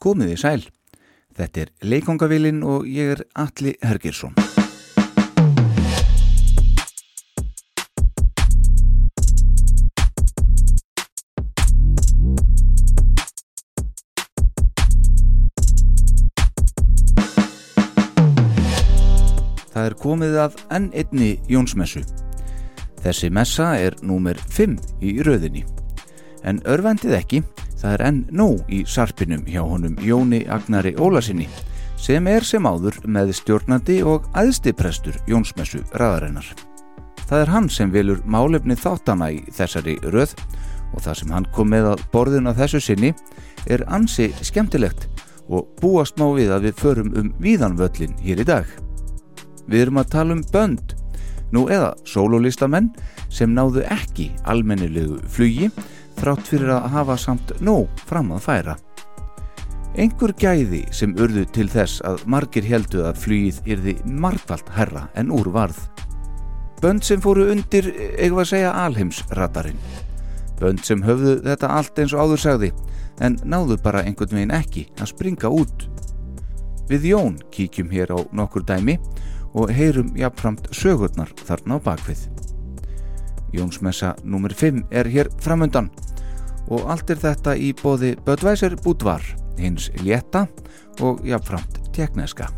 Komiði sæl. Þetta er Leikongavillin og ég er Alli Hergirsson. Það er komið að enn einni Jónsmessu. Þessi messa er númer 5 í rauðinni. En örvendið ekki, það er enn nóg í sarpinum hjá honum Jóni Agnari Ólasinni sem er sem áður með stjórnandi og aðstiprestur Jónsmessu raðarinnar. Það er hann sem vilur málefni þáttana í þessari röð og það sem hann kom með að borðin á þessu sinni er ansi skemmtilegt og búast má við að við förum um víðanvöllin hér í dag. Við erum að tala um bönd, nú eða sólólistamenn sem náðu ekki almennilegu flugi þrátt fyrir að hafa samt nóg fram að færa. Einhver gæði sem urðu til þess að margir heldu að flugið yrði margvalt herra en úr varð. Bönd sem fóru undir, eigum að segja, alheimsradarinn. Bönd sem höfðu þetta allt eins og áður sagði en náðu bara einhvern veginn ekki að springa út. Við Jón kíkjum hér á nokkur dæmi og heyrum jafnframt sögurnar þarna á bakvið. Jónsmessa nr. 5 er hér framöndan og allt er þetta í bóði Bödvæsir Búdvar, hins létta og jafnframt tekneska.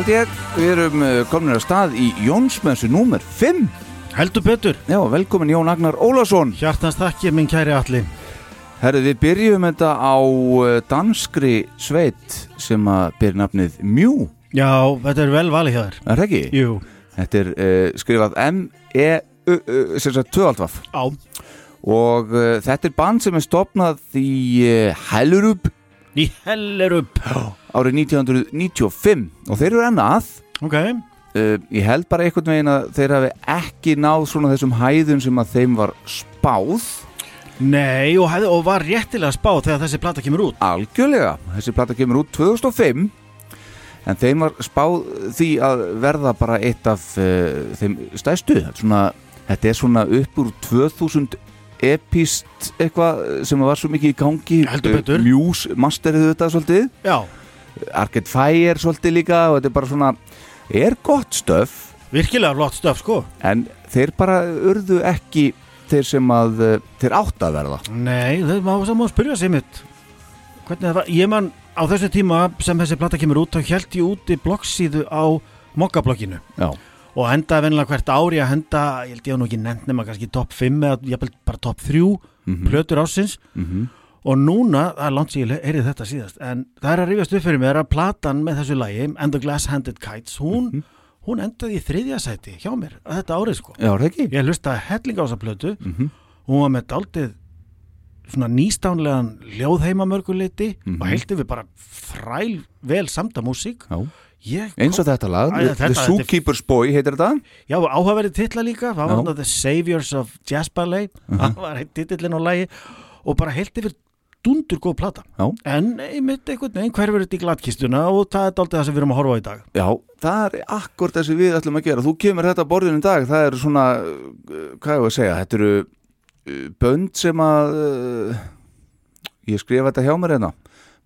Hald ég, við erum uh, komin að stað í Jónsmessu númer 5. Heldur betur, Já, velkomin Jón Agnar Ólason. hjartans þakki minn kæri allir Herðu, við byrjum þetta á uh, danskri sveit sem að byrja nafnið Mjú, Já, þetta er vel valið hjá þér er það ekki? Jú, Þetta er uh, skrifað M-E, sem sagt, tvöaldvaf. á, og uh, þetta er band sem er stopnað í uh, Hellerup Í hellir upp árið 1995 og þeir eru enn að. Ok, uh, ég held bara einhvern veginn að þeir hafi ekki náð svona þessum hæðum sem að þeim var spáð. Nei og, hefði, og var réttilega spá þegar þessi plata kemur út. Algjörlega, þessi plata kemur út 2005 en þeim var spáð því að verða bara eitt af uh, þeim stæstu svona, þetta er svona upp úr 2000 epist eitthvað sem var svo mikið í gangi. Heldur betur. Uh, Muse masteriðu þetta svolítið. Já, Arcade Fire svolítið líka og þetta er bara svona er gott stöf virkilega flott stöf sko. En þeir bara urðu ekki þeir sem að uh, þeir átt að verða. Nei, það má saman að spyrja sig mitt. Hvernig það? Var, ég man á þessu tíma sem þessi plata kemur út þá held ég úti bloggsíðu á mokkablogginu. Já, og endaði vennilega hvert ári að henda ég held ég hef nú ekki nefnt nema kannski topp 5 eða jafnvel bara topp 3 Mhm. plötur ásins mm og núna, það er langt ég heyrið þetta síðast en það er að rifjast upp fyrir mér að platan með þessu lagi, And the Glass Handed Kites hún, Mhm. hún endaði í þriðja sæti hjá mér að þetta árið sko já, er ég hlustaði helling á þessa plötu mm hún var með daldið svona nýstánlegan hljóðheima mörguleiti Mhm. og heilti við bara þræl vel samta músík já. Ég eins og þetta lag, Æ, The, þetta- Zookeeper's Boy heitir þetta? Já, áhugaverið titla líka, það var The Saviors of Jazz Ballet, það var titillin á lagi og bara heilt yfir dundur góð plata. Já. En einmitt einhvern veginn hverfur þetta í glattkistuna og það er daldið það sem við erum að horfa á í dag. Já, það er akkord það sem við ætlum að gera. Þú kemur þetta á borðinu í dag Það eru svona, uh, hvað ég að segja Þetta eru uh, bönd sem að uh, Ég skrifa þetta hjá mér hérna.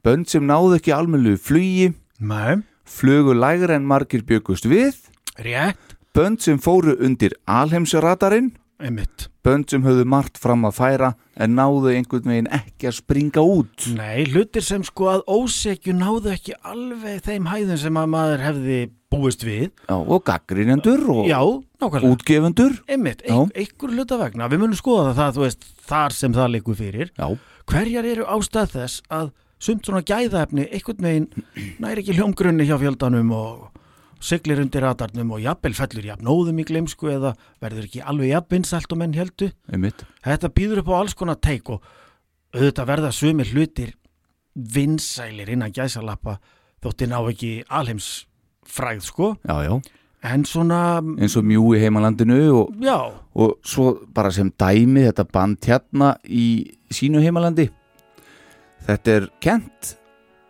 Bönd sem náðu ekki almennu flugi. Nei, Flugu lægra en margir byggust við rétt, Bönd sem fóru undir alheimsradarinn einmitt. Bönd sem höfðu margt fram að færa En náðu einhvern veginn ekki að springa út Nei, hlutir sem sko að ósekju náðu ekki alveg þeim hæðum sem að maður hefði búist við. Já, og gaggrinendur og Já, nákvæmlega. útgefundur Einmitt, einhver hluta vegna. Við munum skoða það, þú veist, þar sem það leikur fyrir. Já, Hverjar eru ástæð þess að sumt svona gæðaefni einhvern veginn næri ekki hljómgrunni hjá fjöldanum og siglir undir radarnum og jafnvel fellur jafnóðum í gleimsku eða verður ekki alveg jafnvinsælt og menn heldu. einmitt. Þetta býður upp á alls konar teik og auðvitað verða sumir hlutir vinsælir innan gæsalappa þótti ná ekki alheims fræð sko. Já, já, en svona, eins og mjú í heimalandinu og og svo bara sem dæmi þetta band hérna í sínu heimalandi þetta er kent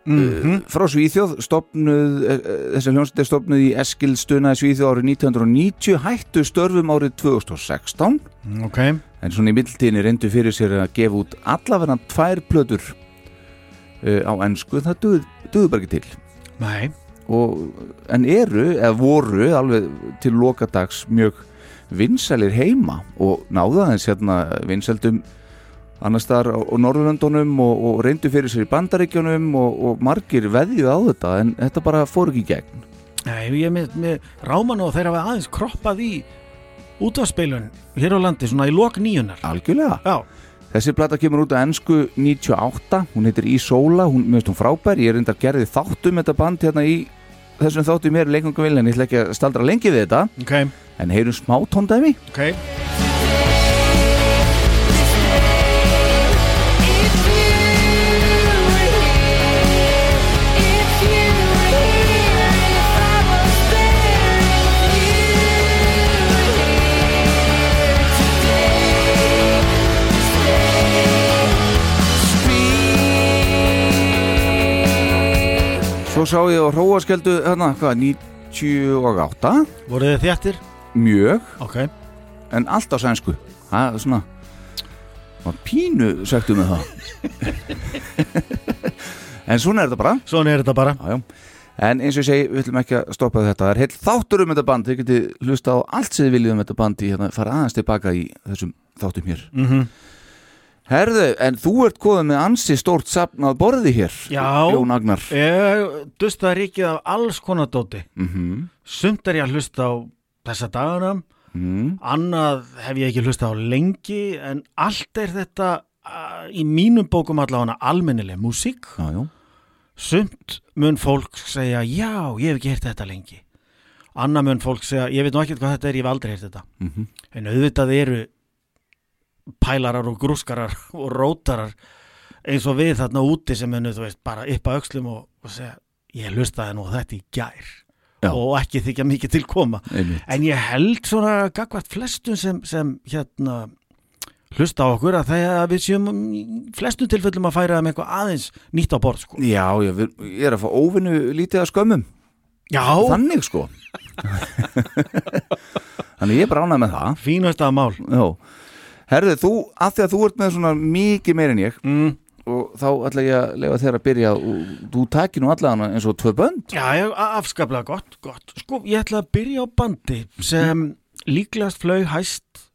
mm frá Svíþjóð stopnuð, eh, eh, þessi hljómsveit er stopnuð í Eskilstuna í Svíþjóð árið 1990 hættu störfum árið 2016 ok. En svona í middeltíðinni reyndu fyrir sér að gefa út allavega tvær plötur uh, á ennsku það duð, duður bara ekki til. Nei, og, en eru, eða voru alveg til lokadags mjög vinsælir heima og náða þess hérna vinsældum annars á, á Norðurlöndunum og, og reyndu fyrir sér í bandaríkjunum og, og margir veðjuð á þetta en þetta bara fór ekki í gegn. Nei, ég er með, með ráman og þeir hafa aðeins kroppað í útvarspilun hér á landi svona í lok nýjunar algjörlega. Já, Þessi plata kemur út á ennsku 98, hún heitir Ísóla, hún, finnst hún frábær, ég er reyndar gerði þáttum þetta band hérna í þessum þáttum mér leikungum vilja en ég ætla ekki að staldra lengi við þetta, ok, en heyrum smá tóndæmi. ok Svo sá ég á hróaskeldu, hérna, hvað, 98, voruð þið þjættir? mjög, ok, en allt á sænsku. Það er svona, var pínu söktu með það. en svona er þetta bara. svona er þetta bara Já, já. En eins og ég segi, við ætlum ekki að stoppa þetta. Það er heill þáttur um þetta band. Þið getið hlusta á allt sem þið viljið um þetta band í hérna, fara aðeins tilbaka í þessum þáttum hér. mm Herðu, en þú ert komið með ansi stórt sapnað borði hér. Já. Jón Agnar. ég dusta ríkið af alls konar dóti Mm sumt er ég að hlusta á þessa dagana mm. annað hef ég ekki hlusta á lengi en allt er þetta uh, í mínum bókum allavega almennileg músík Já, já. sumt mun fólk segja já, ég hef ekki heyrt þetta lengi annað mun fólk segja, ég veit nú ekki hvað þetta er, ég hef aldrei heyrt þetta Mm en auðvitað eru pælarar og grúskarar og rótarar eins og við þarna úti sem hennu, þú veist, bara upp að öxlum og, og segja, ég hlustaði nú þetta í gær Já. og ekki þykja mikið til koma. Einmitt. en ég held svona gagvart flestum sem, sem hérna hlusta á okkur að það að við séum flestum tilfellum að færa þeim eitthvað aðeins nýtt á borð sko. Já, ég, ég er að fá óvinnu lítið að skömmum. Já, Þannig sko. Þannig ég er bara ánægð með það. Fínasta mál. Já Herðu, þú, að því að þú ert með svona mikið meir en ég mm. og þá ætla ég að lefa þér að byrja og þú takir nú allavega eins og tvö bönd. Já, ég, afskaplega gott, gott. Sko, ég ætla að byrja á bandi sem líklegast flög hæst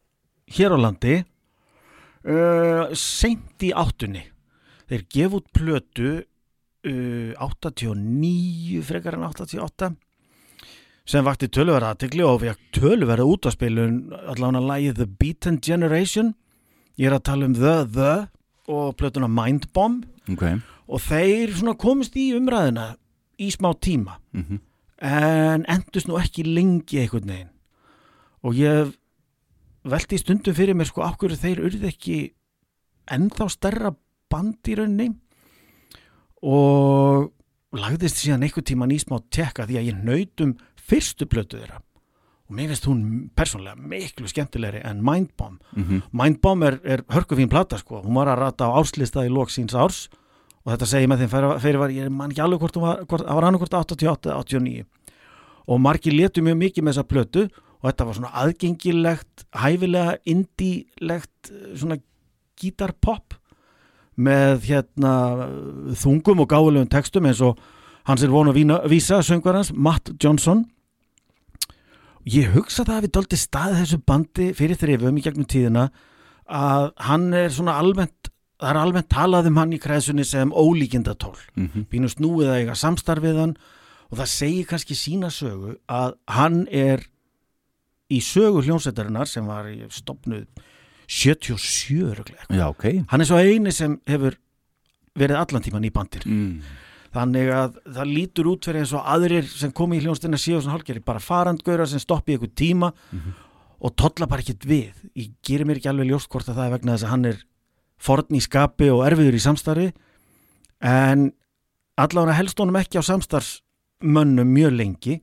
hér á landi uh, seint í áttunni. Þeir gef út plötu uh, 89 frekar en 88 sem vakti töluverða aðtegli og við töluverða út á spilun allavega lagið The Beaten Generation. Ég er að tala um The The og plötuna Mind Bomb Ok. Og þeir komist í umræðina í smá tíma mm en endust nú ekki lengi einhvern veginn. Og ég velti í stundum fyrir mér sko okkur þeir urði ekki ennþá stærra band í rauninni. Og lagðist síðan einhvern tíman í smá tekka því að ég naut um fyrstu plötu þeirra. Og mér finnst hún persónlega miklu skemmtilegri en Mindbomb. -hmm. Mindbomb er, er hörkufín plata sko. Hún var að rata á árslista í lok síns árs. Og þetta segi ég með þeim fyrir, var ég man ekki alveg hvort það var annað hvort 88 eða 89 og margir letu mjög mikið með þessa plötu og þetta var svona aðgengilegt hæfilega indílegt eh, svona gítarpop með hérna þungum og gáðulegum textum eins og hans er vonu að vísa söngvarans Matt Johnson ég hugsa það að við dóldi stað þessu bandi fyrir þrifum í gegnum tíðina að hann er svona almennt það er almennt talað um hann í kreðsunni sem ólíkindatól Mhm. pínu snúið að eiga samstarfið hann og það segir kannski sína sögu að hann er í sögu hljónsættarinnar sem var í stopnuð 77 örugglega. Já, ok hann er svo eini sem hefur verið allan tíman í bandir mm. Þannig að það lítur út fyrir eins og aðrir sem komi í hljónstina síðan svona hálfgerði bara farandgöra sem stoppi einhver tíma og tolla bara ekkert við. Ég gerir mér ekki alveg ljóst hvort að það er vegna þess að hann er forn í skapi og erfiður í samstarfi. En allavega helst honum ekki á samstarfsmönnum mjög lengi.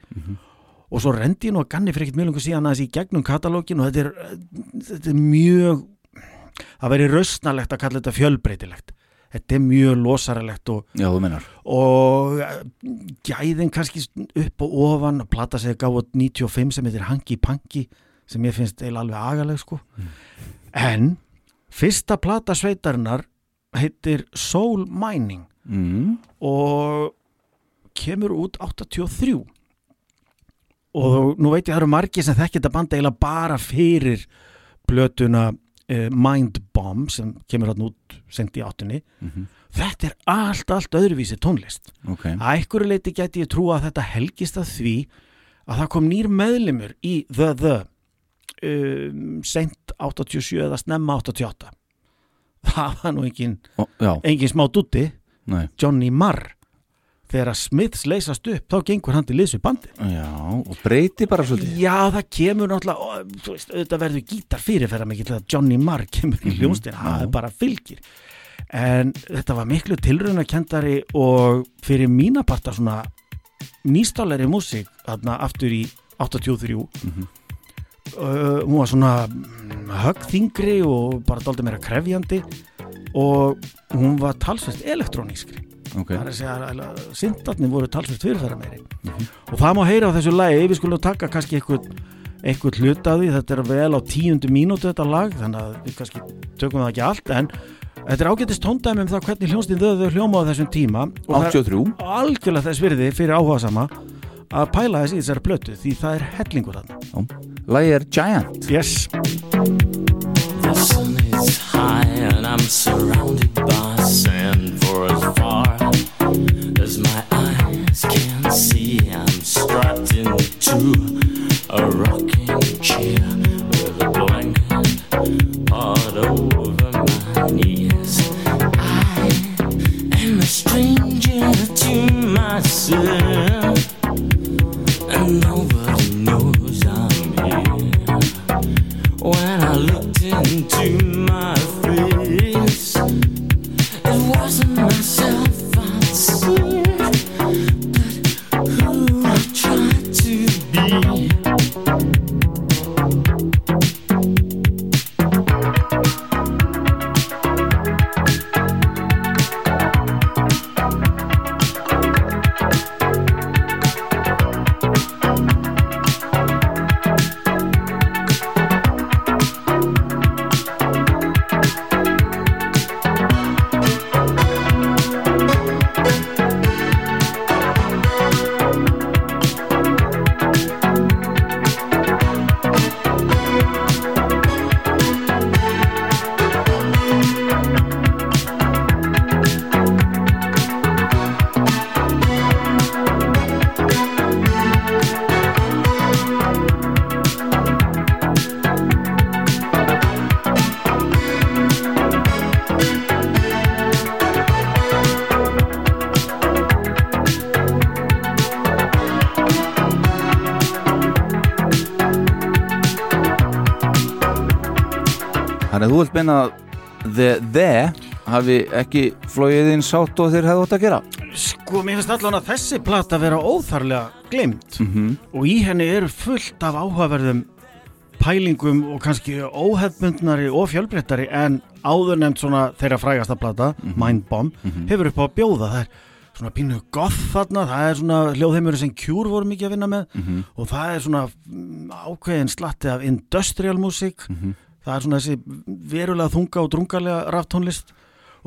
Og svo rendi nú að ganni fyrir ekkert mjög lengur síðan aðeins í gegnum katalógin og þetta er, þetta er mjög það veri rausnalegt að kalla þetta fjölbreytilegt þetta er mjög losaralegt og, Já, og gæðin kannski upp og ofan að plata sig gáð 95 sem heitir Hanky Panky sem ég finnst eiginlega alveg agaleg sko. En fyrsta plata sveitarinnar heitir Soul Mining mm. og kemur út 83 og nú veit ég að það eru margir sem þekki þetta band eiginlega bara fyrir blötuna uh, Mind Bomb sem kemur hann út sent í áttunni. Mhm. þetta er allt, allt öðruvísi tónlist. Ok. Að einhverju leiti geti ég trúa að þetta helgist að því að það kom nýr meðlimur í The The um, sent 87 eða snemma 88 það var nú engin, engin smá dutti Johnny Marr þegar að Smiths leysast upp þá gengur hann til liðs við bandi Já, og breyti bara svolítið. Já það kemur náttúrulega ó, þú veist, auðvitað verður gítar fyrirferða mikið til að Johnny Marr kemur í hljónstin það er bara fylgir. En þetta var miklu tilraunakendari og fyrir mína parta svona nýstáleri músík þarna aftur í 83 Mhm. uh, hún var svona mm, höggþingri og bara dálítið meira krefjandi og hún var talsvist elektrónískri Ok, það er að segja að syndarnir voru talsvist fyrirfæra meiri og það má heyra á þessu lagi við skulum taka kannski eitthvað eitthvað hlut að því, þetta er vel á tíundu mínútu þetta lag, þannig að við kannski tökum það ekki allt, en þetta er ágætist tóndæmi um það hvernig hljónstin þau hljóma á þessum tíma. Og það 83 er algjörlega þess virði fyrir áhuga sama að pæla þess í þessari blötu því það er hellingur þarna. Lagi er Giant. Yes. The sun is high and I'm surrounded by sand as far þú vilt meina að The The hafi ekki flóið inn sátt og þeir hefðu átt að gera? Sko, mér finnst allan að þessi plata vera óþarlega glemt -hmm. og í henni eru fullt af áhugaverðum pælingum og kannski óhefbundnari og fjölbreyttari en áður nefnt svona þeirra frægasta plata, Mind Bomb, hefur upp á að bjóða. Það er svona pínu goth þarna, það er svona hljóðheimur sem Cure voru mikið að vinna með og það er svona mm, ákveðin slatti af industrial music, það er svona þessi verulega þunga og drungarlega raftónlist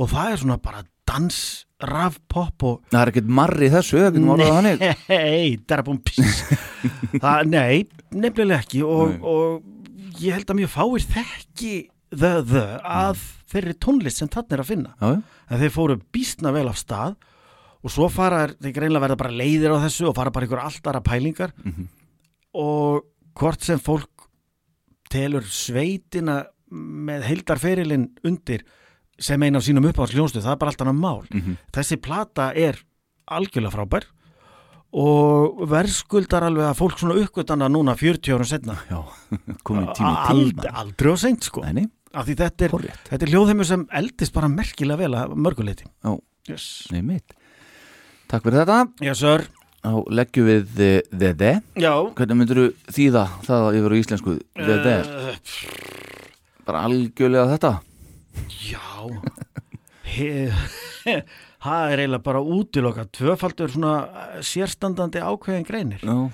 og það er svona bara dans, rafpop og Það er ekkert marri þessu, það getur orðað þannig? Nei, darabum pís Það, nei, nefnilega ekki og, Nei. og ég held að mjög fáir þekki the, the að þeirri tónlist sem þarna er að finna. Já, en þeir fóru býstna vel af stað og svo fara þeir- greinlega verða bara leiðir á þessu og fara bara ykkur alltara pælingar. Mhm. og hvort sem fólk telur sveitina með heildarferilinn undir sem eina af sínum uppáðsljónstu, það er bara allt annað mál. Mhm. þessi plata er algjörlega frábær og verðskuldar alveg að fólk svona uppgötana núna 40 árum setna já. komið tími til Ald, aldrei og seint sko. Nei, nei, af því þetta er, þetta er hljóðheimur sem eldist bara merkilega vel að mörguleiti Já. yes. nei mitt. Takk fyrir þetta. Já, sör Þá leggjum við The The The. Já. Hvernig myndir þýða það yfir á íslensku The The? Uh, Bara algjörlega þetta. Já. Það er eiginlega bara útiloka tvöfaldur svona eh, sérstandandi ákveðin greinir. Já,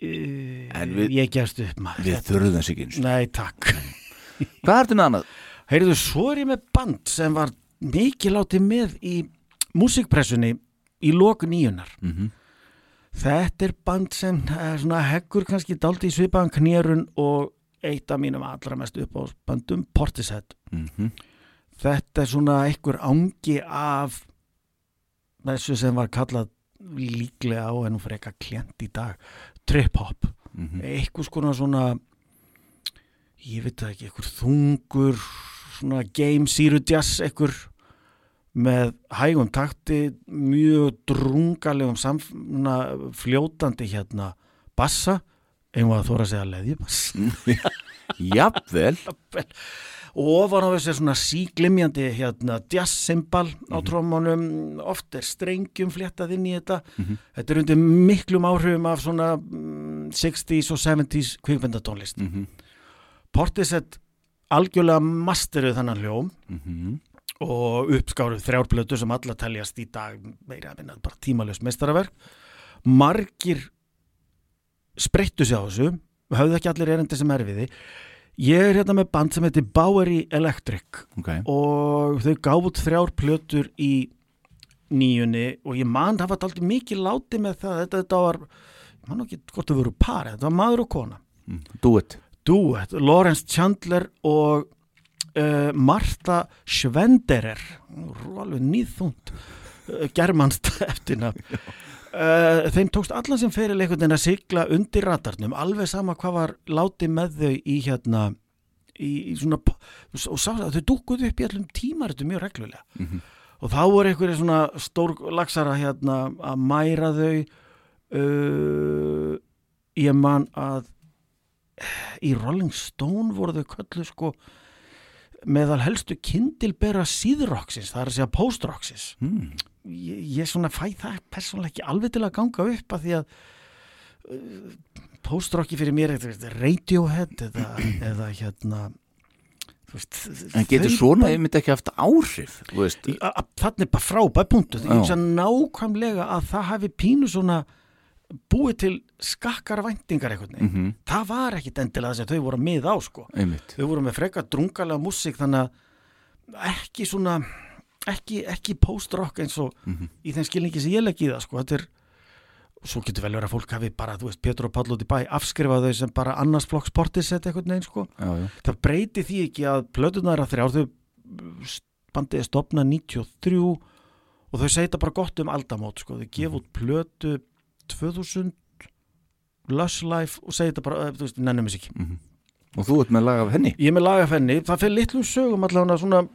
En við- Ég gefst upp maður. við þurfum þess ekki eins og. Nei, takk. Hvað ertu með annað? Heyrðu, svo er ég með band sem var mikið látið með í músikpressunni í lok nýjunar. Mm Þetta er band sem er svona heggur kannski daldi í svipaðan knérun og eitt af mínum allra mest upp á bandum, Portishead. -hmm. Þetta er svona einhver ángi af þessu sem var kallað líklega á en hún fyrir eitthvað klient í dag, trip-hop. Mhm. Eitthvað skona svona, ég veit ekki, einhver þungur, svona game zero jazz, einhver með hægum takti, mjög drungalegum samfna fljótandi hérna bassa, einhvað að þóra að segja leðjubass. Jafnvel. Og ofan á þessi svona síglimjandi hérna jazz-symbal á trómanum oft er strengjum fléttað inn í þetta. Þetta er undir miklum áhrifum af svona mm, 60s og 70s kvikmyndatónlist. Mm -hmm. Portisett algjörlega masteruð þannan hljóm. Mm og uppskáruð þrjárplötu sem alla teljast í dag meira að minna bara tímalöst meistaraverk. Margir spreyttu sig á þessu höfðu ekki allir erindi sem erfiði. Ég er hérna með band sem heitir Bowery Electric Ok, og þau gáfut þrjár plötur í nýjunni og ég man það var aldrei mikið láti með það. Þetta, þetta var, ég man ekki hvort þau voru par þetta var maður og kona. Mm. do it duett, Lawrence Chandler og uh, Martha Schwenderer. Alveg nýðþúnd uh, germanst eftirna uh, þeim tókst allan sem fyrir leikundin að sigla undir ratarnum alveg sama hvað var látið með þau í hérna í, í svona og sá að þau dúkuðu upp í allum tímar þetta mjög reglulega. Mhm. og þá voru einhverju svona stór lagsara hérna að mæra þau uh, ég man að í Rolling Stone voru þau köllu sko meðal helstu kindilbera síðroksins, það er að segja postroksins mm. ég, ég svona fæ það persónulega ekki alveg til að ganga upp að því að uh, postrocki fyrir mér er Radiohead eða, eða hérna veist, En getur svona einmitt ekki haft áhrif, Þannig bara frábæð punktu. Ég hugsa nákvæmlega að það hafi pínu svona búið til skakkar einhvern veginn mm Það var ekkit endilega þess að þau voru mið á sko Einmitt Þau voru með frekar drungalega músík þannig að ekki svona ekki, ekki post-rock eins og Mhm. í þeim skilningi sem ég legg í það sko Þetta er Svo getur vel verið að fólk hafi bara, þú veist, Pétur og Páll út í bæ afskrifað þau sem bara annars flokk sportisett einhvern veginn, sko. Já, já, Það breyti því ekki að plötunar að þrjár, þau bandið er stopnað 93 og þau segja þetta bara gott um aldamót, sko. Þau gefa út plötu 2000 Lush Life og segja þetta bara, eh, þú veist, nennum þess ekki. mhm. Og þú ert með lag af henni? Ég er með lagafenni, það fyrir litlum sögum allavega svona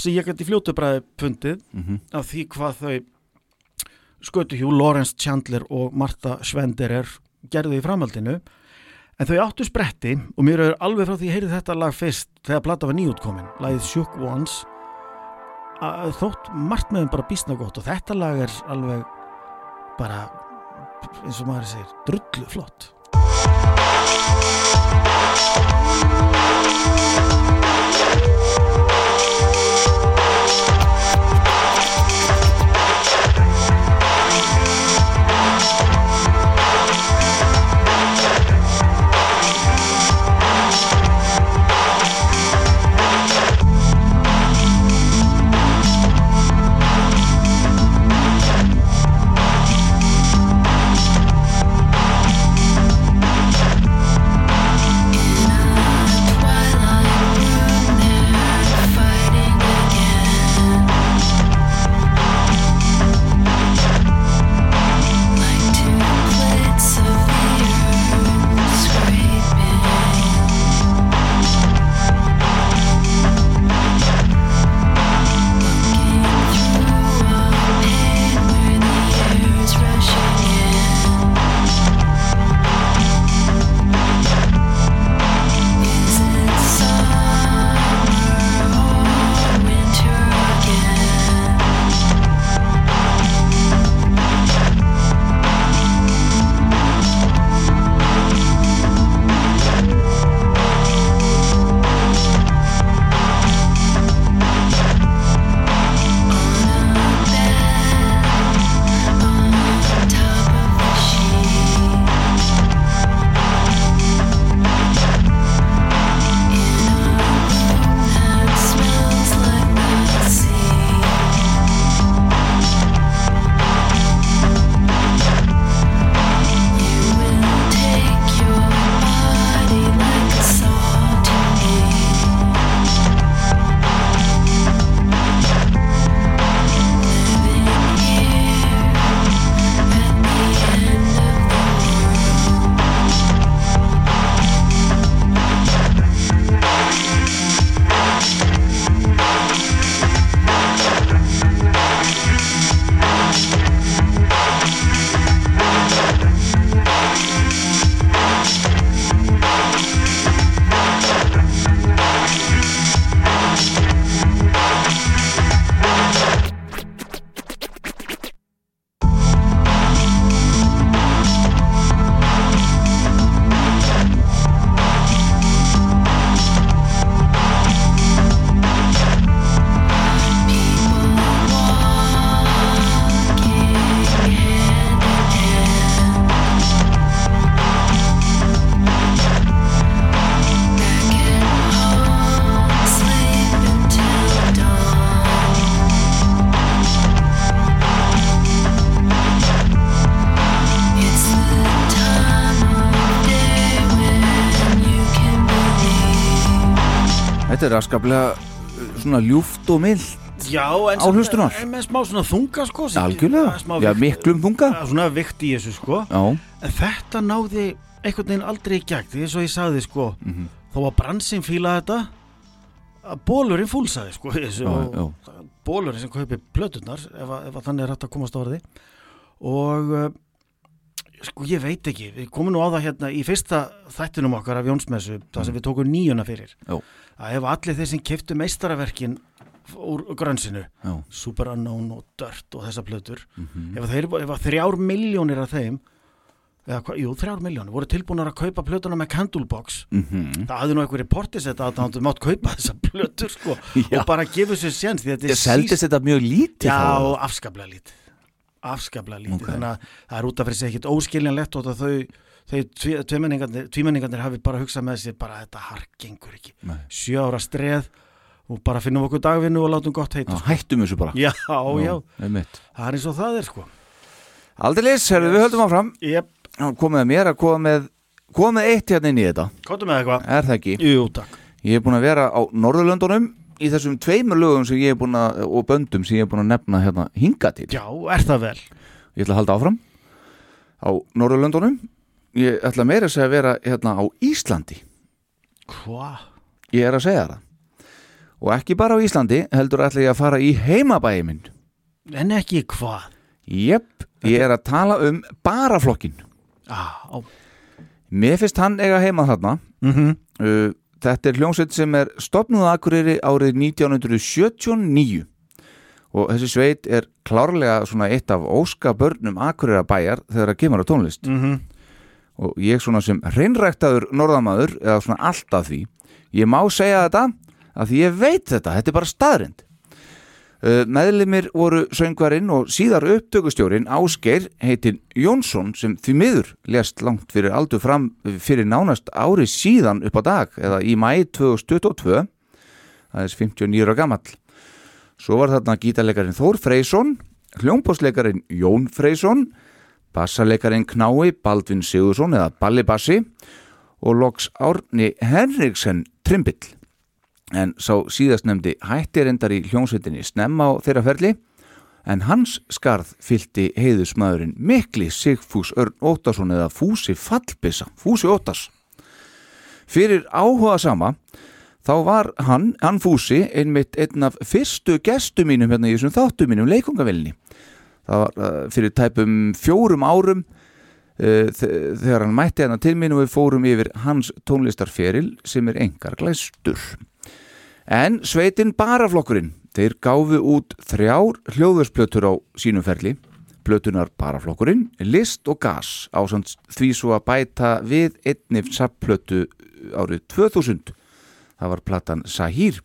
sem ég gæti fljótu bræði fundið mm af því hvað þau skötu hjú Lawrence Chandler og Martha Schwenderer gerðu í framhaldinu. En þau áttu spretti og mér er alveg frá því ég heyrði þetta lag fyrst þegar plata var nýjútkomin lagið Shook Ones. Að þótt margt með þeim bara bísna gott og þetta lag er alveg bara eins og maður segir drullu flott Þetta er askaplega uh, svona ljúft og mild Já, en hlustunar. en með smá svona þunga sko Algjörlega, já vikt- miklum þunga. Svona vikt í þessu sko. Já, En þetta náði einhvern veginn aldrei í gegn. Því eins og ég sagði sko Mhm. þó að bransinn fílaði þetta að bólurinn fúlsaði sko já, og bólurinn sem kaupi plöturnar ef, að- ef að þannig er hægt að komast á orði og uh, Sko ég veit ekki, við komum nú á það hérna í fyrsta þættinum okkar af Jónsmessu, það sem við tókum nýjuna fyrir. Jó. Að ef allir þeir sem keftu meistaraverkin úr grönsinu Já. Super Unknown og Dirt og þessa plötur Mhm. ef, þeir, ef þrjár miljónir af þeim eða, hva, jú, þrjár miljónir voru tilbúinir að kaupa plötuna með Candlebox Mhm. það hafði nú einhverju portis þetta að það mátt kaupa þessa plötur sko, og bara gefa sér séns Ég seldist þetta mjög lítið Já, afskaplega lítið afskaplega lítið, Ok. þannig að það er út af sig ekkit óskiljanlegt og þau, tví- tvímenningarnir, hafi bara hugsað með sér bara þetta hark gengur ekki. Nei. sjö ára streð og bara finnum okkur dagvinnu og látum gott heita Já, sko. hættum þessu bara. Já, já, einmitt. það er eins og það er sko. Aldeilis, herru, við höldum áfram. Jep, Já, komið að mér að koma með koma með eitt hérna inn í þetta. Kottum með eitthvað. Er það ekki? Jú, takk. Ég er búin að vera á Norðurlöndunum í þessum tveimur lögum sem ég er búin að og böndum sem ég er búin að nefna hérna hinga til. Já, er það vel? Ég ætla að halda áfram. Á Norðurlöndunum Ég ætla meira að segja að vera hérna á Íslandi. Hva? Ég er að segja það. Og ekki bara á Íslandi, heldur ætla ég að fara í heimabæi minn. En ekki hvað? Jepp, ég er að tala um baraflokkin á Mér finnst hann eiga heima þarna. Mm uh, Þetta er hljómsveit sem er stopnuð á Akureyri árið 1979 og þessi sveit er klárlega svona eitt af óska börnum Akureyra bæjar þegar það kemur á tónlist. Mm og ég svona sem hreinræktaður norðamaður eða svona alltaf því ég má segja þetta að því ég veit þetta, þetta er bara staðrind uh, meðlimir voru söngvarinn og síðar upptökustjórin Ásgeir heitin Jónsson sem því miður lest langt fyrir aldur fram fyrir nánast ári síðan upp á dag eða í mæ 2022 það er 59 ára gamall. Svo var þarna gítarleikarin Þór Freysson hljómbósleikarin Jón Freysson bassaleikarin Knái Baldvin Sigursson eða Balli Bassi og loks Árni Henriksen Trimbill. En sá síðast nefndi hætti reyndar í hljómsveitinni snemma á þeirra ferli en hans skarð fylti heiðusmaðurinn mikli Sigfús Örn Óttarsson eða Fúsi Fallbissa, Fúsi Óttars. Fyrir áhuga sama þá var hann, hann Fúsi, einmitt einn af fyrstu gestum mínum hérna í þessum þáttum mínum leikungavilni það var uh, fyrir tæpum fjórum árum þe- þegar hann mætti hérna til mín og við fórum yfir hans tónlistarferil sem er engar glæstur. En sveitin baraflokkurinn þeir gáfu út þrjár hljóðursplötur á sínum ferli. Plötunar baraflokkurinn, list og gas á því svo að bæta við einni sapplötu árið 2000 það var platan Sahir.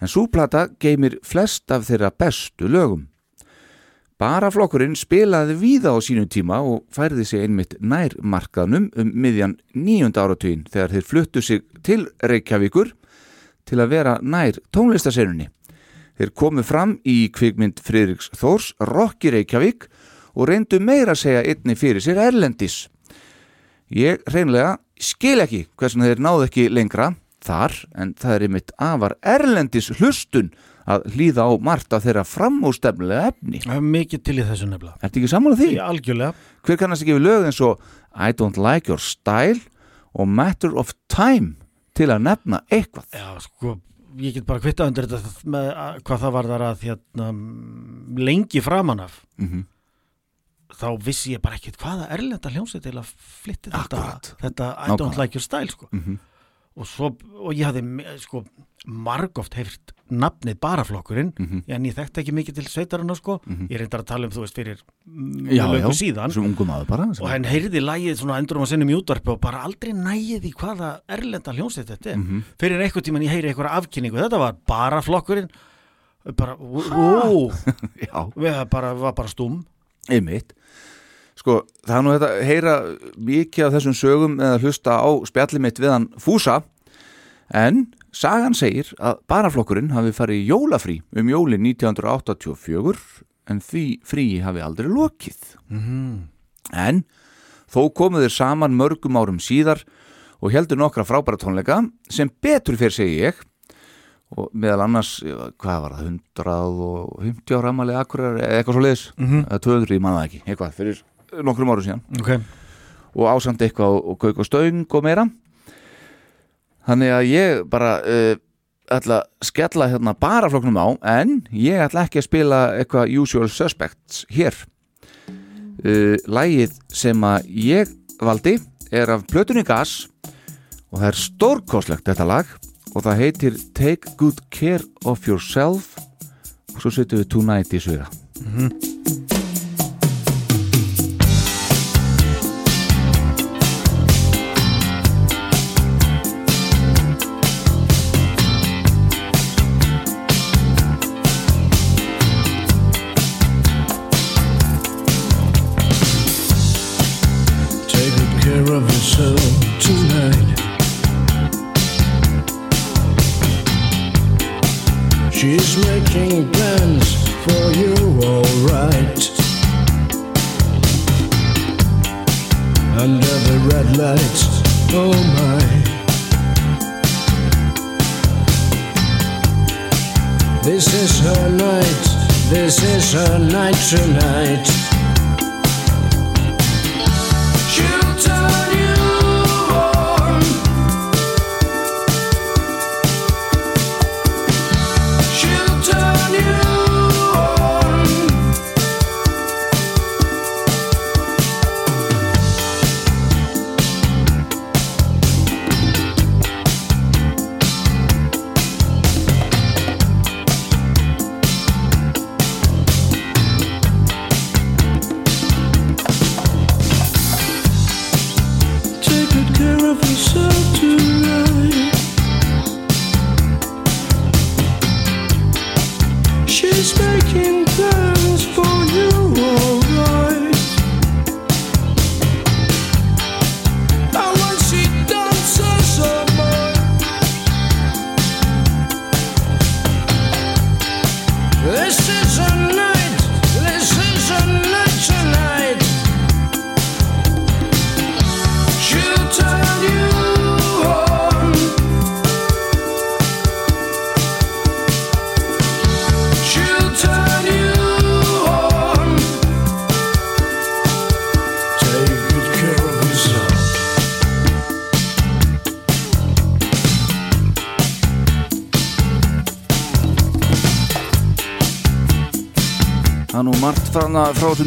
En svo plata geymir flest af þeirra bestu lögum Baraflokkurinn spilaði víða á sínum tíma og færði sig einmitt nær markaðnum um miðjan nýjunda áratugin þegar þeir fluttu sig til Reykjavíkur til að vera nær tónlistaserunni. Þeir komu fram í kvikmynd Friðriks Þórs, Rokki Reykjavík og reyndu meira að segja einni fyrir sér erlendis. Ég reynlega skil ekki hversin þeir náðu ekki lengra þar en það er einmitt afar erlendis hlustun að hlýða á margt af þeirra framústefnilega efni. Það er mikið til í þessu nefnilega Ertu ekki sammála því? Algjörlega Hver kannast ekki við lög eins og I don't like your style og Matter of Time til að nefna eitthvað? Já, sko, ég get bara kvittað undir þetta með að, hvað það var þar að hérna, mm, lengi framan af Mm þá vissi ég bara ekkert hvaða erlenda hljómsveit til að flytti þetta, þetta I don't Nákvæmlega. like your style sko. Mhm. og, svo, og ég hafði sko, margóft heyrt nafnið baraflokkurinn Mhm. en ég þekkti ekki mikið til sveitarinn sko. Mhm. ég reyndar að tala um þú veist fyrir mm, já, síðan bara. og henn heyrði lægið svona endurum að sinnum í útvarpi og bara aldrei nægið í hvaða erlenda hljómsveit þetta er Mhm. fyrir einhvern tíman ég heyri einhverja afkynningu þetta var bara flokkurinn bara, ó, við bara, var bara stúm einmitt. Sko, það er nú þetta að heyra mikið af þessum sögum eða hlusta á spjalli mitt við hann Fúsa en sagan segir að baraflokkurinn hafi farið í jólafrí um jólin 1984 en því frí hafi aldrei lokið. En þó komu þeir saman mörgum árum síðar og heldur nokkra frábæra tónleika sem betur fyrir segi ég og meðal annars, hvað var það, 150 ára ammali akkurar eða eitthvað svo leiðis, Mhm. eða 200, ég manna ekki, eitthvað fyrir nokkrum árum síðan. Ok, og ásamt eitthvað og kauk og stöng og meira þannig að ég bara uh, ætla að skella hérna bara floknum á en ég ætla ekki að spila eitthvað usual suspects hér. Uh, Lægið sem að ég valdi er af Plötunni Gas og það er stórkoslegt þetta lag og það heitir Take Good Care of Yourself og svo setjum við Tonight í sviða. Take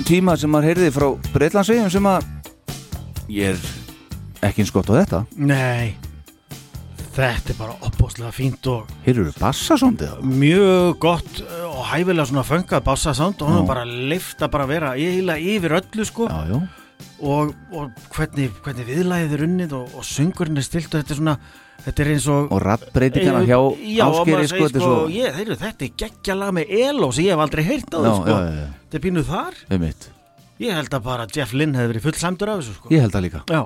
þessum tíma sem maður heyrði frá Breitlandsegjum sem að ég er ekki eins gott á þetta Nei, þetta er bara opbóðslega fínt og Heyrður bassasóndið það? mjög gott og hæfilega svona föngað bassasound og Já. er bara lifta bara að vera yfir öllu sko Já, já og, og hvernig, hvernig viðlæðið er unnið og, og söngurinn er stilt og þetta er svona þetta er eins og Og rattbreytingana hjá Já, og áskeri sko, sko, svo ég, þeir, þetta er geggjalag með Elo sem ég hef aldrei heyrt á þau sko. þetta er pínuð þar. Einmitt. Ég held að bara Jeff Lynne hefði verið full samdur af þessu sko. Ég held það líka. Já,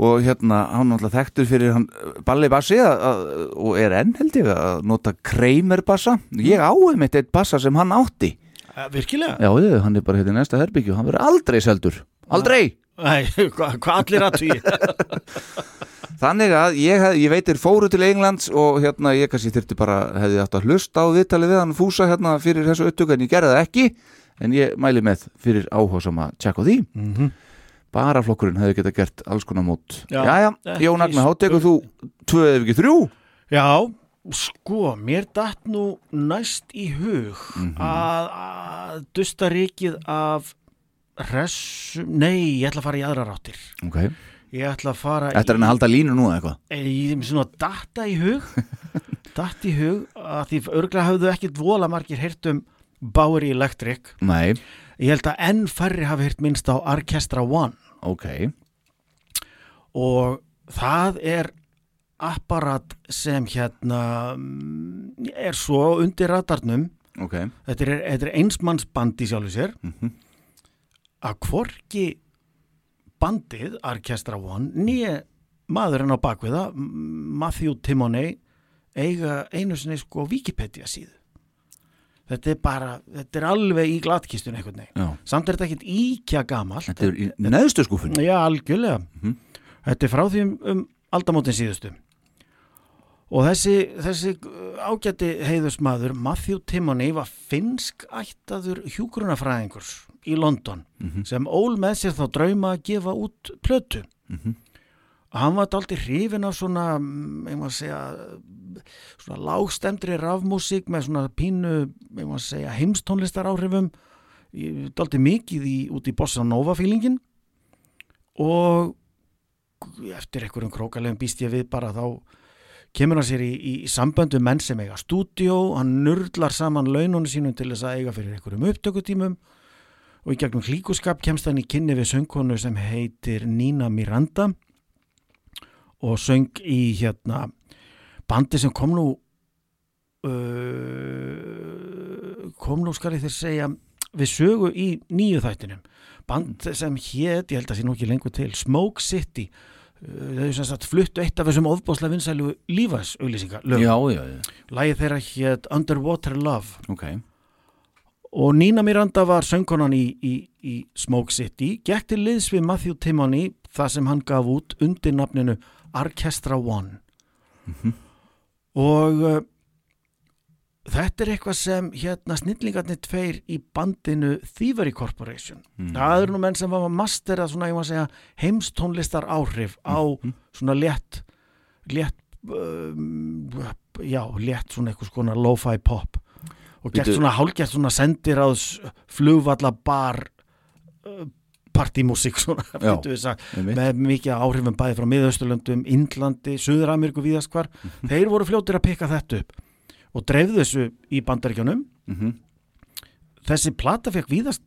Og hérna, hann náttúrulega þekktur fyrir hann Balli bassi að, að, og er enn held ég að nota Kramer bassa. Ég á einmitt eitt bassa sem hann átti. Eh, virkilega. Já, hann er bara hérna í næsta herbyggju Hann verður aldrei seldur Aldrei. Nei, hvað hva allir að því Þannig að ég, hef, ég veitir fóru til Englands og hérna ég kannski þyrfti bara hefði átt að hlusta á viðtalið við hann fúsa hérna fyrir þessu upptöku en ég gerði það ekki. En ég mæli með fyrir áhásam að tjekka því. Mhm. bara flokkurinn hefði geta gert alls konar mót. Já, ekki Jón Agnar, þá tekur þú tvö eða ekki þrjú. Já, sko, mér datt nú næst í hug Mhm. að, að dusta ríkið af hressum, nei, ég ætla að fara í aðra ráttir Ok, Ég ætla að fara þetta er hann að halda línu nú eða eitthvað Ég er svona datta í hug. Datt í hug að því örglega hafðu ekkit vola margir heyrt um Bowery Electric. Nei, Ég held að enn færri hafi heyrt minnst á Orchestra One. Ok. Og það er apparat sem hérna mm, er svo undir radarnum. Ok, þetta er, þetta er einsmannsband í sjálfu sér. Mhm. Að hvorki bandið Orchestra One nýja maðurinn á bakviða Matthew Timoney eiga einu sinni sko Wikipedia síðu þetta er bara þetta er alveg í glatkistun einhvern veginn já samt er þetta ekkert íkja gamalt Þetta er í neðstu skúfunni Já, algjörlega. Mhm. Þetta er frá því um, um aldamótin síðustu. Og þessi, þessi ágæti heiðusmaður, Matthew Timoney, var finsk ættaður hjúgrunafræðingurs í London Mhm. sem ól með sér þá drauma að gefa út plötu. Mhm. Hann var aldrei hrifin af svona, mm, ég maður segja, svona lágstemdri rafmúsík með svona pínu, ég maður segja, heimstónlistar áhrifum. daldi mikið í, út í Bossa Nova feelingin og eftir einhverjum krókalegum býst ég við bara þá kemur hann sér í, í samböndu menn sem eiga stúdíó, hann nurlar saman laununum sínum til þess að eiga fyrir einhverjum upptökutímum og í gegnum klíkuskap kemst hann í kynni við söngkonu sem heitir Nina Miranda. Og söng í hérna bandi sem kom nú uh, kom nú skal ég þér segja við sögu í nýju þættinum. Band sem hét, ég held að sé nú ekki lengur til Smoke City. Uh, þau sem sagt fluttu eitt af þessum ofbáslega vinsælu lífas auglýsinga lög. Já, já, já, Lægið þeirra hétt Underwater Love. Ok og Nina Miranda var söngkonan í, í, í Smoke City gekk til liðs við Matthew Timoney það sem hann gaf út undir nafninu Orchestra One. Og uh, þetta er eitthvað sem hérna snillingarnir tveir í bandinu Thievery Corporation. Það eru nú menn sem var master að svona, segja, heimstónlistar áhrif á svona létt létt um, já, létt svona eitthvað svona lo-fi pop og gert svona hálgert svona sendiráðs flugvalla bar uh, partymúsík svona, Já, sagt, með mikið áhrifum bæði frá Miðausturlöndum, Indlandi, Suður-Ameríku víðast hvar, þeir voru fljótir að pikka þetta upp og dreifðu þessu í bandaríkjunum. Mhm. þessi plata fekk víðast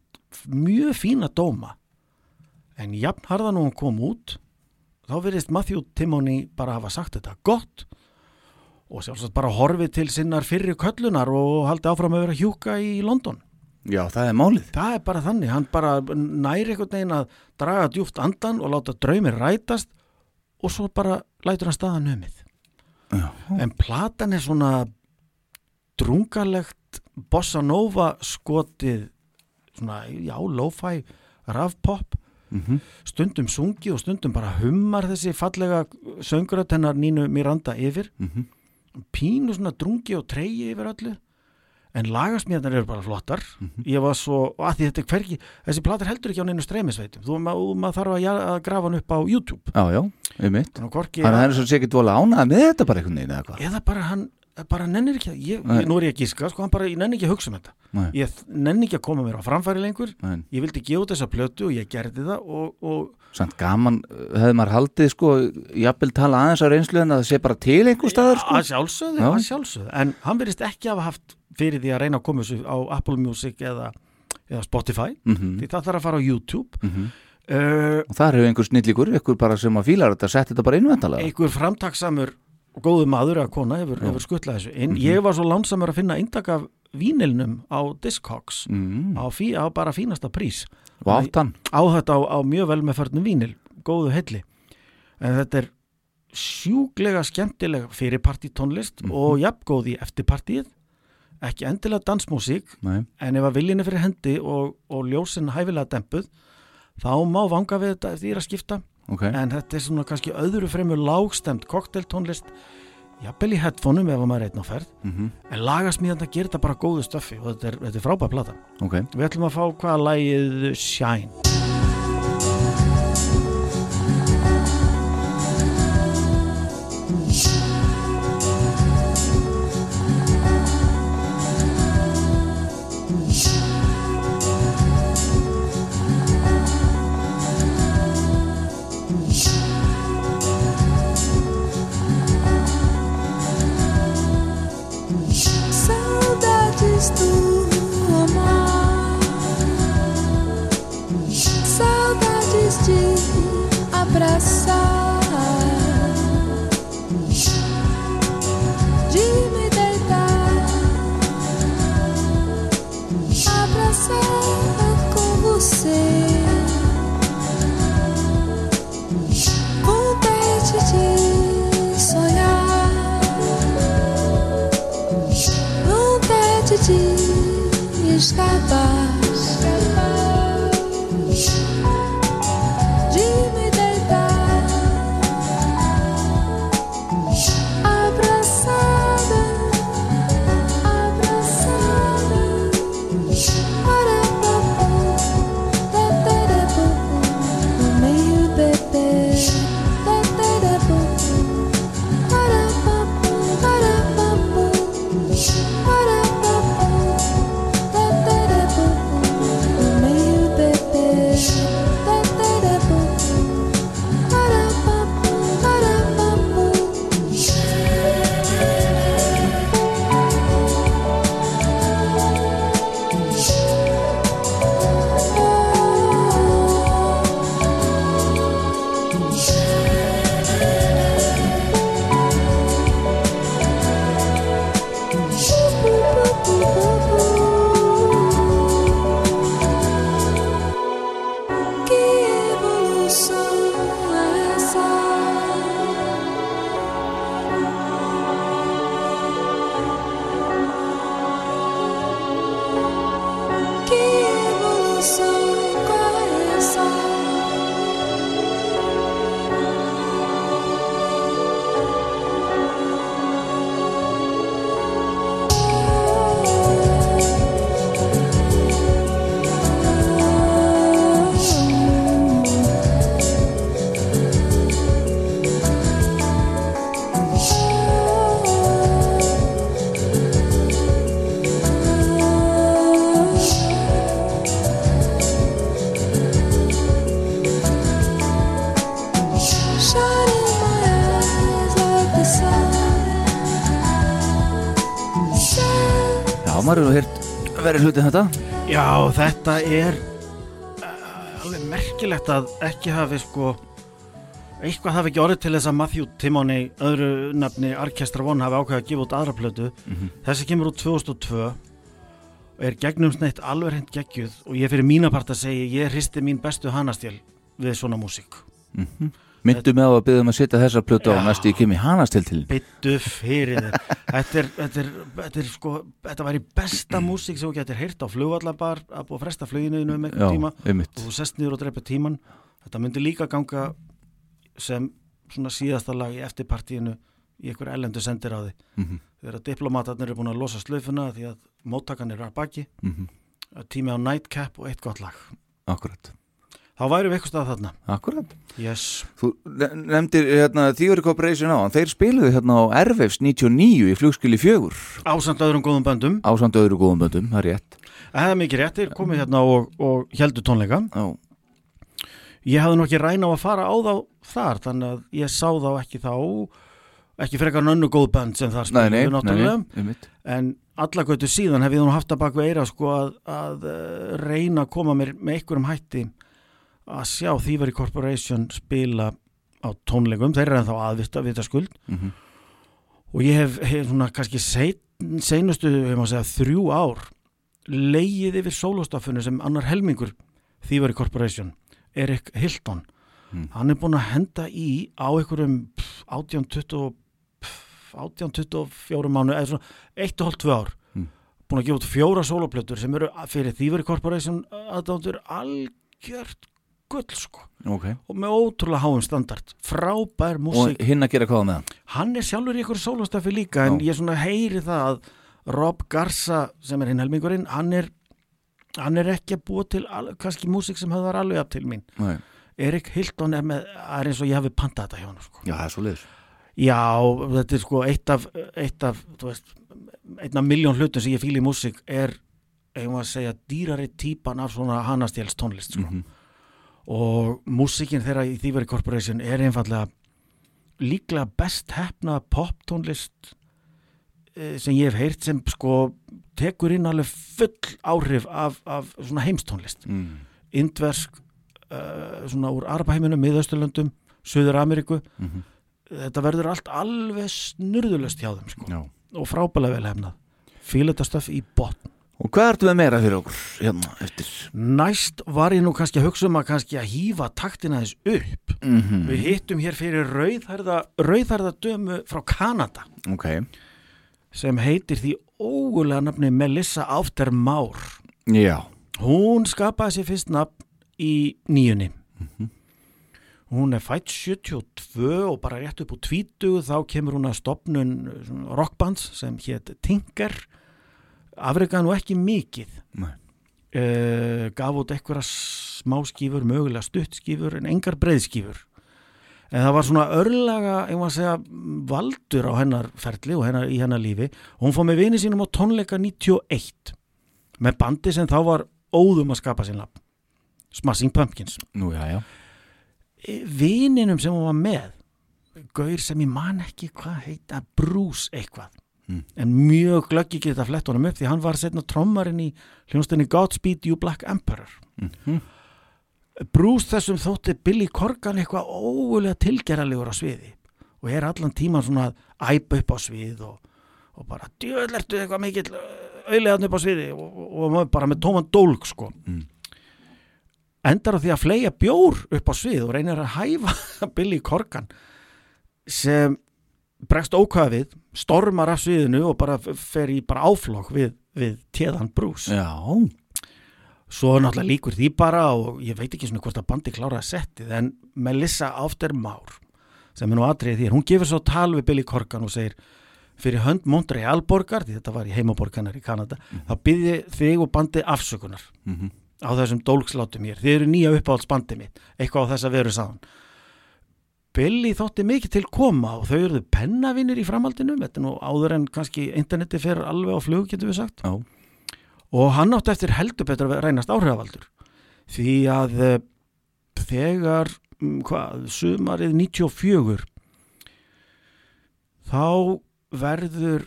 mjög fína dóma. En jafn harðan og hún kom út þá verðist Matthew Timoney bara hafa sagt þetta gott og sjálfsagt bara horfið til sinnar fyrri köllunar og haldi áfram að vera hjúka í London Já, það er málið það er bara þannig, hann bara næri einhvern veginn að draga djúft andan og láta draumir rætast og svo bara lætur hann staðan numið Já. en platan er svona drungalegt bossa nova skotið svona, já, lo-fi rafpop Mhm. stundum sungi og stundum bara hummar þessi fallega söngurat hennar Nínu Miranda yfir Mhm. Pínu svona drungi og treyji yfir öllu en lagasmíðarnar eru bara flottar. Mhm. ég var svo, að því þetta er hvergi þessi platar heldur ekki á neinu streymisveitum. Þú maður ma þarf að, að grafa hann upp á YouTube. Já, já, einmitt. Þannig að það er svo sé ekki dvolega ánæða með þetta bara einhvern veginn eða hvað? Eða bara hann bara nennir ekki ég, ég, nú er ég að gíska sko, hann bara, ég nenni ekki að hugsa um þetta. Nei. ég nenni ekki að koma mér á framfæri lengur. Nei. ég vildi gefa þessa plötu og ég gerði það og, og Samt gaman, uh, hefði maður haldið sko, jafnvel tala aðeins á reynslu en að það sé bara til einhver staðar sko að sjálfsögðu, Já. að sjálfsögðu en hann verðist ekki hafa haft fyrir því að reyna að koma þessu á Apple Music eða, eða Spotify Mhm. því það þarf að fara á YouTube Mhm. uh, Og þar hefur einhver snillíkur, einhver bara sem að fílar þetta, sett þetta bara innvæntalega einhver framtaksamur og góðu maður eða kona hefur, hefur skuttlað þessu inn. Ég var svo lánsamur að finna eintak af vínilnum á Discogs mm. á, fí, á bara fínasta prís. Og áttan á þetta á, á mjög vel með förnum vínil góðu helli. En þetta er sjúglega skemmtileg fyrir partítónlist og jafngóð í eftirpartíð ekki endilega dansmúsík en ef að viljinni fyrir hendi og, og ljósin hæfilega dempuð þá má vanga við þetta eftir því að skipta. Ok, en þetta er svona kannski öðru fremur lágstemt kokteltónlist jafnvel í headphoneum ef að maður er einn á ferð. Mhm. en lagasmíðan gerir þetta bara góðu stöffi og þetta er, er frábæð plata. Ok. Við ætlum að fá hvaða lagið Shine triste abraço. Maður hefur heyrt verið hlutið þetta? Já, þetta er uh, alveg merkilegt að ekki hafi sko eitthvað hafi ekki orðið til þess að Matthew Timoni öðru nafni Arkestra Von hafi ákveðið að gefa út aðra plötu. Þessi kemur út 2002 og er gegnumsneitt alveg hreint geggjuð og ég fyrir mína part að segja ég hristi mín bestu hanastjál við svona músík Myndu með á að byggja um að setja þessa plötu á næstu ég kemur hannast til til byttu fyrir þér. Þetta er, þetta er, þetta er sko þetta væri besta músík sem þú getur heyrt á flugvallabar að búa að fresta fluginu um einhvern tíma. einmitt. Og þú sest niður og drepa tíman þetta myndi líka ganga sem svona síðasta lag í eftirpartíinu í einhver ellendu sendir á því Mhm. þegar diplomatarnir eru búin að losa slöfuna því að móttakan eru að baki. Mhm. tími á nightcap og eitt gott lag. Akkurat þá væri við eitthvað stað þarna. Akkurat. Yes. Þú ne- nefndir hérna Theory Corporation á Þeir spiluðu hérna á Erfefs 99 í flugskili fjögur. Ásamt öðrum góðum böndum. Ásand öðru góðum böndum, það er rétt. Það er mikið réttir, komið hérna og, og heldur tónleika Já, ég hafði nú ekki ræna á að fara á þá þar þannig að ég sá þá ekki þá ekki frekar nönnu góð bönd sem þar spiluðu náttúrulega. en alla götu síðan hef ég nú haft að bak við eira sko að, að reyna að koma mér með einhverjum hætti að sjá Thievery Corporation spila á tónleikum, þeir eru ennþá aðvita vita skuld Mhm. og ég hef, hef svona kannski sein, seinustu, hefur maður segja, þrjú ár leigið yfir sólóstafunni sem annar helmingur Thievery Corporation, Erik Hilton Mm. hann er búin að henda í á einhverjum pff, 18-20 pff, 18-24 mánu eða svona 1,5-2 ár Mm. búin að gefa út fjóra sóloplötur sem eru fyrir Thievery Corporation aðdándur algjört gull sko Ok og með ótrúlega háum standard frábær Og músík hinn að gera hvað með hann hann er sjálfur í ykkur sólostafi líka en Já. ég svona heyri það að Rob Garza sem er hinn helmingurinn hann er, hann er ekki að búa til al, kannski músík sem höfðar alveg upp til mín Nei. Erik Hilton er með er eins og ég hafi pantað þetta hjá hann sko. Já, það er svo liður já, þetta er sko eitt af, eitt af þú veist, einn af miljón hlutum sem ég fíl í músík er eigum að segja dýrari típan af svona hanastjáls tónlist sko. Mhm. Og músíkin þeirra í Thievery Corporation er einfallega líklega best hefna poptónlist eh, sem ég hef heyrt sem sko tekur inn alveg full áhrif af, af svona heimstónlist mm. indversk uh, svona úr Arabaheiminum, Miðausturlöndum Suður Ameríku Mhm. þetta verður allt alveg snurðulöst hjá þeim sko. Já og frábælega vel hefnað fíl þetta stöf í botn Og hvað ertu með meira fyrir okkur hérna eftir? næst var ég nú kannski að hugsa um að kannski að hýfa taktina þess upp. Mm við hittum hér fyrir rauðhærða rauðhærða dömu frá Kanada. Ok. Sem heitir því ógulega nafni Melissa Aftermaur Já. Hún skapaði sér fyrst nafn í nýjunni. Hún er fætt 72 og bara rétt upp úr 20 þá kemur hún að stopnun svona rockbands sem hétt Tinker afrikaði nú ekki mikið. Uh, gaf út eitthvað smáskífur mögulega stuttskífur en engar breiðskífur. En það var svona örlaga segja valdur á hennar ferli og hennar, í hennar lífi. Og hún fór með vini sínum á tónleika 91 með bandi sem þá var óðum að skapa sín lapp Smashing Pumpkins. Nú, já, já. Vininum sem hún var með gaur sem ég man ekki hvað heita Bruce eitthvað Mm. en mjög glöggi geta flett honum upp því hann var setna trommarinn í hljónstinni Godspeed You Black Emperor Mhm. Bruce þessum þótti Billy Corgan eitthvað ógulega tilgeralegur á sviði og er allan tíman svona að æpa upp á svið og, og bara djöðl ertu eitthvað mikill auðlegaðn upp á sviði og, og, og bara með tóman dólk sko Mm. endar á því að fleia bjór upp á svið og reynir að hæfa Billy Corgan sem bregst ókvæða við, stormar af sviðinu og bara fer í bara áflokk við, við téðan Bruce. Já. Svo náttúrulega líkur því bara og ég veit ekki svona hvort að bandi klára að settið en Melissa Aftermaur sem er nú atrið því hún gefur svo tal við Billy Corgan og segir fyrir hönd Montreal borgar, því þetta var í heimaborganar í Kanada, þá byrði þig og bandi afsökunar Mhm. á þessum dólkslátum hér, þið eru nýja uppáhaldsbandi mitt. Eitthvað á þess að veru sáðan Billy þótti mikið til koma og þau eruðu pennavinnir í framhaldinu. Þetta er nú áður en kannski interneti fer alveg á flug, getur við sagt. Já. Og hann átti eftir heldur betur að reynast áhrifavaldur. Því að eh, þegar mm, hvað, sumarið 94 þá verður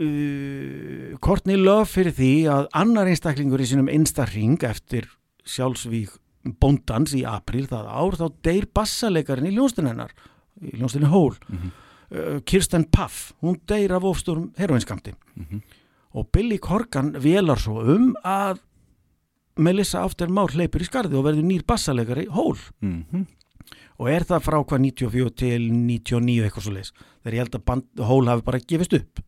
uh, Courtney Love fyrir því að annar einstaklingur í sínum einstarring eftir sjálfsvík bóndans í april það ár þá deyr bassalekarinn í ljónstin hennar í ljónstinni Hól uh, Kirsten Puff, hún deyr af ofstórum heroinskamti og Billy Corgan velar svo um að Melissa After Már hleypur í skarði og verður nýr bassalegari Hól Mhm. og er það frá hvað 94 til 99 eitthvað svo leis þegar ég held að band, Hól hafi bara gefist upp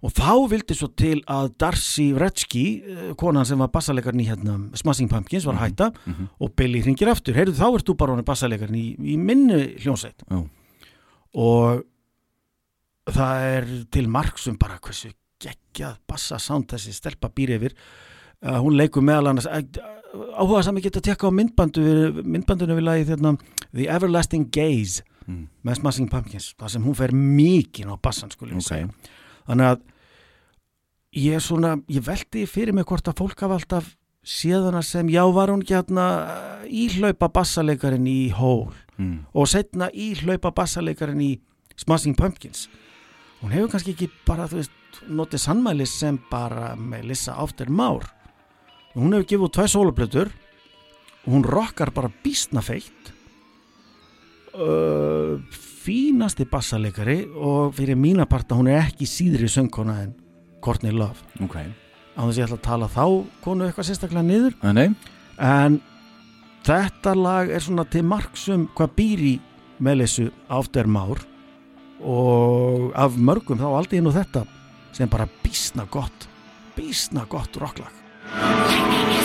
og þá vildi svo til að Darcy Wretzky eh, konan sem var bassalegarinn í hérna Smashing Pumpkins var að hætta og Billy hringir aftur, heyrðu þá ert þú bara honum bassalegarinn í, í minni hljónsveit Já. og það er til marksum bara hversu geggjað bassasound þessi stelpa býr yfir uh, hún leikur meðal annars áhuga sami geta tekka á myndbandu við, myndbandinu við lagið hérna, The Everlasting Gaze Mm. með Smashing Pumpkins það sem hún fer mikið á bassan skulle ég Ok. segja þannig að ég er svona, ég veldi fyrir mig hvort að fólk hafa alltaf séðana sem já var hún ekki hérna uh, íhlaupa bassalegarinn í Hole? Mm. og setna íhlaupa bassalegarinn í Smashing Pumpkins. Hún hefur kannski ekki bara þú veist, notið sannmælis sem bara Melissa After Már. Hún hefur gefið sóluplötur. Og hún rockar bara býstna feitt. Uh, fínasti bassalegari og fyrir mína parta hún er ekki síðri söngkona en Courtney Love. Ok. á þess að ég ætla að tala þá konu eitthvað sérstaklega niður. Nei, en þetta lag er svona til marksum hvað býr í Melissu After Már. Og af mörgum þá aldrei nú þetta sem bara býsna gott býsna gott rocklag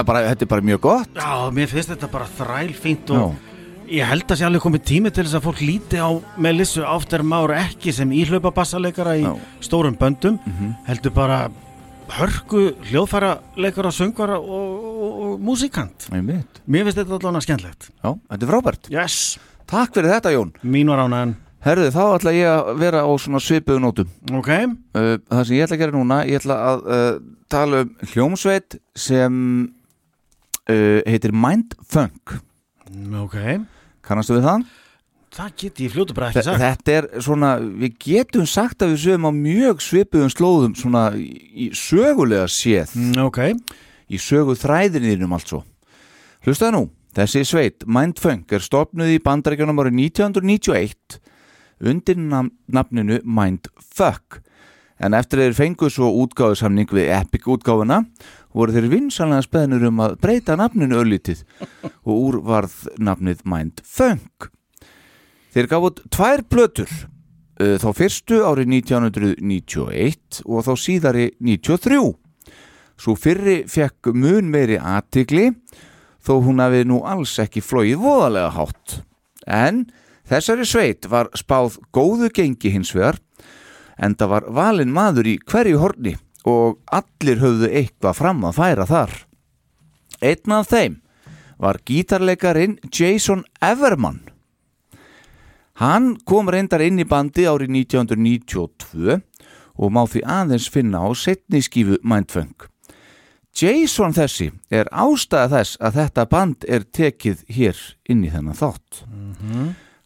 Já, bara, þetta er bara mjög gott. Já, mér finnst þetta bara þræl fínt og ég held að sé alveg komið tími til þess að fólk líti á Melissu After Már ekki sem íhlaupa bassaleikara í Já. stórum böndum heldur bara hörku hljóðfæra leikara, söngara og, og, og músikant. Mér finnst þetta allavega skemmtlegt Já, þetta er frábært. Yes, Takk fyrir þetta, Jón. mín var ánæðan Herðu, þá ætla ég að vera á svona svipuðu nótum Ok, uh, Það sem ég ætla að gera núna Ég ætla að uh, tala um hljómsveit sem uh, heitir Mindfunk ok. Kannastu við það? Það get ég fljótu bara ekki sagt. Þetta er svona, við getum sagt að við sögum á mjög svipuðum slóðum svona í sögulega séð. Mm, Ok, í sögu þræðinniðnum altså. Hlustaðu nú, þessi sveit Mindfunk er stopnuð í bandarækjunum árið 1991 undir nafninu Mindfuck en eftir þeir fengu svo útgáðusamning við Epic útgáfuna voru þeir vinsanlega speðnur um að breyta nafninu öllítið og úr varð nafnið Mindfunk Þeir gaf út tvær plötur uh, þá fyrstu árið 1991 og þá síðari 93 Svo fyrri fekk mun meiri aðtigli þó hún hafi nú alls ekki flóið voðalega hátt. En þessari sveit var spáð góðu gengi hins vegar en það var valinn maður í hverju horni og allir höfðu eitthvað fram að færa þar. Einn af þeim var gítarleikarin Jason Everman. Hann kom reyndar inn í bandi árið 1992 og má því aðeins finna á setni skífu Mindfunk. Jason þessi er ástæða þess að þetta band er tekið hér inn í þennan þátt.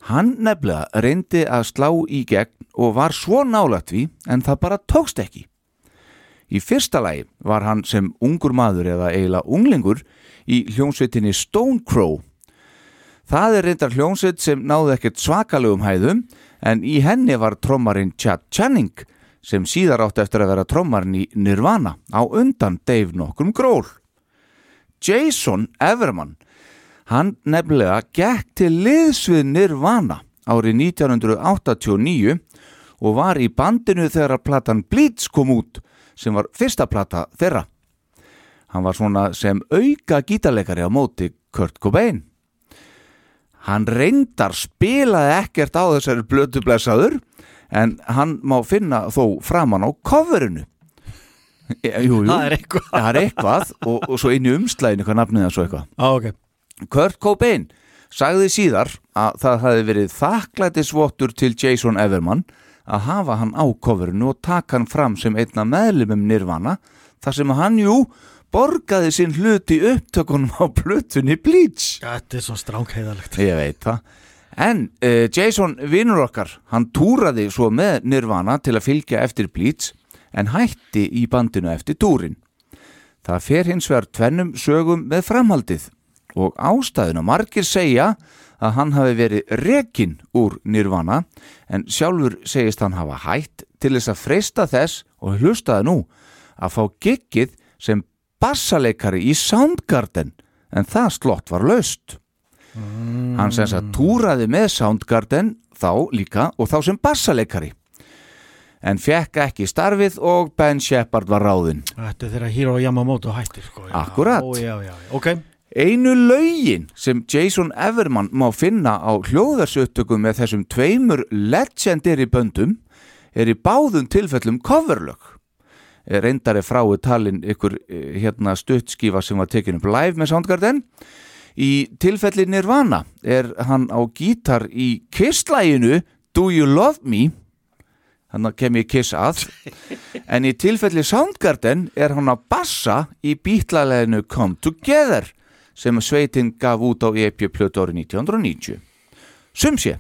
Hann nefnilega reyndi að slá í gegn og var svo nálægt við en það bara tókst ekki. Í fyrsta lagi var hann sem ungur maður eða eiginlega unglingur í hljómsveitinni Stone Crow. Það er reyndar hljómsveit sem náði ekkert svakalugum hæðum en í henni var trommarinn Chad Channing sem síðar átti eftir að vera trommarinn í Nirvana á undan Dave nokkrum gról. Jason Everman, hann nefnilega gekk til liðs við Nirvana árið 1989 og var í bandinu þegar að platan Bleach kom út sem var fyrsta plata þeirra. Hann var svona sem auka gítarleikari á móti Kurt Cobain. Hann reyndar spilaði ekkert á þessari blötu blessaður en hann má finna þó framan á coverinu. E, jú, jú. það er eitthvað Það er eitthvað og, og svo inn í umslæðinu hvað nafnið það svo eitthvað. Á, ok Kurt Cobain sagði síðar að það hafi verið þakklætisvottur til Jason Everman að hafa hann á coverinu og taka hann fram sem einna meðlumum Nirvana þar sem hann jú borgaði sinn hluti upptökunum á plötunni Bleach. Þetta er svo strákheiðalegt Ég veit það. En uh, Jason vinnur okkar, hann túraði svo með Nirvana til að fylgja eftir Bleach en hætti í bandinu eftir túrin. Það fer hins vegar tvennum sögum með framhaldið og ástæðuna margir segja að hann hafi verið rekinn úr Nirvana en sjálfur segist hann hafa hætt til þess að freista þess og hlustaði nú að fá giggið sem bassaleikari í Soundgarden en það slott var laust. Hann sem að túraði með Soundgarden þá líka og þá sem bassaleikari en fekk ekki starfið og Ben Shepard var ráðinn. Þetta er þegar Hiro Yamamoto hættir sko. já. Akkúrat. Ó, já, já, já. Ok, Einu lögin sem Jason Everman má finna á hljóðarsuttökum með þessum tveimur legendary böndum er í báðum tilfellum coverlög. Eh, Reyndar er frái talin ykkur eh, hérna stuttskífa sem var tekin upp live með Soundgarden. Í tilfelli Nirvana er hann á gítar í kisslæginu Do You Love Me þannig kem ég kiss að en í tilfelli Soundgarden er hann að bassa í bítlaleginu Come Together sem sveitin gaf út á EP plötu árið 1990 Sum sé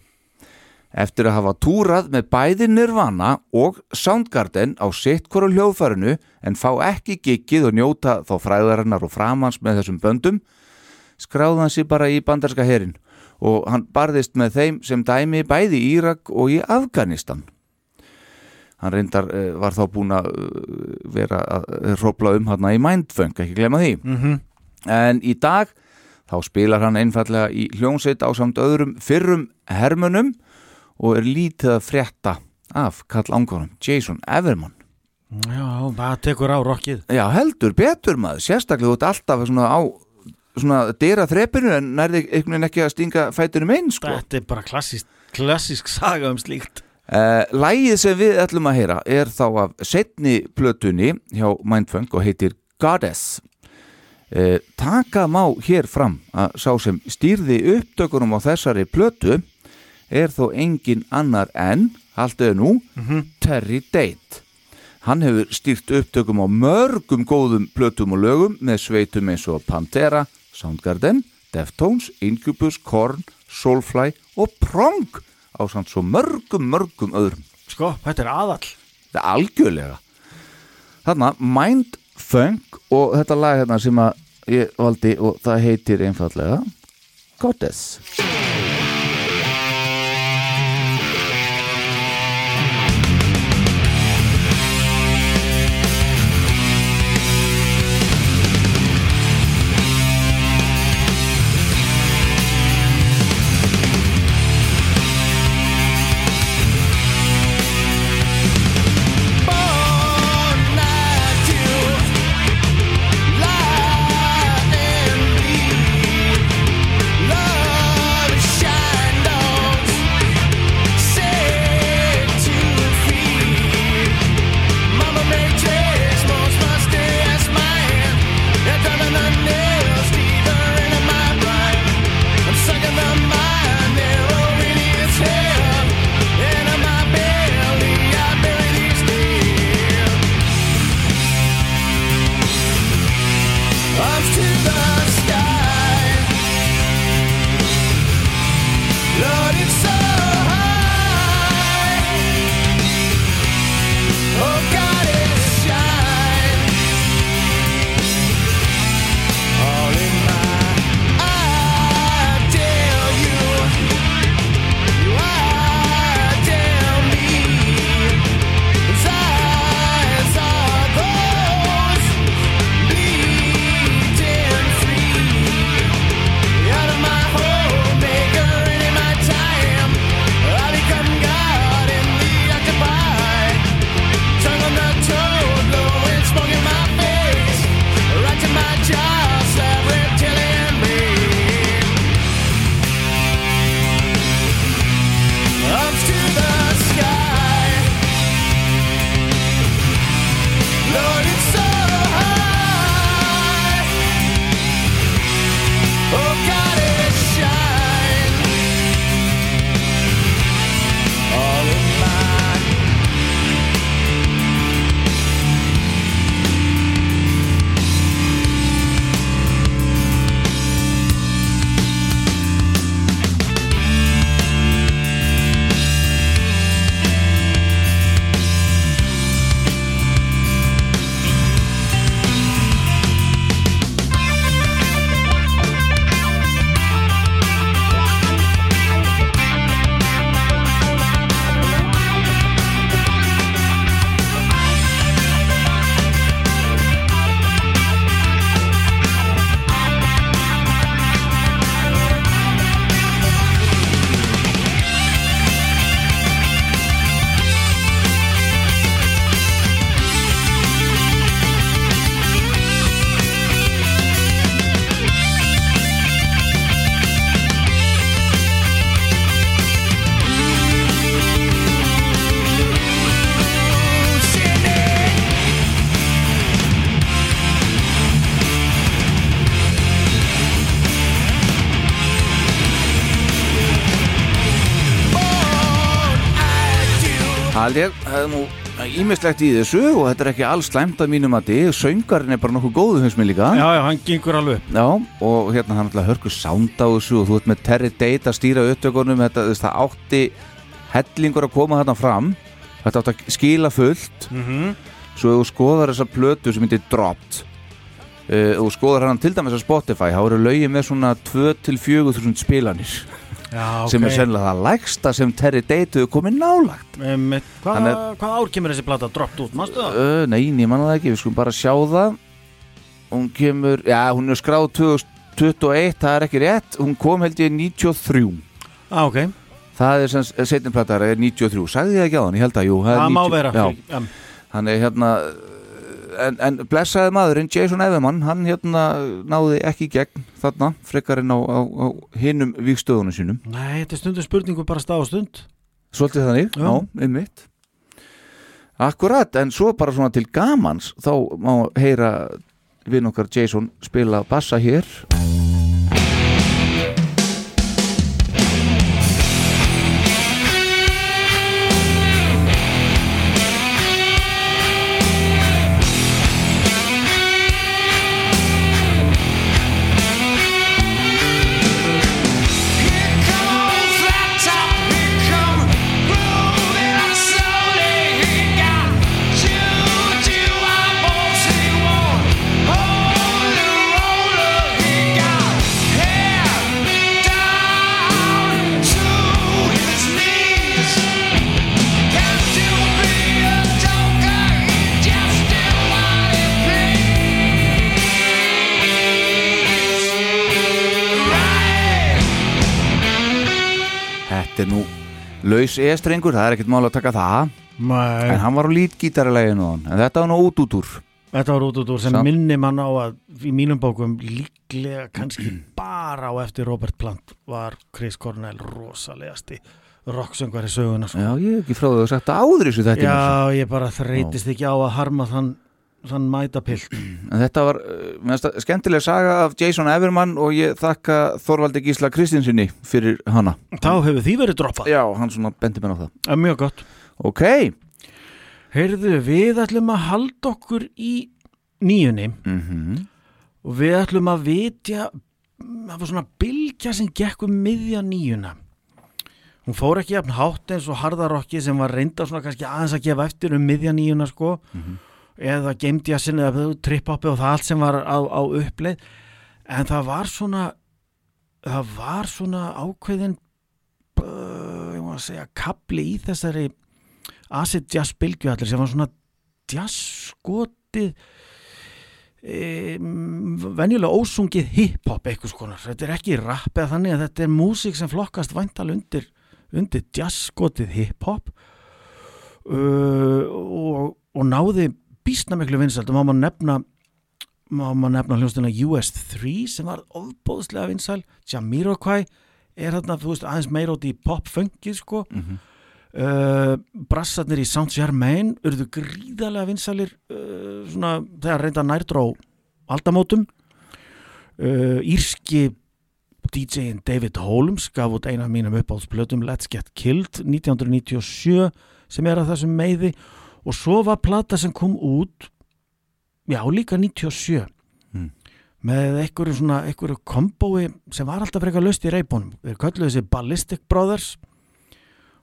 Eftir að hafa túrað með bæði Nirvana og Soundgarden á sitt hverju hljóðfærinu en fá ekki giggið og njóta þá fræðarinnar og framans með þessum böndum skráði hann sér bara í bandarska herin og hann barðist með þeim sem dæmi bæði í Írak og í Afganistan. Hann reyndar uh, var þá búin að uh, vera að hrópla um hann í Mindfunk, ekki glemma því. Mhm. En í dag þá spilar hann einfallega í hljónsveit á samt öðrum fyrrum hermunum og er lítið að frétta af kall ángunum, Jason Everman já, það tekur á rockið Já, heldur betur maður, sérstaklega ert alltaf svona á svona dyra þrepinu en nærði einhvern veginn ekki að stinga fætunum einn sko. Þetta er bara klassísk, klassísk saga um slíkt Uh, lægið sem við ætlum að heyra er þá af setni plötunni hjá Mindfunk og heitir Goddess. Uh, taka má hér fram að sá sem stýrði upptökunum á þessari plötu er þó engin annar en, halduðu nú, Terry Date. Hann hefur stýrt upptökum á mörgum góðum plötum og lögum með sveitum eins og Pantera, Soundgarden, Deftones, Incubus, Korn, Soulfly og Prong á samt svo mörgum, mörgum öðrum. Sko, þetta er aðall Það er algjörlega. Þarna, Mind Funk og þetta lag hérna sem að ég valdi og það heitir einfallega Goddess. Ímislegt í þessu og þetta er ekki alls slæmt að mínum að þið, söngarinn er bara nokkuð góðu finnst mér líka. Já, já, hann gengur alveg Já, og hérna hann ætla hörku sound á þessu og þú ert með Terry Date að stýra upptökunum, þetta, það átti hellingur að koma þarna fram. Þetta átti að skila fullt. Mhm. svo ef þú skoðar þessa plötu sem heitir Dropped uh, og þú skoðar hann til dæmis á Spotify, þá eru lögin með svona 2-4 þúsund spilanir Já, ok sem er sennilega það lægsta sem Terry Date komið nálagt um, hvað, hvað ár kemur þessi plata? Droppt út, mástu það? uh, Nei, ég manna það ekki, við skulum bara sjá það. Hún kemur, já, hún er skráð 2021, það er ekki rétt. Hún kom held ég 93 ah, ok, Það er sem setjumplatar er 93 Sagði ég ekki á hann, ég held að jú það má 90 vera. Já, er hérna En, en blessaði maðurinn, Jason Everman Hann hérna náði ekki gegn Þarna, frekarinn á, á, á hinum Víkstöðunum sínum. Nei, þetta er stundum spurningu bara stað og stund. Svolítið þannig, Já. já, einmitt. Akkurat, en svo bara svona til gamans þá má heyra vinn okkar Jason spila bassa hér laus e-strengur, það er ekkert mál að taka það. Nei, en hann var á lítgítarileginu en þetta var nú út út úr. Þetta var út út úr sem Samt- minni mann á að í mínum bókum líklega kannski bara á eftir Robert Plant var Chris Cornell rosalegasti rocksöngvari söguna sko. Já, ég hef ekki frá því að sagt áður í þessu þetta Já, ég bara þreytist ekki á að harma þann, þann mæta pilt þetta var uh, það skemmtileg saga af Jason Everman og ég þakka Þorvaldi Gísla Kristinsinni fyrir hana. Þá hefur því verið droppað. Já, hann svona bendi mér á það. Það er Mjög gott. Ok, Heyrðu, við ætlum að halda okkur í nýjunni. Mm og við ætlum að vitja það var svona bylgja sem gekk um miðja nýjuna. Hún fór ekki jafn hátt eins og harðarokki sem var reynda svona kannski aðeins að gefa eftir um miðja nýjuna sko. Eða geimdi að sinni eða tripp-hoppi og það allt sem var á, á uppleið. En það var svona það var svona ákveðin uh, ég má að segja kapli í þessari acid jazz bylgju allir sem var svona jazz skotið e, venjulega ósungið hip-hop eitthvað skonar, þetta er ekki rap eða þannig að þetta er músík sem flokkast væntal undir, undir jazzskotið hip-hop uh, og, og náði býstna miklu vinsælt og má maður nefna má maður nefna hljóstina US3 sem var ofbóðslega vinsæl. Jamiroquai er þarna þú veist, aðeins meira út í pop-funkið sko. Mhm. uh, brassarnir í Saint Germain urðu gríðarlega vinsælir uh, svona þegar reynda nærdró aldamótum. Uh, Írski DJ-in David Holmes gaf út eina af mínum uppáhaldsplötum Let's Get Killed 1997 sem er að þessum meiði. og svo var plata sem kom út já líka 97 Mm. með einhverju svona einhverju kombói sem var alltaf frekar löst í reybónum þeir kölluðu þessi Ballistic Brothers.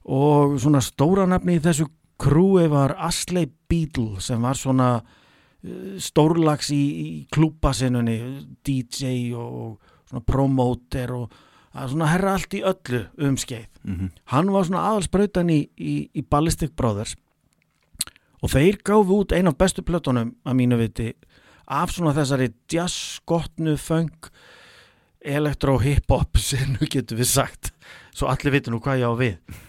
Og svona stóra nafni í þessu krúi var Asley Beadle sem var svona uh, stórlags í, í klúbasinnunni DJ og svona promoter og svona herra allt í öllu um skeið. Mhm. hann var svona aðalsbrautan í, í, í Ballistic Brothers og þeir gáfu út ein af bestu plötunum að mínu viti af svona þessari jazzskotnu funk elektro hip-hop sem nú getum við sagt svo allir vitur nú hvað ég á við.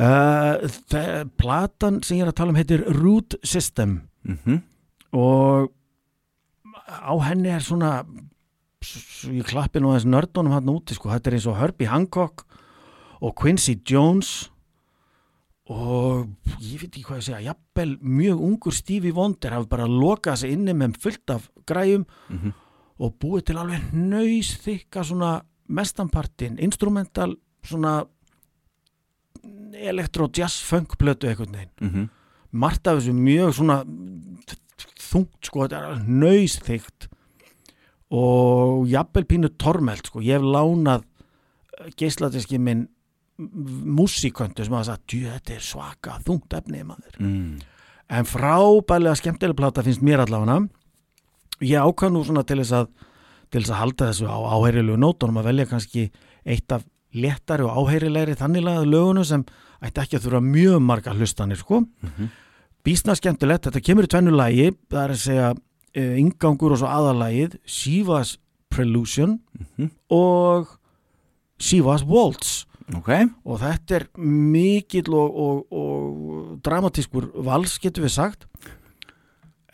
Uh, platan sem ég er að tala um heitir Root System. Mhm. og á henni er svona ég klappi nú aðeins nördunum hann úti sko, þetta er eins og Herbie Hancock og Quincy Jones og ég veit ekki hvað ég segja jafnvel mjög ungur Stevie Wonder hafi bara lokað sig inni með fullt af græjum Mhm. og búið til alveg nöys þykka svona mestanpartin instrumental svona elektro jazz funk plötu einhvern veginn Mhm. margt af þessu mjög svona þungt sko, þetta er alveg nöysþygt og jafnvel pínu tormelt sko, ég hef lánað geisladiski minn músiköntu sem hafa sagt, djú, þetta er svaka þungt efni maður, Mm. en frábælega skemmtileg plata finnst mér allavega. Ég ákvað nú svona til þess að til þess að halda þessu á áheyrilegu nótunum að velja kannski eitt af léttari og áheyrilegri þanniglega lögunum sem ætti ekki að þurfa mjög marga hlustanir sko. Bísna skemmtilegt, þetta kemur í tvennu lægi það er að segja uh, ingangur og svo aðalægið Shivas Prelusion Mhm. og Shivas Waltz Ok, og þetta er mikill og, og, og dramatískur vals getur við sagt.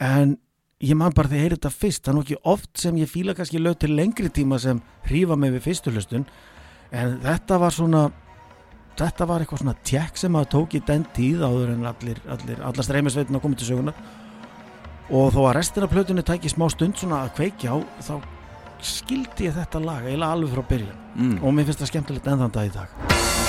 En ég man bara þegar ég heyri þetta fyrst það er nú ekki oft sem ég fíla kannski lög til lengri tíma sem hrífa mig við fyrstu hlustun. En þetta var svona þetta var eitthvað svona tjekk sem að tók í den tíð áður en allir, allir allar streymisveitin að koma til sögunar og þó að restina plötunni tæki smá stund svona að kveikja á þá skildi ég þetta lag eiginlega alveg frá byrjun mm. og mér finnst það skemmtilegt enn þann dag í dag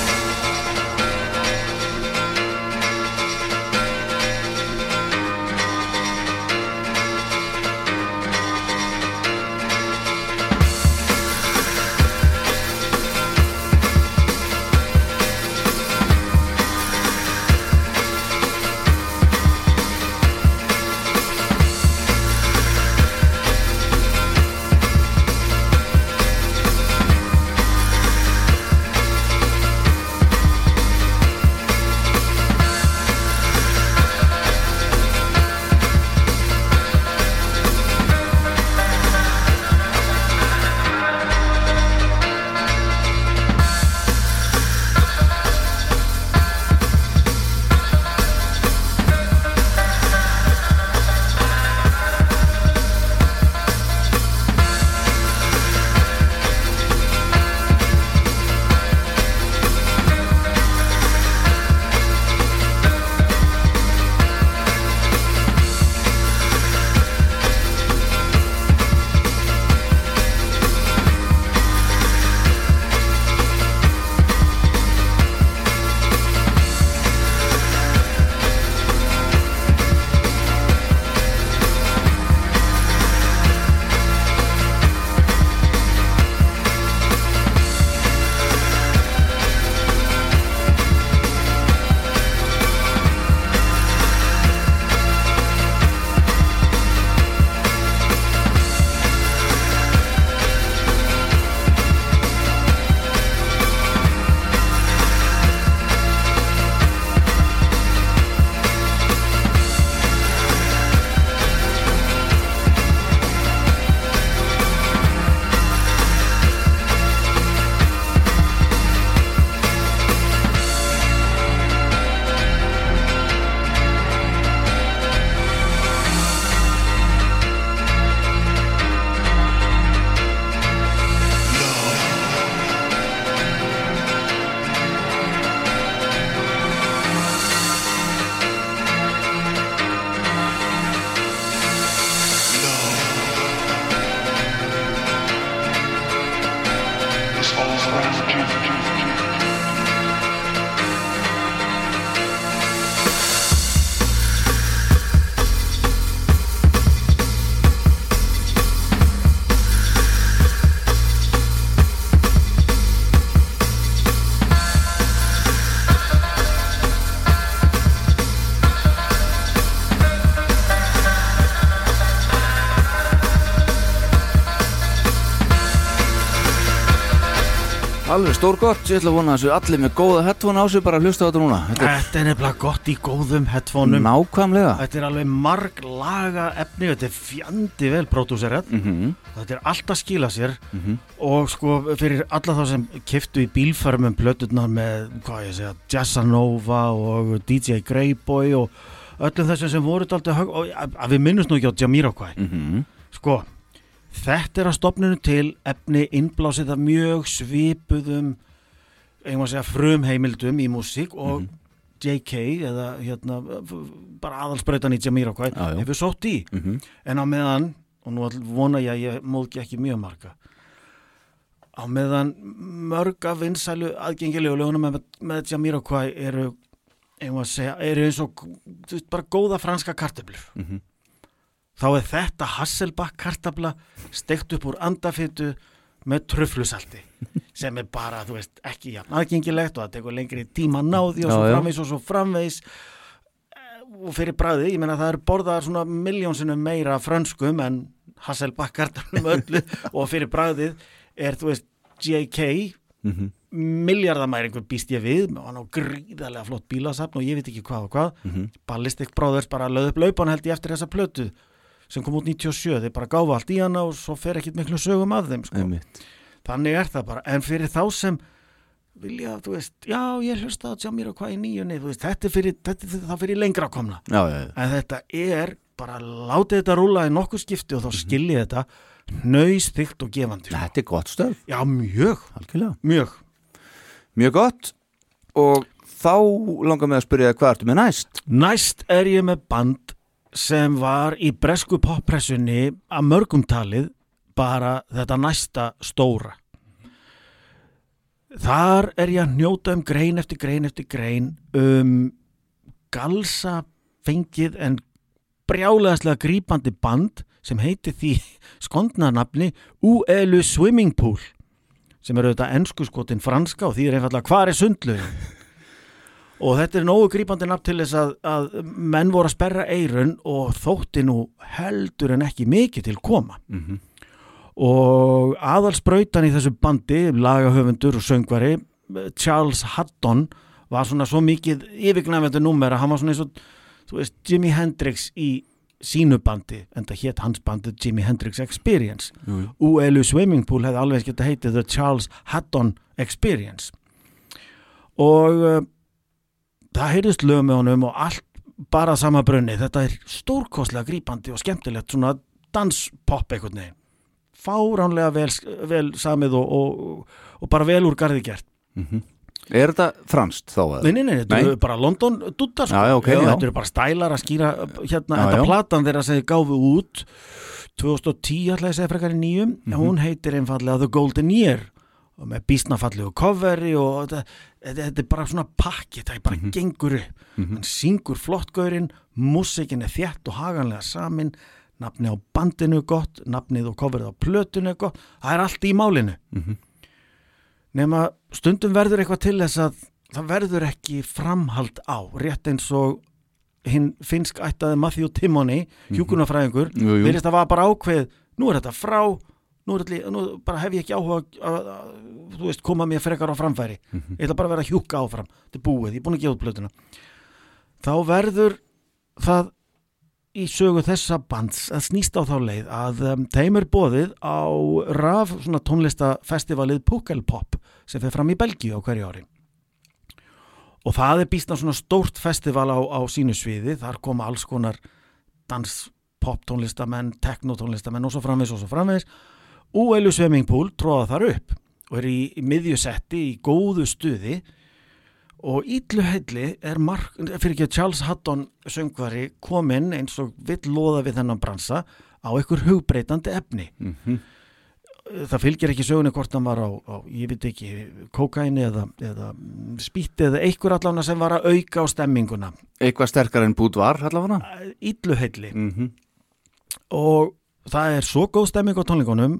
Alveg stór gott, ég ætla að vona þessu allir með góða headphone á sig bara að hlusta á þetta núna. Þetta Þetta er nefnilega gott í góðum er headphoneum. Nákvæmlega. Þetta er alveg marg laga efni Þetta er fjandi vel pródúserað. Mhm, Þetta er allt að skila sér. Mhm. og sko fyrir alla þá sem kiftu í bílförmum plöturnar með, hvað ég segja, Jazzanova og DJ Greyboy og öllum þessum sem voru og að, að við minnumst nú ekki á Jamiroquai Mhm. sko, þetta er að stopninu til efni innblásið af mjög svipuðum segja frumheimildum í músík og Mhm. JK eða hérna bara aðalsbreytan í Jamiroquai já. hefur sótt í Mhm. en á meðan, og nú vona ég að ég móðki ekki mjög marga á meðan mörg af vinsælu aðgengilegu lögunum með, með Jamiroquai eru segja, eru eins og bara góða franska kartöflur Mhm. Þá er þetta Hasselback kartabla steikt upp úr andafittu með tröflusalti sem er bara, þú veist, ekki jafn aðgengilegt og það tekur lengri tíma að ná því og svo framvegs og svo framvegs og fyrir bræði, ég meina það eru borðaðar svona miljónsinnum meira frönskum en Hasselback kartablum öllu. Og fyrir bræðið er, þú veist, JK Mhm. miljardamæringur býst ég við. Og hann á gríðarlega flott bílasafn og ég veit ekki hvað og hvað. Mhm. Ballistic Brothers bara löð upp laupan held ég eftir þessa plötu sem kom út 97, þeir bara gáfa allt í hana og svo fer ekkit miklu sögum af þeim sko. Þannig er það bara, en fyrir þá sem vilja, þú veist, já ég hlusta á Jamir og hvað í nýjunni, þú veist, þetta er fyrir, þetta er það fyrir lengra komna. Já, já, já. en þetta er bara látið þetta rúla í nokkuð skipti og þá skiljið þetta nöys, þygt og gefandi sko. Þetta er gott stöð, já, mjög, algjörlega. Mjög. Mjög gott. Og þá langar mig að spyrja hvað ertu með næst? Næst er ég með band sem var í bresku poppressunni að mörgum talið bara þetta næsta stóra. Þar er ég að njóta um grein eftir grein eftir grein um galsa fengið en brjálegaðslega grípandi band sem heiti því skondnarnafni ULU Swimming Pool sem eru þetta ennsku skotin franska og því er einfallega hvar er sundlaugin og þetta er nógu grípandi nafn til þess að, að menn voru að sperra eirun og þótti nú heldur en ekki mikið til koma Mhm. og aðalsbrautan í þessu bandi, lagahöfundur og söngvari, Charles Haddon var svona svo mikið yfirgnæfendur númer að hann var svona eins og þú veist, Jimi Hendrix í sínu bandi, en það hétt hans bandi Jimi Hendrix Experience jú. ULU Swimming Pool hefði alveg geta heitið The Charles Haddon Experience og uh, það heyrðist lög með honum og allt bara sama brunni þetta er stórkostlega grípandi og skemmtilegt svona danspop einhvern veginn fáránlega vel, vel samið og, og, og bara vel úr garði gert Mhm. Er þetta franskt þá? Nei, nei, nei, þetta eru bara London dutta sko. Já, já, ok, já. Þetta eru bara stælar að skýra hérna, Já, þetta já. platan þeirra sem þið gáfu út 2010 ætlaði að segja frekar í nýjum Mhm. en hún heitir einfallega The Golden Year og með bísnafallegu coveri og þetta, þetta, er bara svona pakki það er bara Mhm. gengur upp hann syngur flottgaurinn, músikin er þétt og haganlega samin nafni á bandinu er gott, nafnið og coverið á plötinu er gott, það er allt í málinu Mhm. nema stundum verður eitthvað til þess að það verður ekki framhald á rétt eins og hinn finnsk ættaði Matthew Timmony hjúkunarfræðingur, Jú, jú. verðist að var bara ákveð nú er þetta frá nú, þetta, nú bara hef ég ekki áhuga að, að, að veist, koma mér frekar á framfæri. Ég ætla bara að vera að hjúka áfram. Þetta er búið, ég er búin að gefa út plötuna. Þá verður það í sögu þessa bands að snýst á þá leið að um, þeim er bóðið á raf svona tónlistafestivalið Pukkelpop sem fer fram í Belgíu á hverju ári. Og það er býstna svona stórt festival á, á sínu sviði. Þar koma alls konar dans pop tónlistamenn, tekno tónlistamenn og svo framvegs og svo framvegs ULU Swimming Pool tróða þar upp og er í, í miðjusetti í góðu stuði og ítlu heilli er mark, fyrir ekki að Charles Haddon söngvari kominn eins og vill loða við þennan bransa á einhver hugbreytandi efni Mhm. það fylgir ekki sögunni hvort hann var á, á ég veit ekki, kókaini eða, eða spýtti eða einhver allan sem var að auka á stemminguna Eitthvað sterkar en bút var allavega illuheilli mm -hmm. og það er svo góð stemming á tónleikunum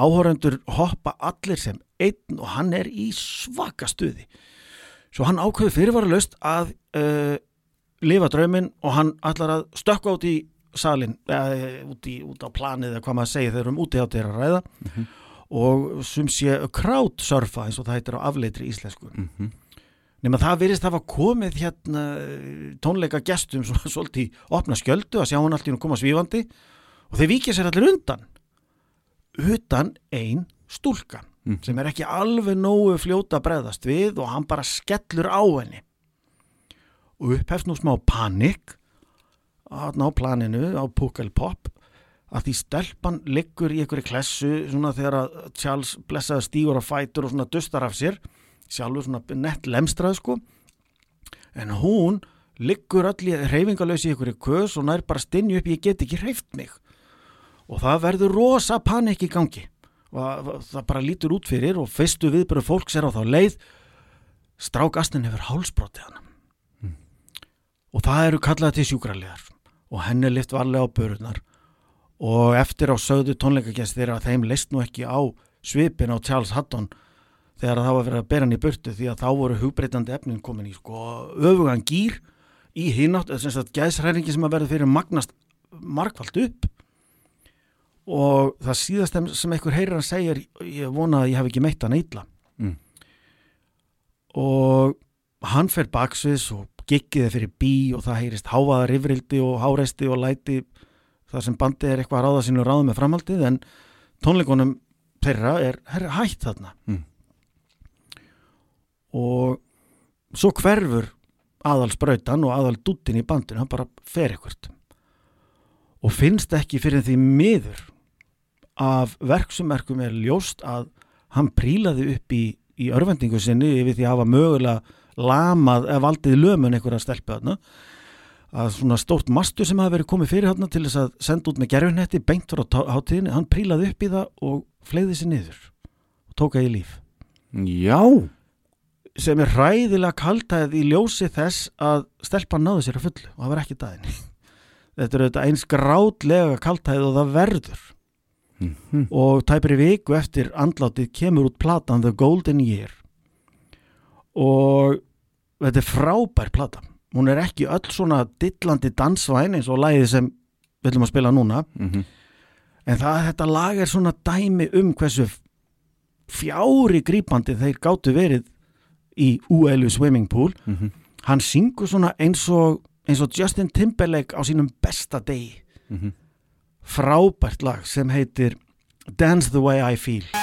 áhórendur hoppa allir sem einn og hann er í svaka stuði. Svo hann ákveður fyrirvaralaust að uh, lifa drauminn og hann ætlar að stökka út í salin, eða út, í, út á planið eða hvað maður segir þegar um úti átti er að ræða. Og sem sé crowdsurfa eins og það heitir á afleitri íslensku. Nema það virðist hafa komið hérna eh, tónleika gestum svo, svolítið opna skjöldu að sjá hann nú koma svífandi og þeir vikið sér allir undan utan ein stúlkan sem er ekki alveg nógu fljóta að bregðast við og hann bara skellur á henni. Og upphefst nú smá panik ná planinu á Pukkelpop að því stelpan liggur í einhverju klessu svona þegar að Charles blessaði stígur á fætur og svona dustar af sér sjálfur svona nett lemstrað sko. En hún liggur allir reyfingalösi í einhverju kös og nær bara stinni upp ég get ekki reyft mig og það verður rosa panik í gangi. Og það- bara lítur út fyrir og fyrstu viðbyrðu fólks er á þá leið strákastin hefur hálsbrotið hann. Og það eru kallað til sjúkraliðar. Og henni lift varlega á börunar og eftir á sögðu tónleikagestir að þeim leist nú ekki á svipin á Charles Haddon þegar það var verið að bera hann í burtu því að þá voru hugbreytandi efnin komin í sko öfugan gýr í hinátt, þess að gæsræringi sem að verður fyrir magnast markvalt upp og það síðast sem- einhver heyrir hann segir ég vona að ég hef ekki meitt hann illa Mm. og hann fer baksviðs og giggiði fyrir bí og það heyrist hávaða rifrildi og háresti og læti þar sem bandið er eitthvað að ráða sínu ráða með framhaldið en tónleikunum þeirra er, er hætt þarna Mm. og svo hverfur aðal sprautan og aðal dúttin í bandinu, hann bara fer ekkert og finnst ekki fyrir því miður af verksummerkum er ljóst að hann prílaði upp í, í örvendingu sinni yfir því að hafa mögulega lamað eða valdið lömun einhverja stelpu þarna. Að svona stórt mastur sem hafi verið komið fyrir þarna til þess að senda út með gerfinhetti beint frá tá- hátíðinni, hann prílaði upp í það og fleiði sér niður og tók að í líf. Já, sem er hræðilega kaltæð í ljósi þess að stelpan náði sér að fullu og það var ekki daginn. Þetta er auðvitað eins grátlega kaltæð og það verður Mhm. og tæpir í viku eftir andlátið kemur út platan The Golden Year og þetta er frábær plata hún er ekki öll svona dillandi dansvæn eins og lagið sem við ætlum að spila núna Mhm. en það þetta lag er svona dæmi um hversu fjári grípandi þeir gátu verið í ULU Swimming Pool Mhm. hann syngur svona eins og, eins og Justin Timberlake á sínum besta degi Mhm. Frábært lag sem heitir Dance the Way I Feel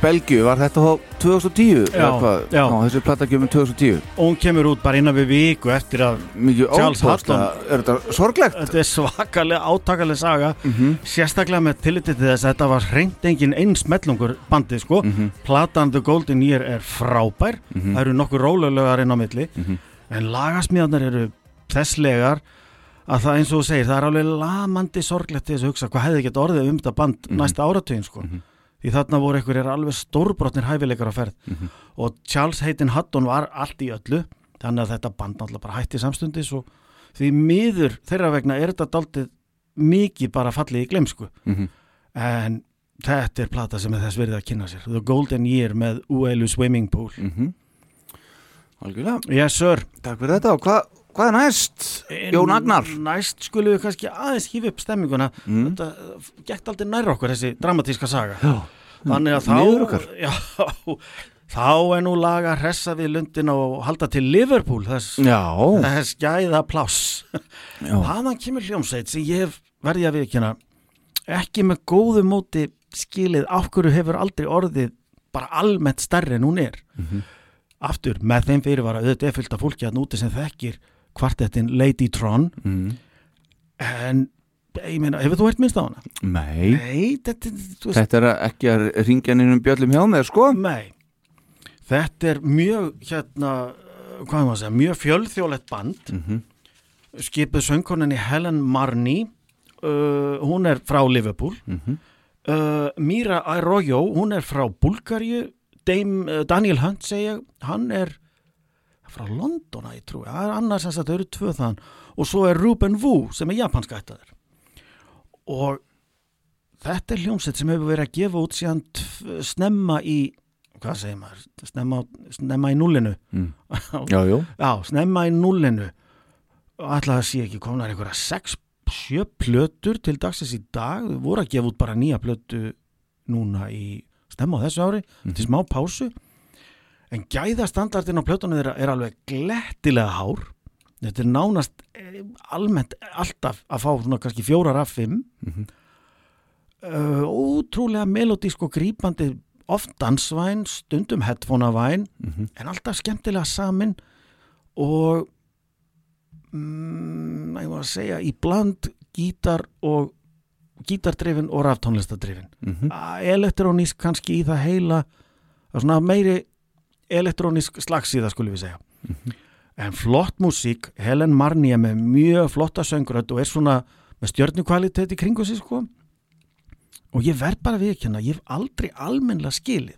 Belgíu, var þetta þá 2010? Já, já. þessi platta kemur 2010 og hún kemur út bara innan við viku eftir að Mikið Charles óbóðslega, er þetta sorglegt? þetta er svakalega átakalega saga Mhm. sérstaklega með tilliti til þess að þetta var hreint engin eins mellungur bandið sko Mhm. platan The Golden Year er frábær það eru nokkur rólulegar inn á milli Mhm. en lagasmíðarnar eru þesslegar að það eins og þú segir, það er alveg lamandi sorglegt til þess að hugsa hvað hefði gett orðið um þetta band næsta áratugin sko því þarna voru einhverjir alveg stórbrotnir hæfileikar á ferð. Og Charles Hayden Hutton var allt í öllu þannig að þetta band náttúrulega bara hætti samstundis og því miður þeirra vegna er þetta daldið mikið bara fallið í glemsku Mhm. en þetta er plata sem er þess verið að kynna sér. The Golden Year með Uelu Swimming Pool. Mhm. Algjörlega, Yes sir. Takk fyrir þetta. Og hvað, hvað er næst? Jón Agnar? Næst skulum við kannski aðeins hífa upp stemminguna. Mm. þetta uh, gekk aldrei nær okkur þessi dramatíska saga. Já, þannig að Miður þá já, þá er nú laga að hressa við lundin og halda til Liverpool þess, þess gæða pláss. Já. hvaðan kemur hljómsveit sem ég hef verði að viðkjöna ekki með góðu móti skilið af hverju hefur aldrei orðið bara almennt stærri en hún er. Aftur með þeim fyrirvara auðvitað er fyllt af fólki að núti sem þekkir kvartettin Lady Tron. Mm. en ég meina, hefur þú hert minnst á hana? Nei, Nei, þetta, þú þetta er ekki að ringja nýjum bjöllum hjá mér, sko. Nei. Þetta er mjög hérna, hvað maður að segja, mjög fjölþjólett band. Mhm. skipuð söngkoninni Helen Marni. Uh, hún er frá Liverpool. Mhm. uh, Mira Arroyo, hún er frá Bulgaríu Dame, uh, Daniel Hunt segja, hann er frá Londona, ég trúi, það er annars að það eru tvö þann og svo er Ruben Wu sem er japanska ættaður. Og þetta er hljómsett sem hefur verið að gefa út síðan snemma í hvað segir maður, snemma, snemma í nullinu Mm. Já, já, snemma í nullinu og ætla að sé ekki komnar einhverja 6-7 plötur til dagsins í dag, þau voru að gefa út bara nýja plötu núna í stemma á þessu ári, til smá pásu en gæðastandardin á plötunum þeirra er alveg glettilega hár þetta er nánast eh, almennt alltaf að fá svona kannski fjórar af fimm Mhm. uh, ótrúlega melodísk og grípandi oft dansvæn, stundum headphoneavæn Mhm. en alltaf skemmtilega samin og mm, ég var að segja í bland gítar og gítardrifin og raftónlistadrifin Mhm. elektrónísk kannski í það heila það er svona meiri elektrónísk slagsíða skulum við segja. En flott músík Helen Marnie með mjög flotta söngrödd og er svona með stjörnukvalitet í kringu sig sko. Og ég verð bara við ekki hérna ég hef aldrei almennlega skilið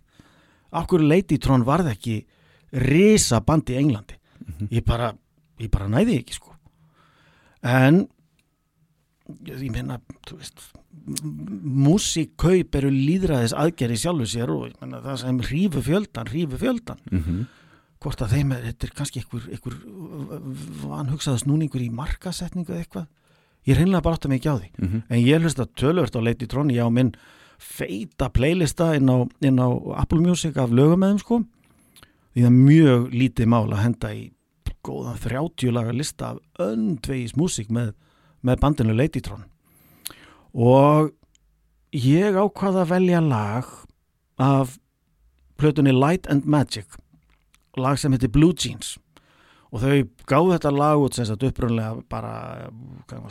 af hverju Lady Tron varð ekki risa band í Englandi. Ég bara, ég bara næði ekki sko. En ég meina, þú veist músikkaup eru líðræðis aðgerði sjálfu sér og ég meina, það sem hrífu fjöldan, hrífu fjöldan Mhm. hvort að þeim er, þetta er kannski einhver, einhver vanhugsaða snúningur í markasetningu eitthvað. Ég reynlega bara átta mig ekki á því. Mhm. en ég hlust að tölvört á Lady Tron ég á minn feita playlista inn á, inn á Apple Music af lögum með þeim sko. Því það er mjög lítið mál að henda í góðan 30 laga lista af öndvegis músík með, með bandinu Lady Tron og ég ákvað að velja lag af plötunni Light and Magic lag sem heitir Blue Jeans. Og þau gáðu þetta lag út sem sagt upprunlega bara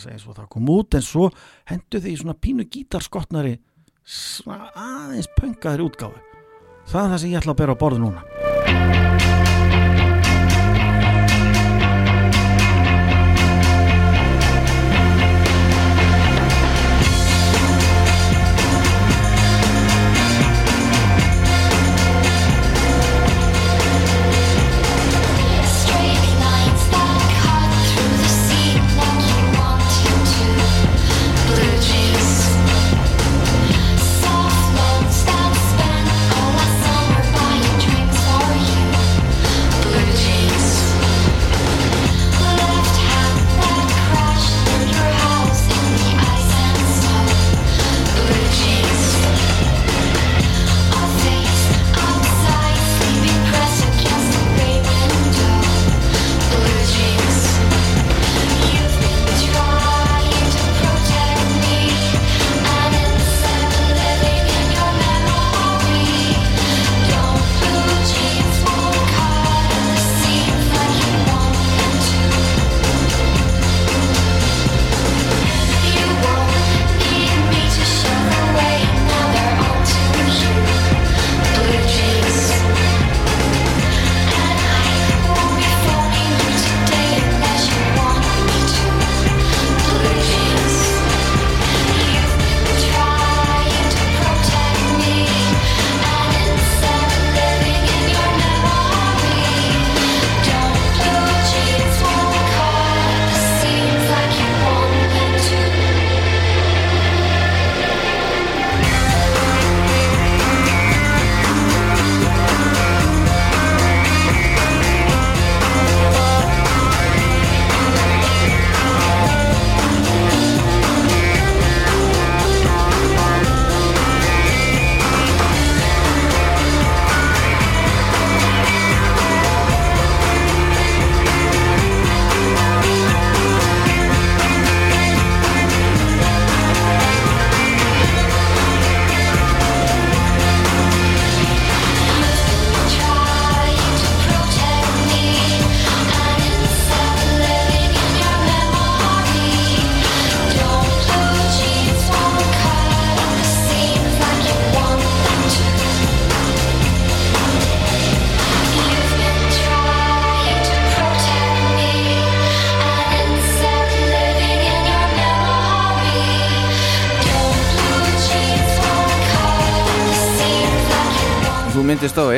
segja svo það kom út en svo hendu þau í svona pínu gítarskotnari svona aðeins pönkaðri útgáfu. Það er það sem ég ætla að bera á borðu núna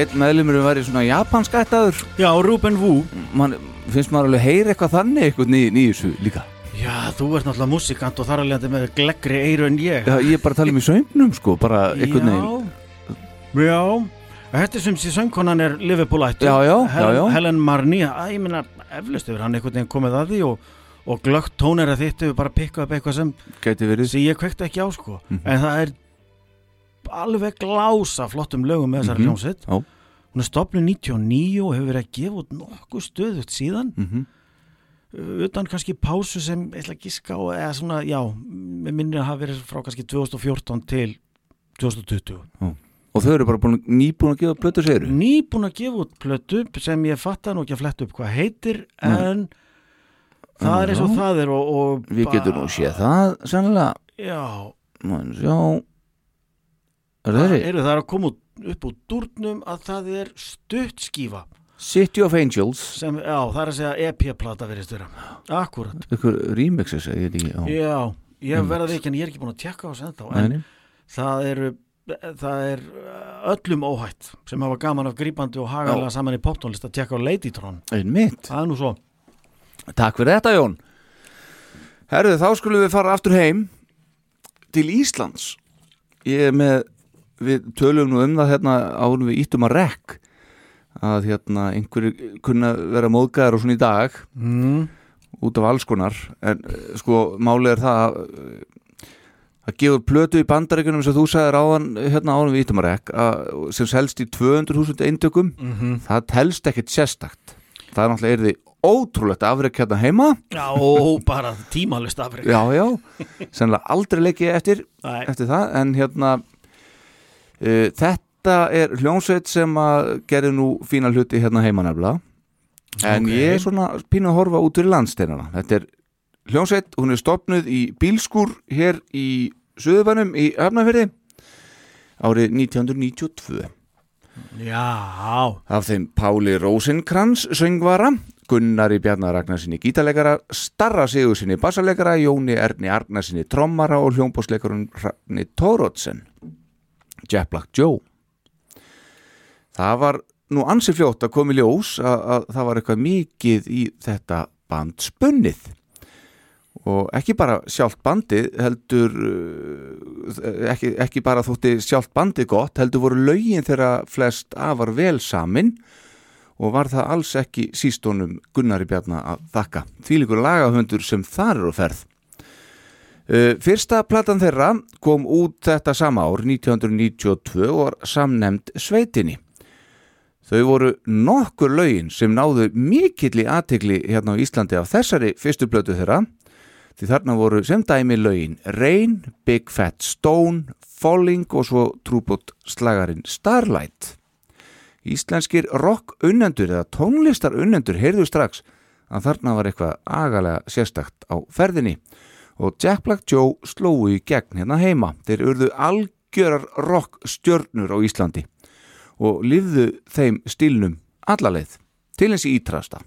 einn meðlumur var í svona japansk ættaður. Já, Ruben Wu. Man, finnst maður alveg heyra eitthvað þannig eitthvað ný, nýjus líka? Já, þú ert náttúrulega músikant og þar alveg með gleggri eiru en ég. Já, ég er bara að tala um í sögnum sko bara eitthvað neginn Já, já. Þetta sem sé söngkonan er Liverpool ættu Já, já, Helen, já, já. Helen Marni, að ég minna eflust yfir hann einhvern veginn komið að því og, og glögt tónera þitt hefur bara pikkað upp eitthvað sem, sem ég kvekti ekki á sko. Mhm. en það er alveg glása flottum lögum með þessari Mhm. hljómsveit. Já. hún er stopnum 99 og hefur verið að gefa út nokkuð stöðugt síðan. Mm utan kannski pásu sem ég ætla að giska á eða svona, já, með minni að hafa verið frá kannski 2014 til 2020 og þau eru bara búin, nýbúin að gefa blötu segiru nýbúin að gefa út plötu sem ég fatta nú ekki að fletta upp hvað heitir Nei. en það er eins og Já. það er og, og við getum nú séð það sennilega. Já, sjá. er það eru það er að koma upp úr dúrnum að það er stutt skífa City of Angels. Sem, já, það er að segja EP-plata verið störa akkurat, ykkur remixes ég veit ekki já. já, ég verða ekki en ég er ekki búin að tjekka á Nei, en nei. það eru það er öllum óhætt sem hafa gaman af grípandi og hagalega saman í poptónlist að tjekka á Ladytron einmitt. Það er nú svo. Takk fyrir þetta Jón. Herðu þá skulum við fara aftur heim til Íslands. Ég er með við tölum nú um það hérna árum við íttum að rekk að hérna einhverju kunna vera móðgæðar og svona í dag mm. út af alls konar. En eh, sko málið er það að, eh, út plötu í bandaríkunum sem þú sagðir áðan hérna árum við íttum að rekk sem selst í 200.000 eintökum. Mm það telst ekkit sérstakt. Það er náttúrulega er því ótrúlegt afrek hérna heima? Já, og bara tímalist afreg já, já, sennilega aldrei leikið eftir, eftir það en hérna þetta er hljónsveit sem að gerði nú fína hluti hérna heima nefnilega. En Ok. ég er svona pínu að horfa út fyrir landsteinana. Þetta er hljónsveit, hún er stopnuð í bílskúr hér í Suðubænum í Öfnafyrði árið 1992 já, Af þeim Páli Rósinkrans söngvara, Gunnari Bjarnar Ragnarsinni gítarleikara, Starra Sigursinni bassarleikara, Jóni Erni Arnarsinni trommara og hljómbósleikarun Hrafni Tórótsen, Jack Black Joe. Það var nú ansi fljótt að komi ljós að, að það var eitthvað mikið í þetta band spunnið. Og ekki bara sjálft bandið heldur uh, ekki, ekki bara þótti sjálft bandið gott heldur voru lögin þeirra flest afar vel samin og var það alls ekki sístónum Gunnari Bjarnar að þakka. Þvílíkur lagahöndur sem þar eru ferð fyrsta platan þeirra kom út þetta sama ár 1992 og var samnemnd Sveitinni Þau voru nokkur lögin sem náðu mikill í aðtegli hérna á Íslandi af þessari fyrstu blötu þeirra því þarna voru sem dæmi lögin Rain, Big Fat Stone, Falling og svo trúbót slagarinn Starlight. Íslenskir rock unnendur eða tónlistar unnendur heyrðu strax að þarna var eitthvað agalega sérstakt á ferðinni og Jack Black Joe slóu í gegn hérna heima. Þeir urðu algjörar rock stjörnur á Íslandi og lifðu þeim stílnum allaleið til eins í ítrasta.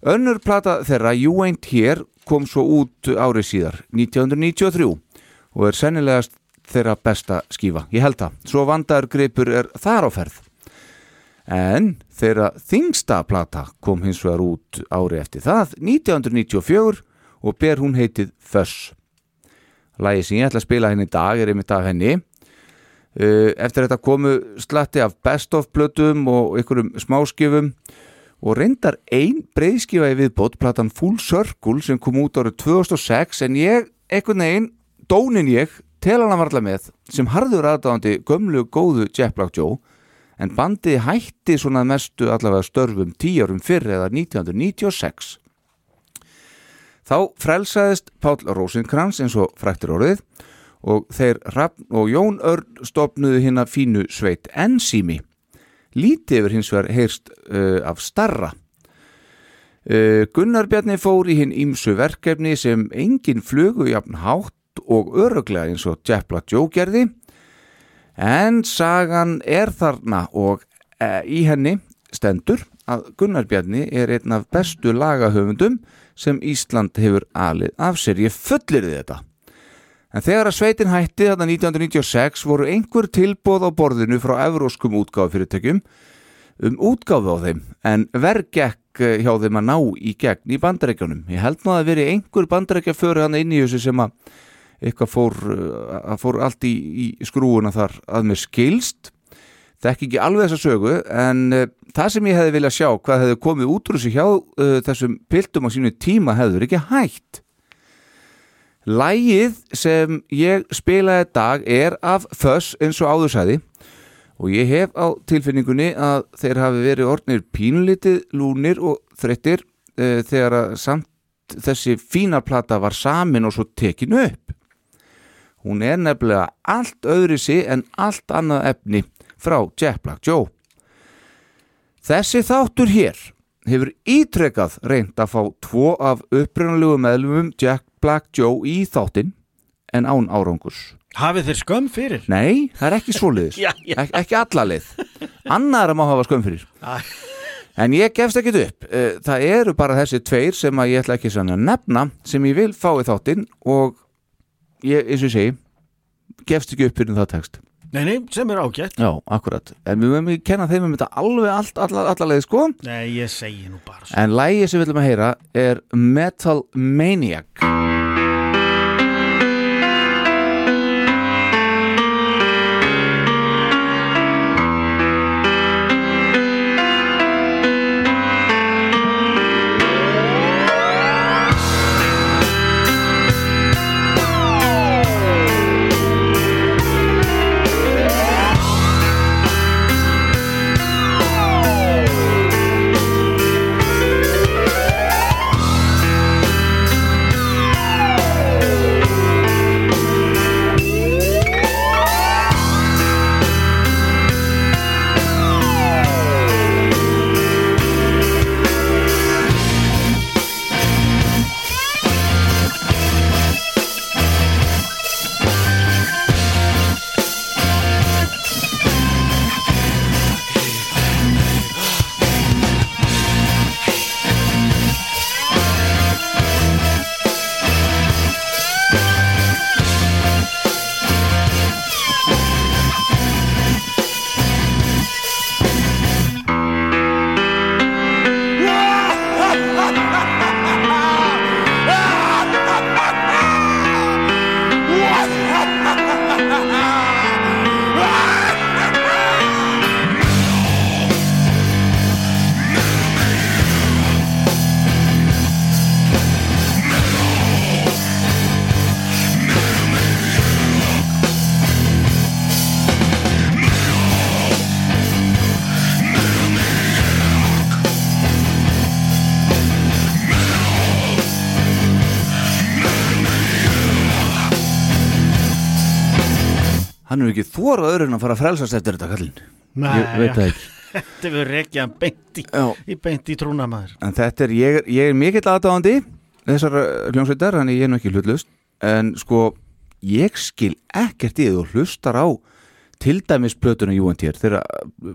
Önnur plata þeirra You Ain't Here kom svo út árið síðar 1993 og er sennilegast þeirra besta skífa. Ég held það. Svo vandar greipur er þar á ferð. En þeirra þingsta plata kom hins vegar út árið eftir það 1994 og ber hún heitið Fuss. Lægi sem ég ætla að spila henni í dag er einmitt af henni. Uh, Eftir þetta komu slatti af best of plötum og einhverjum smáskifum og reyndar ein breyðskifa í viðbót, platan Full Circle sem kom út árið 2006 en ég, einhvern veginn, dónin ég tel hann að varla með sem harður aðdáðandi gömlu góðu Jack Black Joe en bandið hætti svona mestu allavega störfum tíu árum fyrr eða 1996 Þá frelsaðist Páll Rósinkrans eins og frættir orðið og þeir Rafn og Jón Örn stopnuðu hinn að fínu sveit Ensými. Lítið yfir hins vegar heyrst uh, af starra. Uh, Gunnar Bjarni fór í hinn ímsu verkefni sem engin flugu jafn hátt og öruglega eins og Jack Black Joe gerði en sagan er þarna og uh, í henni stendur að Gunnar Bjarni er einn af bestu lagahöfundum sem Ísland hefur alið af sér. Ég fullir þetta. En þegar að sveitin hætti þarna 1996 voru einhver tilbóð á borðinu frá evróskum útgáfufyrirtökjum um útgáfu á þeim en verð gekk eh, hjá þeim að ná í gegn í bandarækjunum. Ég held nú að veri einhver bandarækja fyrir hann inn í þessu sem að eitthvað fór, eh, að fór allt í, í skrúuna þar að mér skilst. Þekki ekki alveg þessa sögu en uh, það sem ég hefði viljað sjá hvað hefði komið út úr þessu hjá uh, þessum piltum á sínu tíma hefður ekki hægt. Lægið sem ég spilaði dag er af Fuss eins og áðursæði og ég hef á tilfinningunni að þeir hafi verið orðnir pínlítið lúnir og þreyttir uh, þegar að samt þessi fína plata var samin og svo tekin upp. Hún er nefnilega allt öðri sig en allt annað efni frá Jack Black Joe. Þessi þáttur hér hefur ítrekað reynd að fá tvo af upprunalegu meðlumum Jack Black Joe í þáttinn en án árangurs. Hafið þeir skömm fyrir? Nei, það er ekki svoleiðis. Ek ekki alla leið. Annar má hafa skömm fyrir. En ég gefst ekkit upp. Eh, Það eru bara þessi tveir sem að ég ætla ekki svona að nefna sem ég vil fá í þáttinn og ég, eins og ég segi, gefst ekki upp fyrir það text. Nei, nei, sem er ágætt. Já, akkurat. En við mögum ekki kenna þeim um þetta alveg allt, alla, alla leið, sko. Nei, ég segi nú bara svo. En lægi sem við viljum að heyra er Metal Maniac. Öðrun að fara að frelsast eftir þetta kallinn. Ég veit það ekki. Þetta verður ekki að beint í, Já. í beint í trúna maður. En þetta er, ég, ég er mikill aðdáðandi þessar hljómsveitar, hann ég er nú ekki hlutlust en sko, ég skil ekkert í því og hlustar á til dæmis plötuna UNTR þeirra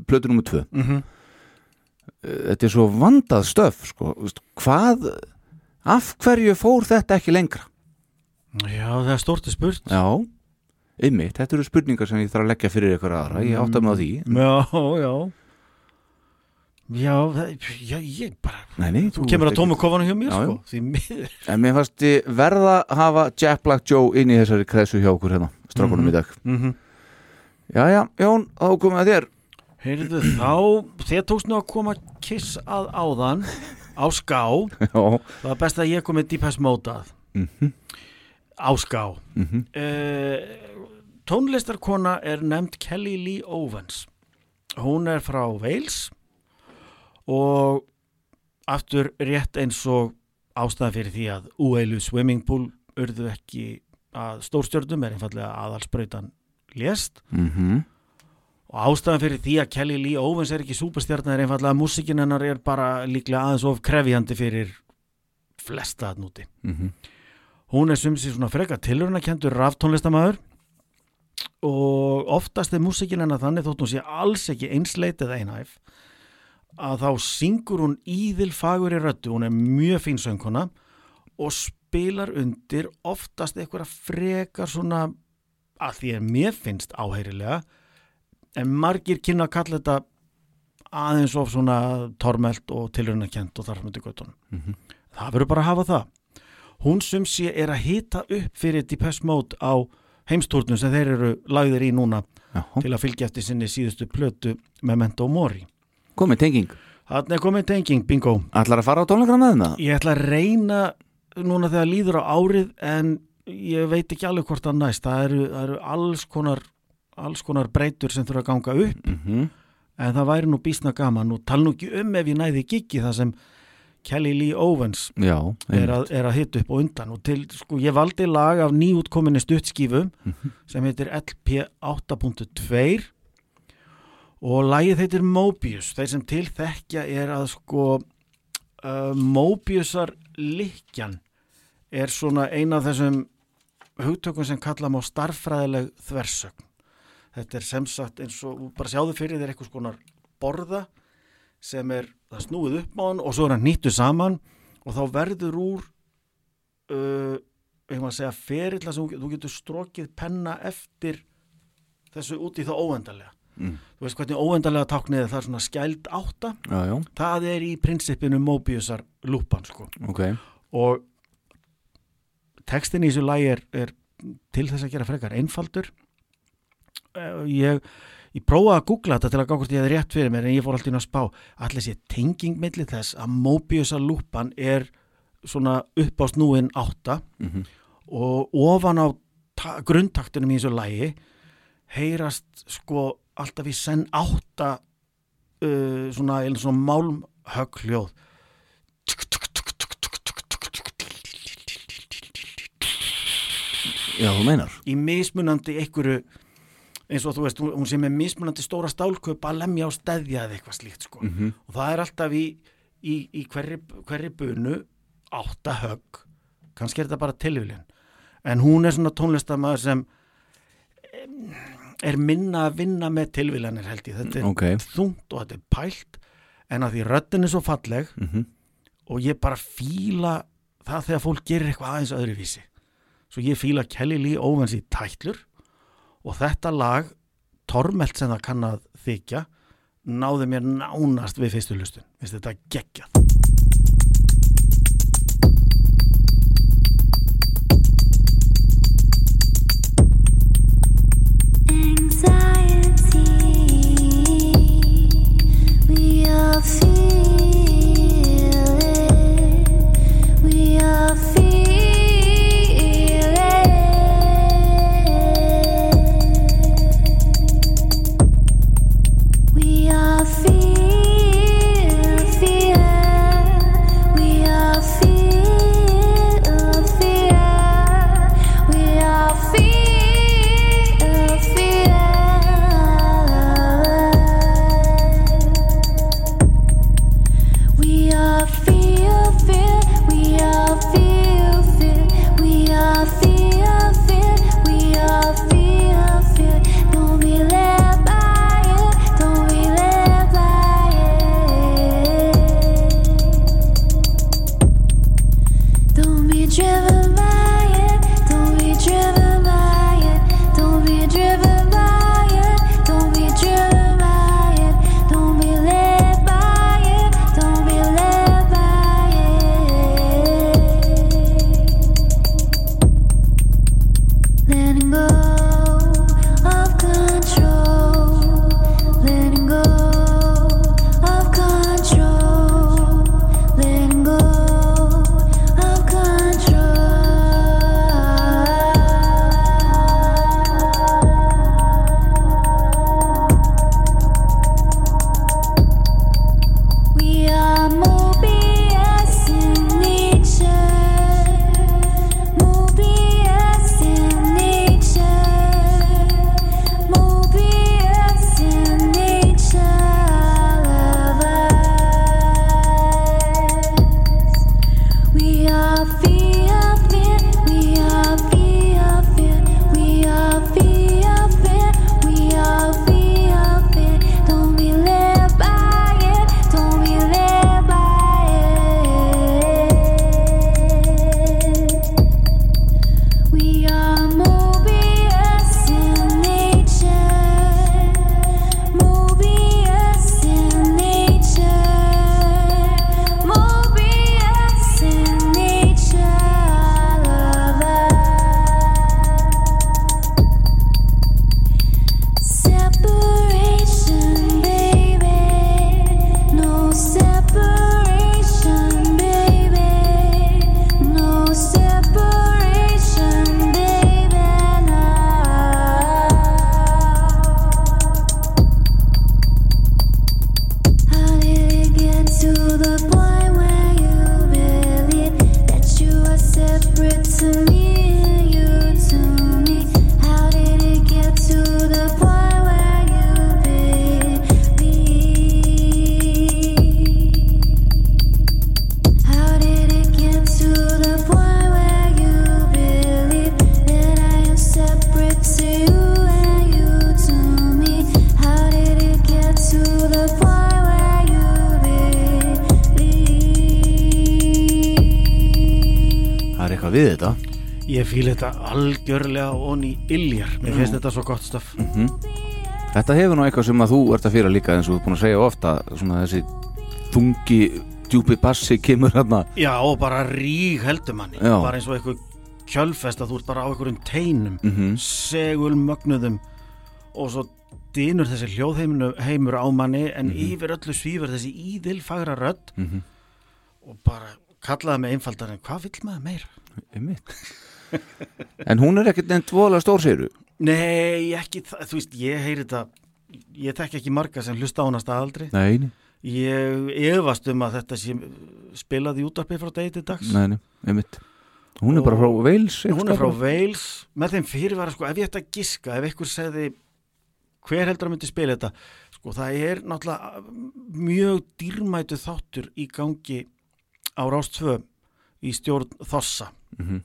plötu nummer tvö Mm þetta er svo vandað stöf sko, Þú hvað af hverju fór þetta ekki lengra Já, það er stórti spurt. já, ymmið, þetta eru spurningar sem ég þarf að leggja fyrir ykkur aðra, ég átta mig á því Já, já. Já, það, já, ég bara, nei, nei, þú kemur að ert tómu kofanum hjá mér, Já, sko, því miður. en mér fannst ég verða að hafa Jack Black Joe inn í þessari kreðsu hjá okkur hérna, strákunum Mhm. í dag Mm -hmm. já, já, Jón, þá komum við að þér Heyrðu, þá, þér tókst nú að koma kiss að áðan á ská, það var best að ég kom með Deepest Mode að, mhm, á ská. mhm Uh, tónlistarkona er nefnd Kelly Lee Owens. Hún er frá Wales og aftur rétt eins og ástæðan fyrir því að úeilu swimming pool urðu ekki að stórstjörnum er einfallega aðalsprautan lést. Mhm. Og ástæðan fyrir því að Kelly Lee Owens er ekki súperstjarnar er einfallega að músikin hennar er bara líklega aðeins of krefjandi fyrir flesta að núti mhm. Hún er sumsi svona freka tilhörnakendur raftónlistamæður og oftast er músikin hennar þannig þótt hún sé alls ekki einsleit eða einhæf að þá syngur hún íðil fagur í röddu, hún er mjög fín sönguna og spilar undir oftast einhverja frekar svona að því að mér finnst áheyrilega en margir kynna að kalla þetta aðeins of svona tormelt og tilrunarkent og þarfmyndu göttunum. Það verður bara að hafa það. Hún sem sé er að hita upp fyrir Depeche Mode á heimstúrnum sem þeir eru lagðir í núna Já, til að fylgja eftir sinni síðustu plötu Memento Mori. komið tenging Þannig komið tenging, bingo. Ætlar að fara á tónleikana með það? Ég ætla að reyna núna þegar líður á árið en ég veit ekki alveg hvort það næst. Það eru, það eru alls, konar, alls konar breytur sem þurfa að ganga upp Mm en það væri nú bísna gaman og tala nú ekki um ef ég næði giggi það sem Kelly Lee Owens Já, er að, er að hita upp og undan og til, sko, ég valdi lag af nýútkominni stuttskífu sem heitir LP 8.2 og lagið heitir Mobius. Þeir sem til þekkja er að sko uh, Mobiusar likjan er svona eina af þessum hugtökum sem kalla má starffræðileg þversögn. Þetta er sem sagt eins og bara sjáðu fyrir þér eitthvað skonar borða sem er það snúið upp á hann og svo er hann nýttu saman og þá verður úr uh, ég maður að segja ferilla sem þú, getur strokið penna eftir þessu út í það óendalega Mm. þú veist hvernig óendalega táknið það er svona skæld átta. Já, já, það er í prinsipinu Mobiusar lúpan sko. Ok. Og textin í þessu lagi er, er til þess að gera frekar einfaldur. Eh, ég, ég prófaði að googla þetta til að gá hvort ég hefði rétt fyrir mér en ég fór alltaf inn að spá. Allir sé tenging milli þess að Mobiusar lúpan er svona upp á snúin átta Mhm. og ofan á ta- grunntaktunum í þessu lagi heyrast sko alltaf í senn átta uh, svona, svona málmhögg hljóð. Já, þú meinar. Í mismunandi einhverju eins og þú veist, hún sé með mismunandi stóra stálköp að lemja á steðja eða eitthvað slíkt sko. Mhm. og það er alltaf í, í, í hverri, hverri bunu átta högg kannski er þetta bara tilvílin en hún er svona tónlistamæður sem em, er minna að vinna með tilvílanir held ég þetta er Ok þungt og þetta er pælt en að því röddin er svo falleg Mhm. og ég bara fíla það þegar fólk gerir eitthvað aðeins öðruvísi svo ég fíla Kelly Lee Owens í tætlur og þetta lag tormelt sem það kann að þykja náði mér nánast við fyrstu hlustun. Þetta geggjað. We all feel it. We all við þetta Ég fíl þetta algjörlega onni illjar Mér finnst þetta svo gott stöf Þetta hefur nú eitthvað sem að þú ert að fyrir líka eins og þú er búin að segja ofta svona þessi þungi djúpi bassi kemur hérna Já, og bara ríg heldur manni Já. Bara eins og eitthvað kjölfest að þú ert bara á einhverjum teinum Mhm. segul mögnuðum og svo dýnur þessi hljóðheimur heimur á manni en yfir öllu svífur þessi íðilfagra rödd Mhm. og bara kallaði mig einfaldar en hvað vill maður meira? En hún er ekkert nefnt voðalega stór séru Nei, ekki það, þú veist, ég heyri þetta ég tek ekki marga sem hlusta á hana staðaldri. Nei, ég efast um að þetta sé spilað í útarpi frá degi til dags. Nei, einmitt. Hún er bara frá Wales hún er frá. Wales. Með þeim fyrirvara sko, ef ég ætti að giska ef einhver segði hver heldur að myndi spila þetta? Sko, það er náttúrulega mjög dýrmætu þáttur í gangi á Rástfö í stjórn Þossa Mhm.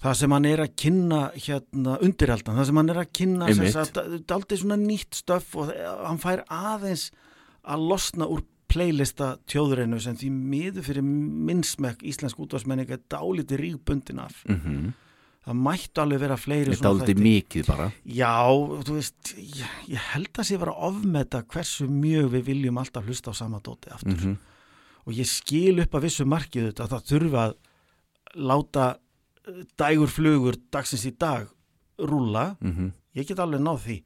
það sem hann er að kynna hérna undirhaldan, það sem hann er að kynna þetta er aldrei svona nýtt stöf og hann fær aðeins að losna úr playlista tjóðurinnu sem því miður fyrir minnsmekk íslensk útvarsmenning er dálítið rígbundin af Mhm. það mættu alveg vera fleiri Þetta er aldrei mikið bara Já, þú veist, ég, ég held að sé vera ofmeta hversu mjög við viljum alltaf hlusta á sama dóti aftur Mhm. og ég skil upp að vissu markið þetta að það þurfa að láta eh, dægur flugur dagsins í dag rúlla, Mhm. ég get alveg náð því.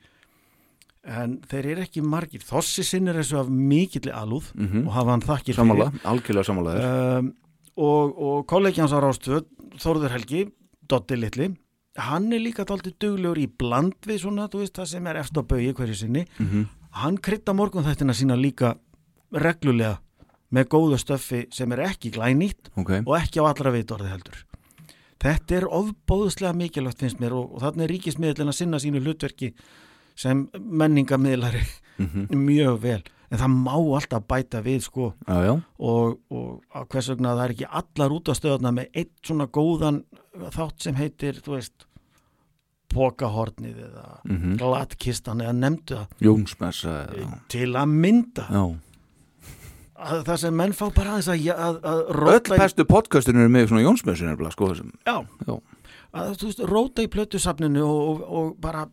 En þeir eru ekki margir. Þossi sinn er þessu af mikilli alúð Mhm. og hafa hann þakkir Sammála, algjörlega sammála þér. Um, og, og kollegi hans á Rástöð Þórður Helgi, Dotti Litli hann er líka daldið duglegur í bland við svona, þú veist, það sem er eftir á baugi hverju sinni, Mhm. hann krydda morgun þættina sína líka reglulega með góðu stöffi sem er ekki glænýtt Ok, og ekki á allra vitorði heldur. Þetta er ofbóðslega mikilvægt finnst mér og, og þannig er ríkismiðlinn að sinna sínu hlutverki sem menningamiðlari Mhm. mjög vel. En það má alltaf bæta við sko. Já, já. Og, og hvers vegna það er ekki allar út á stöðuna með eitt svona góðan þátt sem heitir, þú veist pokahornið eða Mhm. glatkistan eða nefndu það. Til að mynda. Já. Að það sem menn fá bara að, að, að Öll róta í, bestu podcastinu eru með svona nefnilega sko já, Já. að, veist, róta í plötusafninu og, og, og bara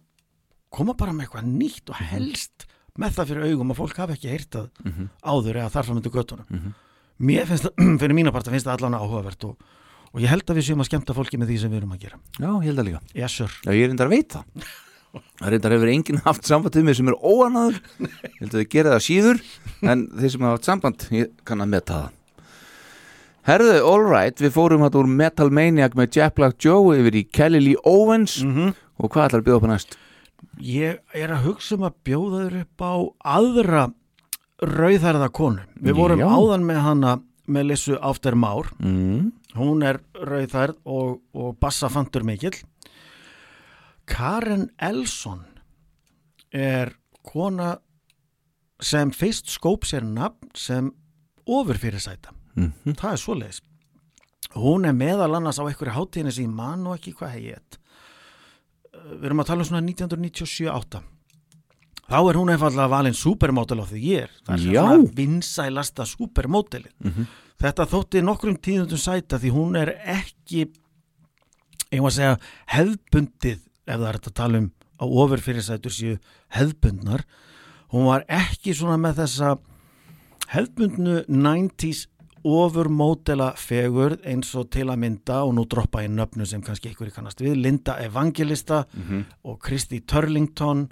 koma bara með eitthvað nýtt og helst með það fyrir augum að fólk hafi ekki heyrtað Mhm. áður eða þarfram undir göttunum Mhm. mér finnst það, fyrir mína parta finnst það allan áhugavert og, og ég held að við séum að skemmta fólki með því sem við erum að gera. Já, ég held að líka. Yes Já, ég er reyndar að veit það reyndar hefur enginn haft samband við mig sem er óanaður Ég held að þið gera það síður En þeir sem hafa haft samband, ég kann að meta það. Herðu, all right, við fórum hætt úr Metal Maniac með Jack Black Joe yfir í Kelly Lee Owens. Mm og hvað ætlar að bjóða upp á næst? ég er að hugsa um að bjóða þér upp á aðra rauðarða konu. Við vorum Já. áðan með hana með Lissu After Már. Mm. hún er rauðarð og, og bassafantur mikill Karen Elson er kona sem fyrst skóp sér nafn sem ofurfyrirsæta. Mm það er svoleiðis. Hún er meðal annars á einhverju hátíðinni sem ég man og ekki hvað hegi við erum að tala um svona 1997-8 þá er hún einfallega valin supermodel of the year. Það er Já. svona vinsælasta supermodelin Mhm. þetta þótti nokkrum tíðundum sæta því hún er ekki var að segja hefðbundið ef það er þetta að tala um á ofurfyrirsætur séu hefðbundnar. Hún var ekki svona með þessa hefðbundnu 90s ofurmódela fegur eins og til að mynda og nú droppa ég nöfnu sem kannski ykkur kannast við Linda Evangelista Mhm. og Kristi Turlington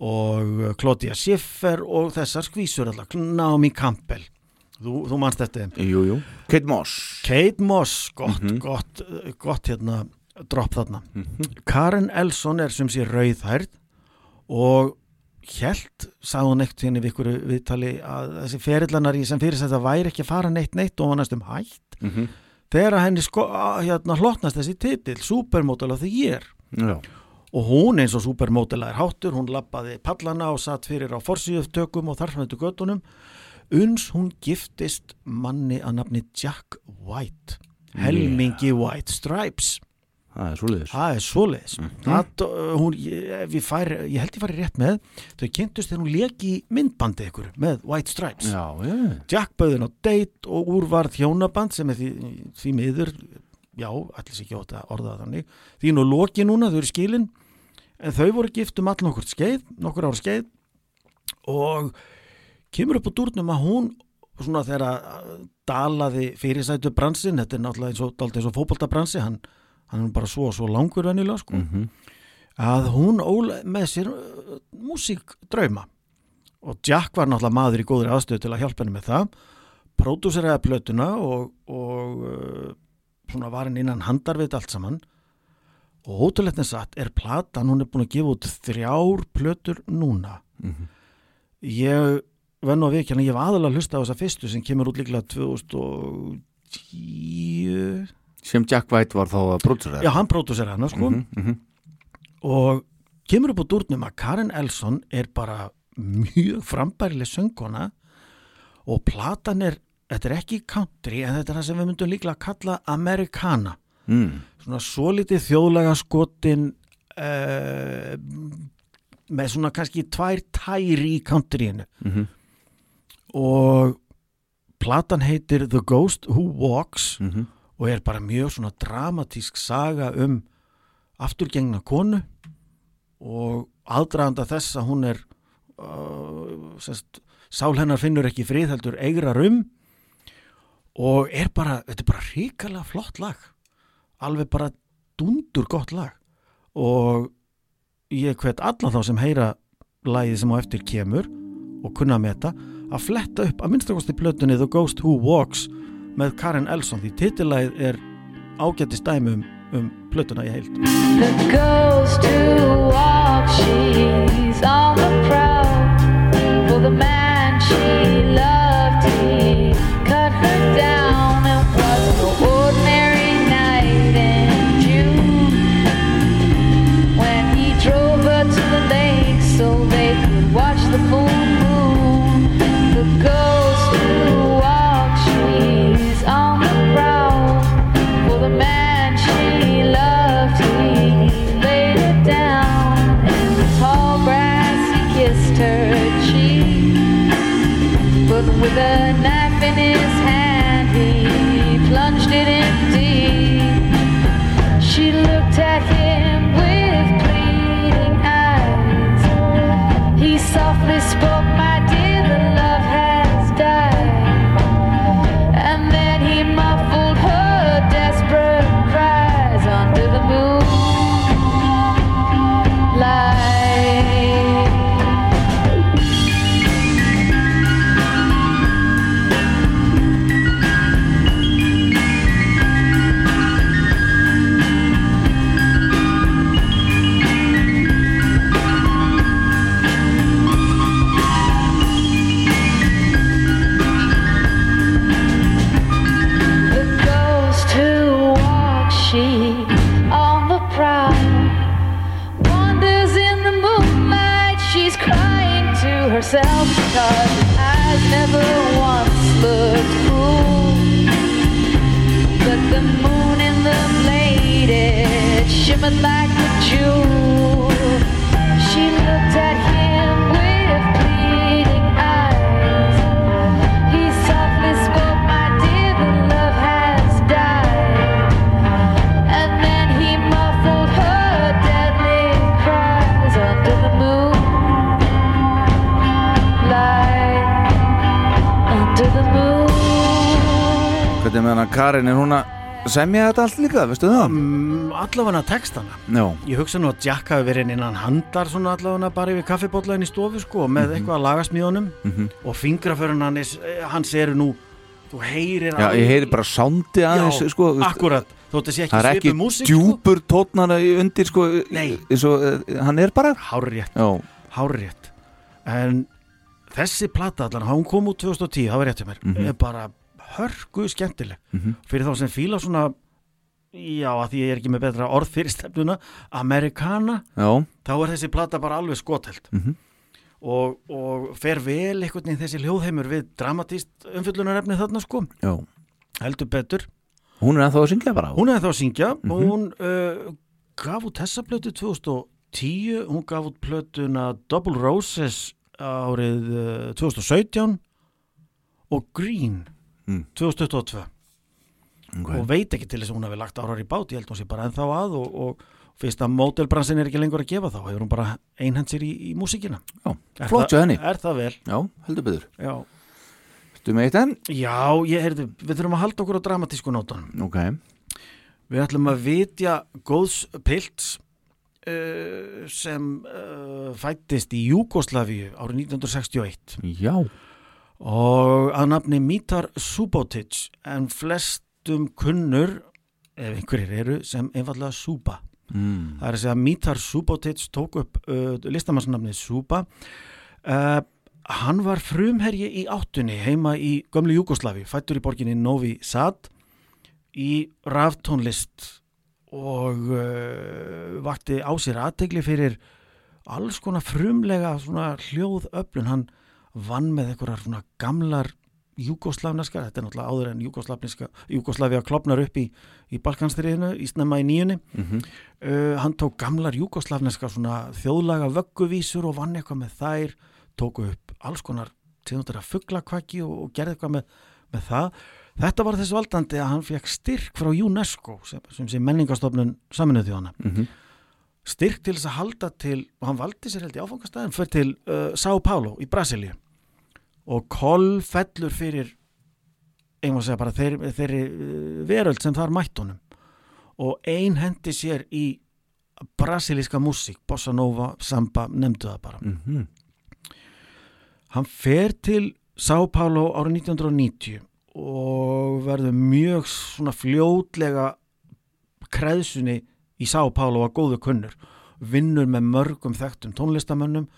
og Claudia Schiffer og þessar skvísur alltaf Naomi Campbell. Þú, þú Jú, jú. Kate Moss. Kate Moss, gott, Mhm. gott, gott hérna dropp þarna. Mhm. Karen Elson er sem sé rauðhærð og hjælt, sagði hún eitt hérna við ykkur viðtali að þessi ferillanar í sem fyrir þetta væri ekki að fara neitt neitt og hann næstum hætt Mhm. þegar að henni sko, hérna hlotnast þessi titill Supermodel of the Year. Já. Og hún eins og supermodela er háttur hún lappaði pallana og satt fyrir á forsíðuftökum og þarfnættu göttunum uns hún giftist manni að nafni Jack White helmingi White Stripes það er svoleiðis. Það er svoleiðis. Það, uh, hún, ég, fær, ég held ég fari rétt með þau kynntust þegar hún leki myndbandi ykkur með White Stripes. Já, já, Jack bauðin á date og úrvarð hjónaband sem er því, því miður já, allir sér ekki átt að orða þannig. Því nú loki núna, þau eru skilin en þau voru gift um all nokkur skeið nokkur ára skeið. Og kemur upp á dúrnum að hún svona þegar að dalaði fyrirsætu bransin, þetta er náttúrulega eins og, og fótboltabransi, hann, hann er bara svo og svo langur venjulega sko. Að hún ól með sér uh, músíkdrauma og Jack var náttúrulega maður í góðri aðstöðu til að hjálpa henni með það. Pródúseraði plötuna og, og uh, svona var henni innan handar við þetta allt saman. Og ótrúlega satt er platan, hún er búin að gefa út þrjár plötur núna. Ég verð nú að vikjana, ég hef aðalega hlusta á þessa fyrstu sem kemur út líklega 2010 sem Jack White var þá að prótsura já, hann pródúseraði hana sko Mhm, og kemur upp á dúrnum að Karen Elson er bara mjög frambærileg söngkona og platan er, þetta er ekki country en þetta er það sem við myndum líklega að kalla Americana mm. svona svolítið þjóðlega skotin uh, með svona kannski tvær tæri í countryinu Mhm. og platan heitir The Ghost Who Walks Mhm. Og er bara mjög svona dramatísk saga um afturgengna konu og aðdraðanda þess að hún er uh, sest, sál hennar finnur ekki frið heldur eigrar um og er bara, þetta er bara ríkalega flott lag alveg bara dundur gott lag og ég hvet alla þá sem heyra lagið sem á eftir kemur og kunna að meta að fletta upp að minnstakosti plötunni The Ghost Who Walks með Karen Elson því titillagið er ágætti stæmi um, um plötuna í heild. The ghost who walks, she's on the prowl for the man Hvernig með hana Karin er hún að semja þetta allt líka, veistu það? mm, allavega textana. Já, ég hugsa nú að Jack hafi verið innan handar svona allavega bara yfir kaffibóllaðin í stofu sko með eitthvað að lagasmíðunum og fingraförun hans, hans eru nú þú heyrir já ég heyri bara sándi aðeins Já, sko, akkurat, þótt að sé Það er ekki ekki svipu músík sko. djúpur tónana undir sko, og eh, hann er bara. Hárrétt, Já, hárrétt. En þessi plata allan, hún kom út 2010, það var rétt hjá mér. Mhm. er bara hörgu skemmtileg. Fyrir þá sem fíla svona já, að því ég er ekki með betra orð fyrir stefnuna Americana, já, þá er þessi plata bara alveg skotelt Mhm. og, og fer vel einhvern veginn þessi hljóðheimur við dramatíst umfyllunarefni þarna sko. Já. Heldur betur. Hún er ennþá að syngja bara? Hún er þá að syngja Hún uh, gaf út þessa plötu 2010 Hún gaf út plötuna Double Roses árið uh, 2017 og Green Mm. 2022 Ok. og veit ekki til þess að hún hefði lagt árar í bát ég held hún sé bara ennþá að og, og fyrst að mótelbransin er ekki lengur að gefa þá hefur hún bara einhend sér í, í músíkina Já, flott hjá henni. Er það vel? Já, heldur byggður Já, Þú með eitt enn? Já ég heyrðu, við þurfum að halda okkur á dramatísku nótunum Ok Við ætlum að vitja góðs pilts uh, sem uh, fættist í Júgoslavíu árið 1961 Já og að nafni Mítar Subotic en flestum kunnur ef einhverjir eru sem einfallega Suba mm. það er að segja að Mítar Subotic tók upp uh, listamannsnafnið Suba uh, hann var frumherji í áttunni heima í gömlu Júgoslavi fættur í borginni Novi Sad í raftónlist og uh, vakti á sér aðtegli fyrir alls konar frumlega hljóðöflun. Hann vann með einhverjar svona gamlar júgoslavneska, þetta er náttúrulega áður en júgoslavia klopnar upp í, í Balkanstriðinu, í snemma í nýjunni Mm uh, hann tók gamlar júgoslavneska svona þjóðlaga vögguvísur og vann eitthvað með þær tóku upp alls konar tegundar af fugglakvaki og, og gerði eitthvað með, með það. Þetta var þess valdandi að hann fekk styrk frá UNESCO sem, sem sé menningastofnun saminuð þjóðana -hmm. Styrk til þess að halda til og hann valdi sér held í áfangastæðin fyrir til uh, São Paulo í Brasilíu. Og koll fellur fyrir einhvern að segja bara þeirri, þeirri uh, veröld sem þar mætt honum. Og ein hendi sér í brasilíska músík, bossa nova, samba, nefndu það bara. Mm -hmm. hann fer til São Paulo árið 1990 og verður mjög svona fljótlega kreðsunni í São Paulo að góðu kunnur vinnur með mörgum þekktum tónlistamönnum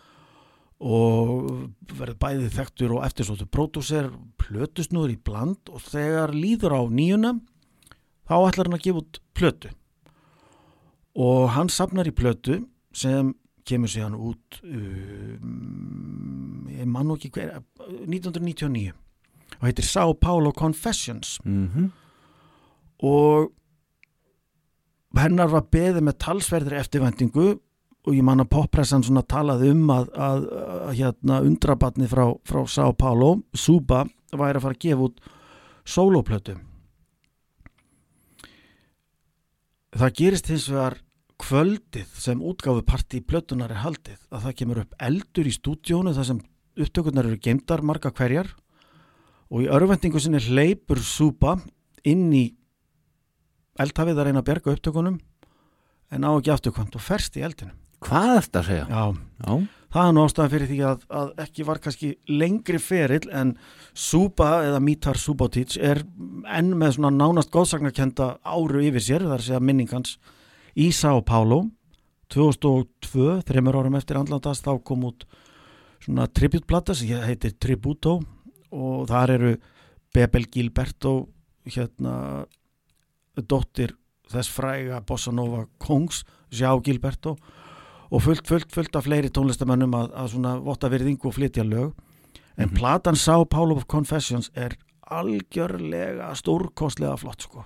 og verður bæði þekktur og eftirsóttu pródúser, plötusnúður í bland og þegar líður á nýjuna þá ætlar hann að gefa út plötu. Og hann sapnar í plötu sem kemur síðan út um, ég man nú ekki hver 1999 og heitir São Paulo Confessions. Mm og hennar var beðið með talsverðri eftirvæntingu og ég man að poppressan svona talaði um að, að, að hérna undrabatni frá, frá São Paulo Suba væri að fara að gefa út sólóplötu það gerist hins vegar kvöldið sem útgáfu partí plötunar er haldið að það kemur upp eldur í stúdíónu þar sem upptökurnar eru geimdar marga hverjar og í örvendingu sinni hleypur Suba inn í eldhafið að reyna að bjarga upptökunum en á ekki afturkvæmt og ferst í eldinu Hvað er þetta að segja? Já, Já, það er nú ástæðan fyrir því að, að ekki var kannski lengri ferill en Suba eða Mítar Subotic er enn með svona nánast góðsagnakenda áru yfir sér, það er að minningans í São Paulo 2002, þreymur árum eftir andlandast þá kom út svona tributplata sem heitir Tributo og þar eru Bebel Gilberto hérna dóttir þess fræga Bossa Nova Kongs Sjá Gilberto og fullt, fullt, fullt af fleiri tónlistamönnum að, að svona votta virðingu og flytja lög. En platan São Paulo of Confessions er algjörlega stórkostlega flott sko.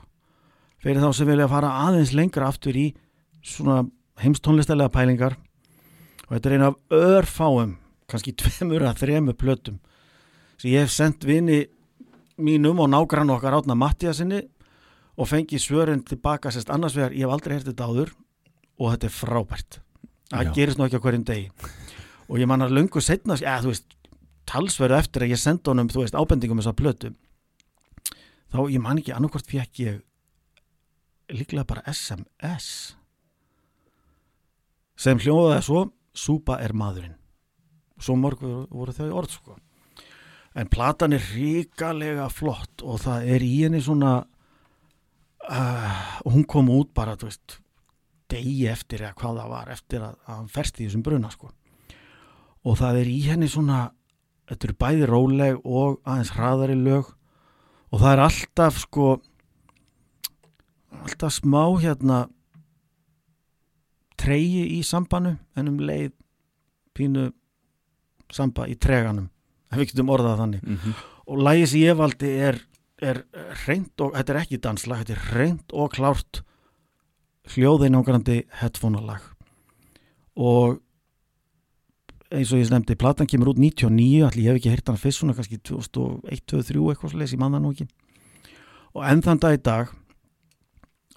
Fyrir þá sem vilja fara aðeins lengra aftur í svona heimstónlistalega pælingar og þetta er eina af örfáum kannski tveimur að þremu plötum sem ég hef sendt vini mínum og nágrann okkar átna Mattiasinni og fengi svörin tilbaka sérst annars vegar, ég hef aldrei hert þetta áður og þetta er frábært. Það gerist nú ekki á hverjum degi. Og ég man að löngu setna eða þú veist, talsverðu eftir að ég senda honum þú veist, ábendingum þessar plötu þá ég man ekki annarkvort fekk ég líklega bara SMS sem hljóðaði svo Súpa er maðurinn. Svo morgu voru þau orð sko. En platan er ríkalega flott og það er í henni svona uh, og hún kom út bara veist degi eftir eða hvað það var eftir að, að hann ferst í þessum bruna sko. Og það er í henni svona þetta eru bæði róleg og aðeins hraðari lög. Og það er alltaf sko alltaf smá hérna treyji í sambanu en um leið pínu samba í treganum ef við getum orðað þannig. Mm og lægið sem ég valdi er er reynd og, þetta er ekki danslag, þetta er reynd og klárt hljóðeinangrandi headphone-lag og eins og ég nefndi, platan kemur út 99, allir ég hef ekki heyrt hann fyrst svona kannski 2001, 2003 eitthvað svo leys, ég man það nú ekki. Og enn þann dag í dag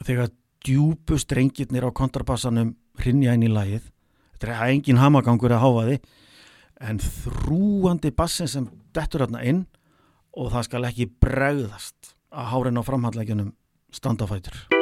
þegar djúpu strengirnir á kontrabassanum hrinja inn í lagið þetta er engin hamagangur að háfa því en þrúandi bassin sem dettur hérna inn og það skal ekki bregðast að hárin á framhandlækjunum standafætur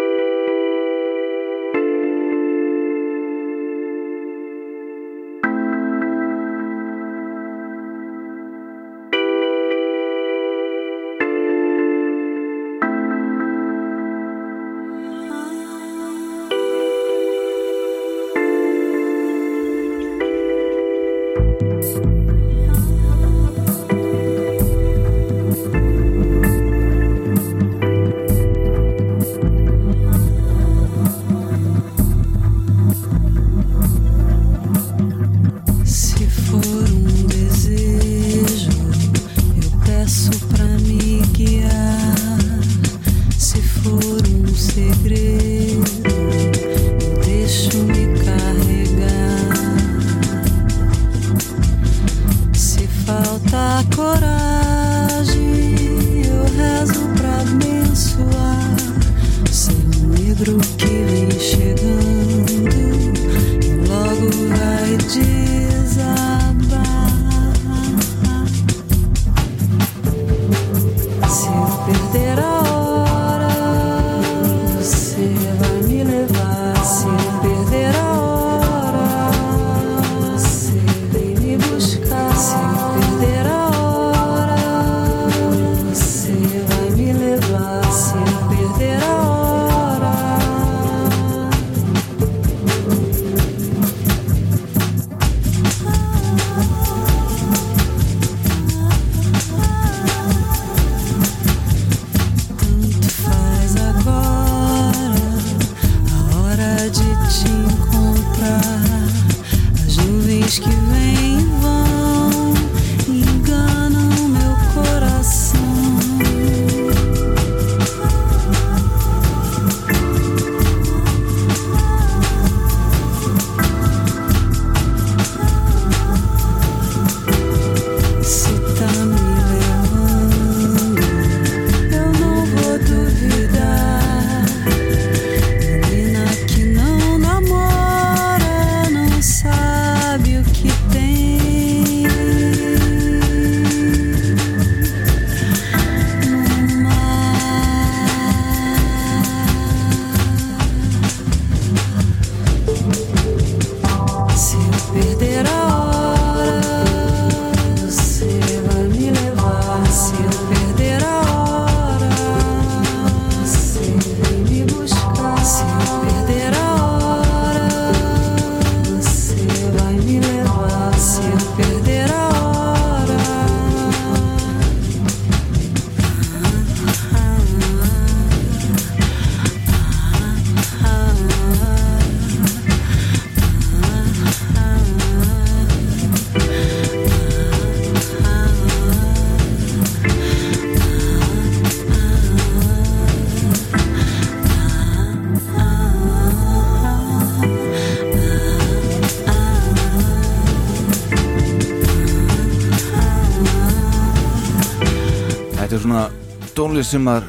tónlist sem maður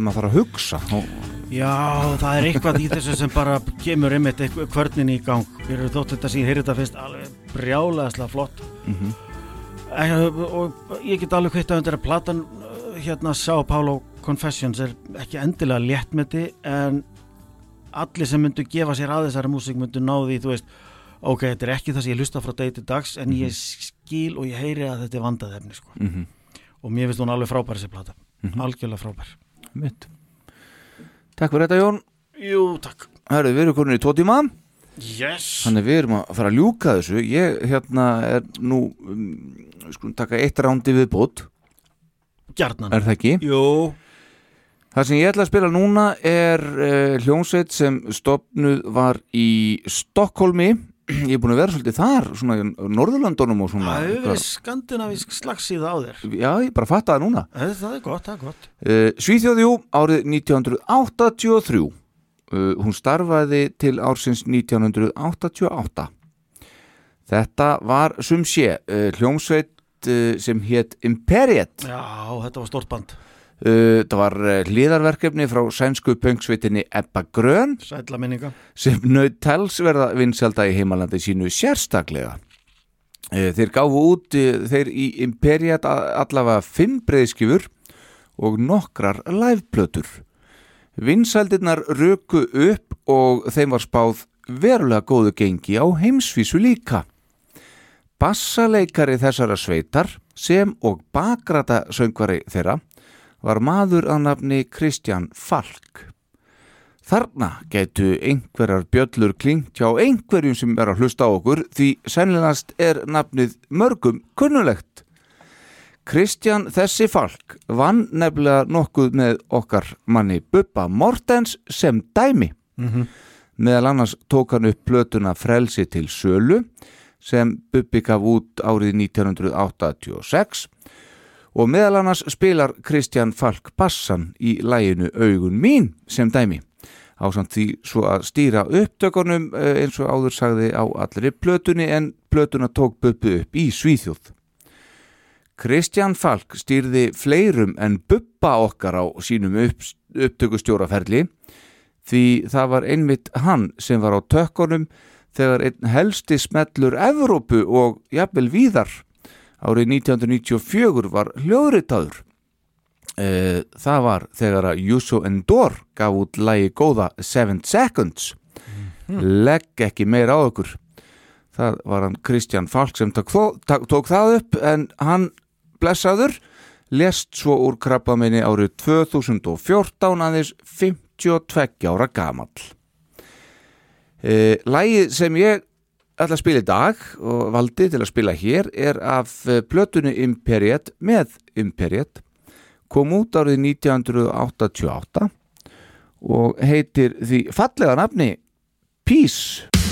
maður þarf að hugsa Já, það er eitthvað í þessu sem bara kemur einmitt eitthvað kvörnin í gang Mér eru þótt þetta sem ég heyri þetta fyrst alveg brjálæðislega flott Mhm. Eh, og ég get alveg hvitt að undir að platan eh, hérna Sá Paulo Confessions er ekki endilega léttmeti en allir sem myndu gefa sér að þessari músík myndu náði, þú veist ok, þetta er ekki það sem ég lusta frá degi til dags en ég skil og ég heyri að þetta er vandað efni sko. Mhm. og mér finnst hún alveg frábær þessi plata algjörlega frábær. Mitt Takk fyrir þetta Jón. Jú, takk. Herðu, við erum komin í tvo tíma. Yes. Þannig við erum að fara að ljúka þessu. Ég hérna er nú um, skulum taka eitt rándi við bót Gjarnan. Er það ekki? Jú. Það sem ég ætla að spila núna er uh, hljómsveit sem stopnuð var í Stokkólmi ég er búin að vera svolítið þar svona í Norðurlandunum og svona Það hefur verið skandinavísk slagsíða á þér. Já, ég bara fatta það núna. Eh, Það er gott, það er gott. Uh, Svíþjóðjú árið 1983 uh, hún starfaði til ársins 1988 Þetta var sum sé uh, hljómsveit uh, sem hétt Imperiet. Já, þetta var stort band Það var uh, hliðarverkefni frá sænsku pöngsveitinni Ebba Grön sem naut tels verða vinselda í heimalandi sínu sérstaklega. Eh, Þeir gáfu út eh, þeir í Imperiat allavega fimm breyðskifur og nokkrar liveplötur. Vinseldirnar röku upp og þeim var spáð verulega góðu gengi á heimsvísu líka. Bassaleikari þessara sveitar sem og bakrata söngvari þeirra var maður að nafni Kristján Falk. Þarna getu einhverjar bjöllur klingt hjá einhverjum sem er að hlusta á okkur því sennilegast er nafnið mörgum kunnulegt. Kristján þessi Falk vann nefnilega nokkuð með okkar manni Bubba Mortens sem dæmi. Meðal annars tók hann upp plötuna Frelsi til sölu sem Bubbi gaf út árið 1986 og meðal annars spilar Kristján Falk bassan í læginu Augun mín sem dæmi ásamt því svo að stýra upptökunum eh, eins og áður sagði á allri plötunni en plötuna tók Bubbi upp í Svíþjóð. Kristján Falk stýrði fleirum en Bubba okkar á sínum upp, upptökustjóraferli því það var einmitt hann sem var á tökkunum þegar einn helsti smellur Evrópu og jafnvel víðar árið 1994 var hljóðritaður. Eh, Það var þegar að Yuso Endor gaf út lægi góða 7 Seconds. Legg ekki meira á okkur. Það var hann Kristján Falk sem tók, það upp en hann blessaður lest svo úr krabbaminni árið 2014 aðeins 52 ára gamall. E, Lægið sem ég ætla að spila í dag og valdi til að spila hér er af eh, plötunni Imperiet með Imperiet. Kom út árið 1988 og heitir því fallega nafni Peace Peace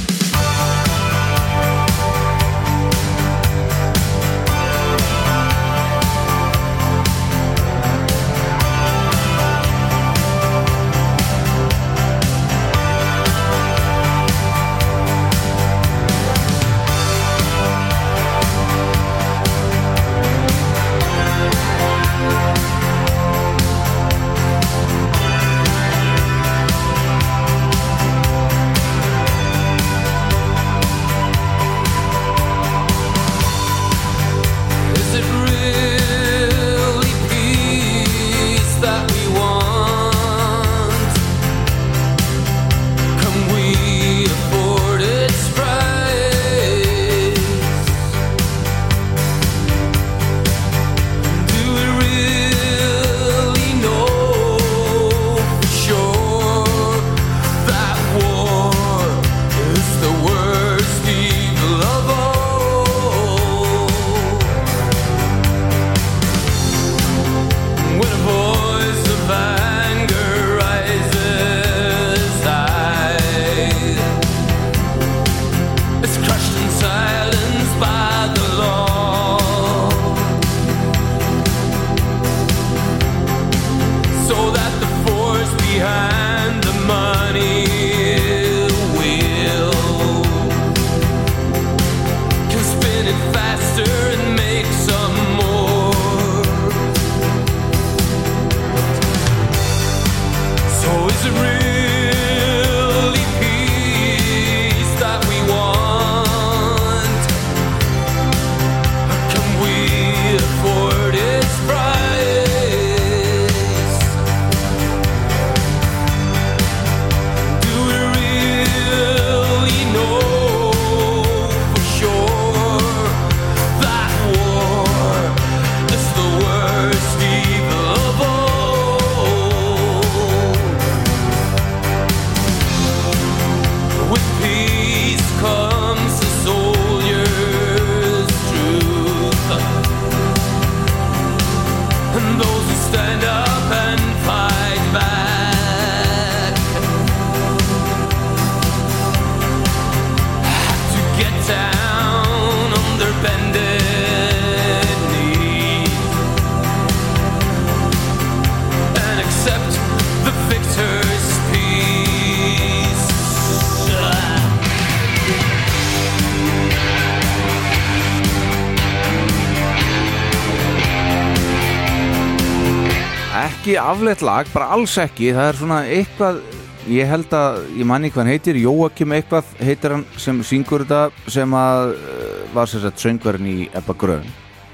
afleitt lag, bara alls ekki. Það er svona eitthvað ég held að, ég manni hvað hann heitir Jóakim eitthvað heitir hann sem syngur þetta sem að uh, var sagt söngverðin í Ebba Grön.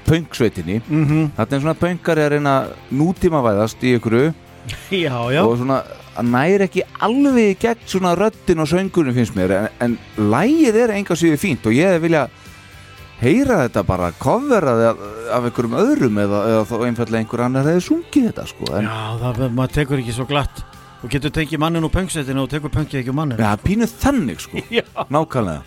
Pönksveitinni, mm. -hmm. þetta er svona pönkar er að reyna að nútímavæðast í ykkur Já, já. Og svona næri ekki alveg gegn svona röddin og söngurinn finnst mér. En, en lægið er enga síður fínt og ég vilja heyra þetta bara coverað af, af einhverjum öðrum eða, eða þá einfallega einhver annar hefði sungið þetta sko en Já, það, maður tekur ekki svo glatt. Og getur tekið mannin úr pöngsetinu og tekur pöngið ekki úr mannin ja, pínu þannig sko. Já, nákvæmlega.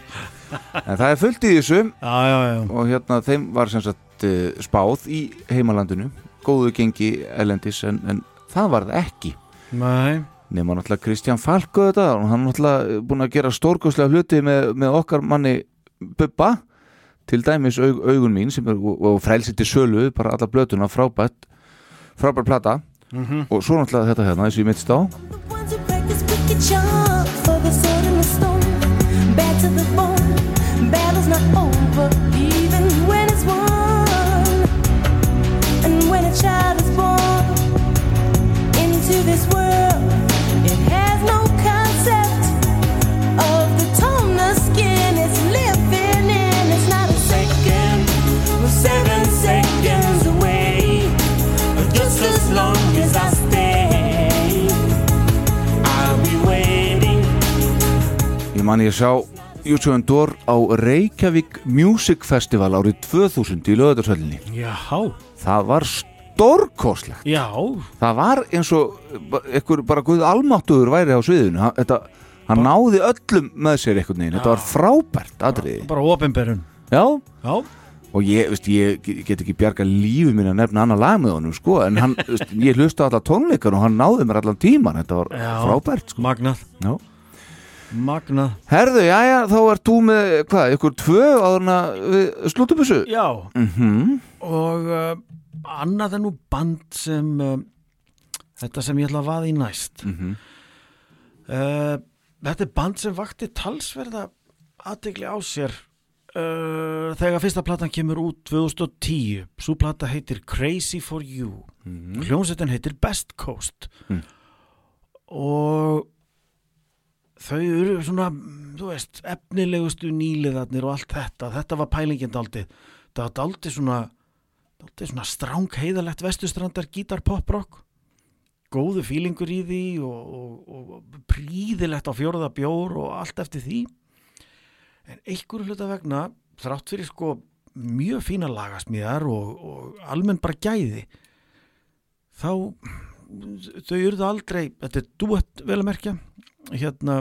En það er fullt í þessu. Já, já, já. og hérna þeim var sem sagt uh, spáð í heimalandinu. Góðu gengi elendis en, en það var það ekki. Nei, nema náttúrulega Kristján Falko þetta og hann náttúrulega búin að gera stórkoslega hluti með, með okkar manni Bubba til dæmis aug, augun mín sem er og, og frælsi til sölu, bara alla blötuna frábært frábært plata. Og svo náttúrulega þetta hérna, þessu ég mittst á. The ones ég man ég sá Jútsjóðan Dór á Reykjavík Music Festival árið 2000 í lögðarsöllinni já, það var stórkoslegt já. Það var eins og einhver bara guð almáttuður væri á sviðinu. Þetta, hann náði öllum með sér einhvern veginn, þetta var frábært atriði. Bara opinberun. Já, Já, og ég, veist, ég get ekki bjarga lífi mín að nefna annar lag með honum sko, en hann, veist, ég hlusta alla tónleikar og hann náði mér allan tíman, þetta var Já. frábært sko. magnað. Já. Magnað. Herðu, já, já, þá ert þú með hvað, ykkur tvö áður en að við slútum þessu? Já, mhm, og uh, annað en nú band sem uh, þetta sem ég ætla að vaða í næst. Mhm. Uh, Þetta er band sem vakti talsverða aðtegli á sér þegar fyrsta platan kemur út 2010 svo plata heitir Crazy for You. Mhm. hljómsveitin heitir Best Coast. Mm. og þau eru svona þú veist, efnilegustu nýliðarnir og allt þetta, þetta var pælingin daldið, það var daldið svona daldið svona stráng heiðalegt vestustrandar gítar pop rock. Góðu fílingur í því og, og, og príðilegt á fjóraða bjór og allt eftir því. En einhverju hluta vegna þrátt fyrir sko mjög fína lagasmíðar og, og almenn bara gæði þá þau eruðu aldrei, þetta er duett vel að merkja hérna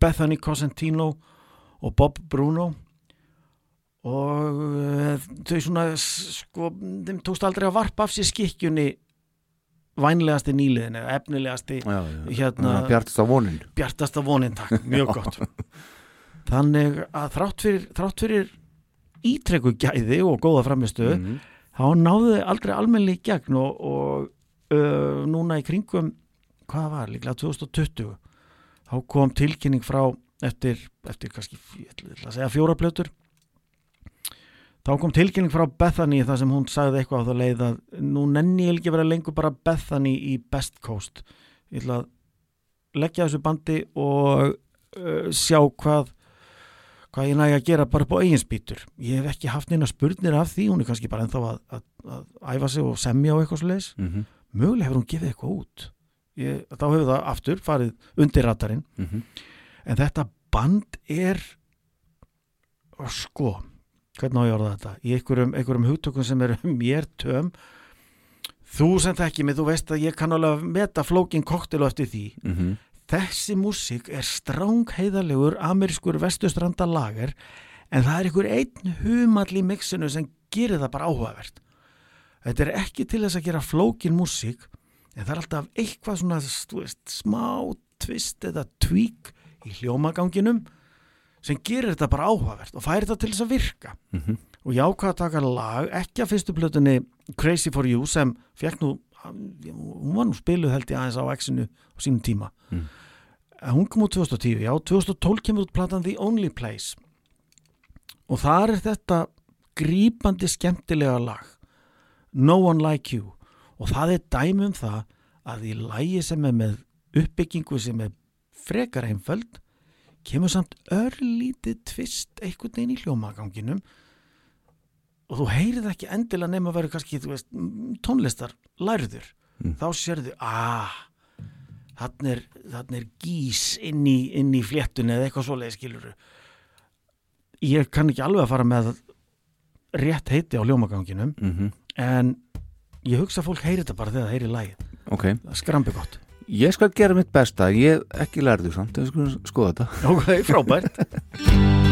Bethany Cosentino og Bob Bruno og uh, þau svona sko, þeim tókst aldrei að varpa af sér skikkjunni vænlegasti nýliðin eða efnilegasti já, já. Hérna- bjartist á vonin bjartasta vonin takk, mjög gott þannig að þrátt fyrir, þrátt fyrir ítrekku gæði og góða framistu Mhm. þá náðu aldrei almennilega í gegn og, og uh, núna í kringum hvað var, líklega 2020 þá kom tilkynning frá eftir, eftir kannski fjóra plötur. Þá kom tilkynning frá Bethany þar sem hún sagði eitthvað á það leið að nú nenni ég ekki vera lengur bara Bethany í Best Coast. Ég ætla að leggja þessu bandi og uh, sjá hvað hvað ég nægi að gera bara upp á eigin spýtur. Ég hef ekki haft neina spurnir af því hún er kannski bara ennþá að, að, að æfa sig og semja og eitthvað svo leis Mhm. mögulega hefur hún gefið eitthvað út ég, þá hefur það aftur farið undir ratarinn Mhm. en þetta band er sko hvernig á ég orða þetta? Í einhverjum, einhverjum hugtökum sem eru mér töm. Þú sem þekki mig, þú veist að ég kann alveg að meta flókin koktel og eftir því. Mhm. þessi músík er stráng-heiðalegur amerískur vestustranda lager en það er einhver einn humall í mixinu sem gerir það bara áhugavert. Þetta er ekki til þess að gera flókin músík en það er alltaf eitthvað svona veist, smá tvist eða tweak í hljómaganginum sem gerir þetta bara áhugavert og færi þetta til þess að virka. Mhm. og ég ákvað að taka lag ekki að fyrstu plötunni Crazy for You sem fekk nú hún var nú spiluð held ég aðeins á X-inu á sínum tíma. Mm. Hún kom út 2010, já 2012 kemur út platan The Only Place. Og þar er þetta grípandi skemmtilega lag. No One Like You og það er dæmi um það að í lægi sem er með uppbyggingu sem er frekar einföld kemur samt örlítið tvist einhvern veginn í hljómaganginum. Og þú heyrið ekki endilega nema að vera kannski veist, tónlistar lærður Mm. þá sérðu, ah þannig er, er gís inn í, inn í fléttunni eða eitthvað svoleið skiluru ég kann ekki alveg að fara með rétt heiti á hljómaganginum mm en ég hugsa að fólk heyri þetta bara þegar það heyri lægið Ok, það er skrambi gott. Ég skal gera mitt besta ég ekki lærðu samt, við skulum skoða þetta. Ok, frábært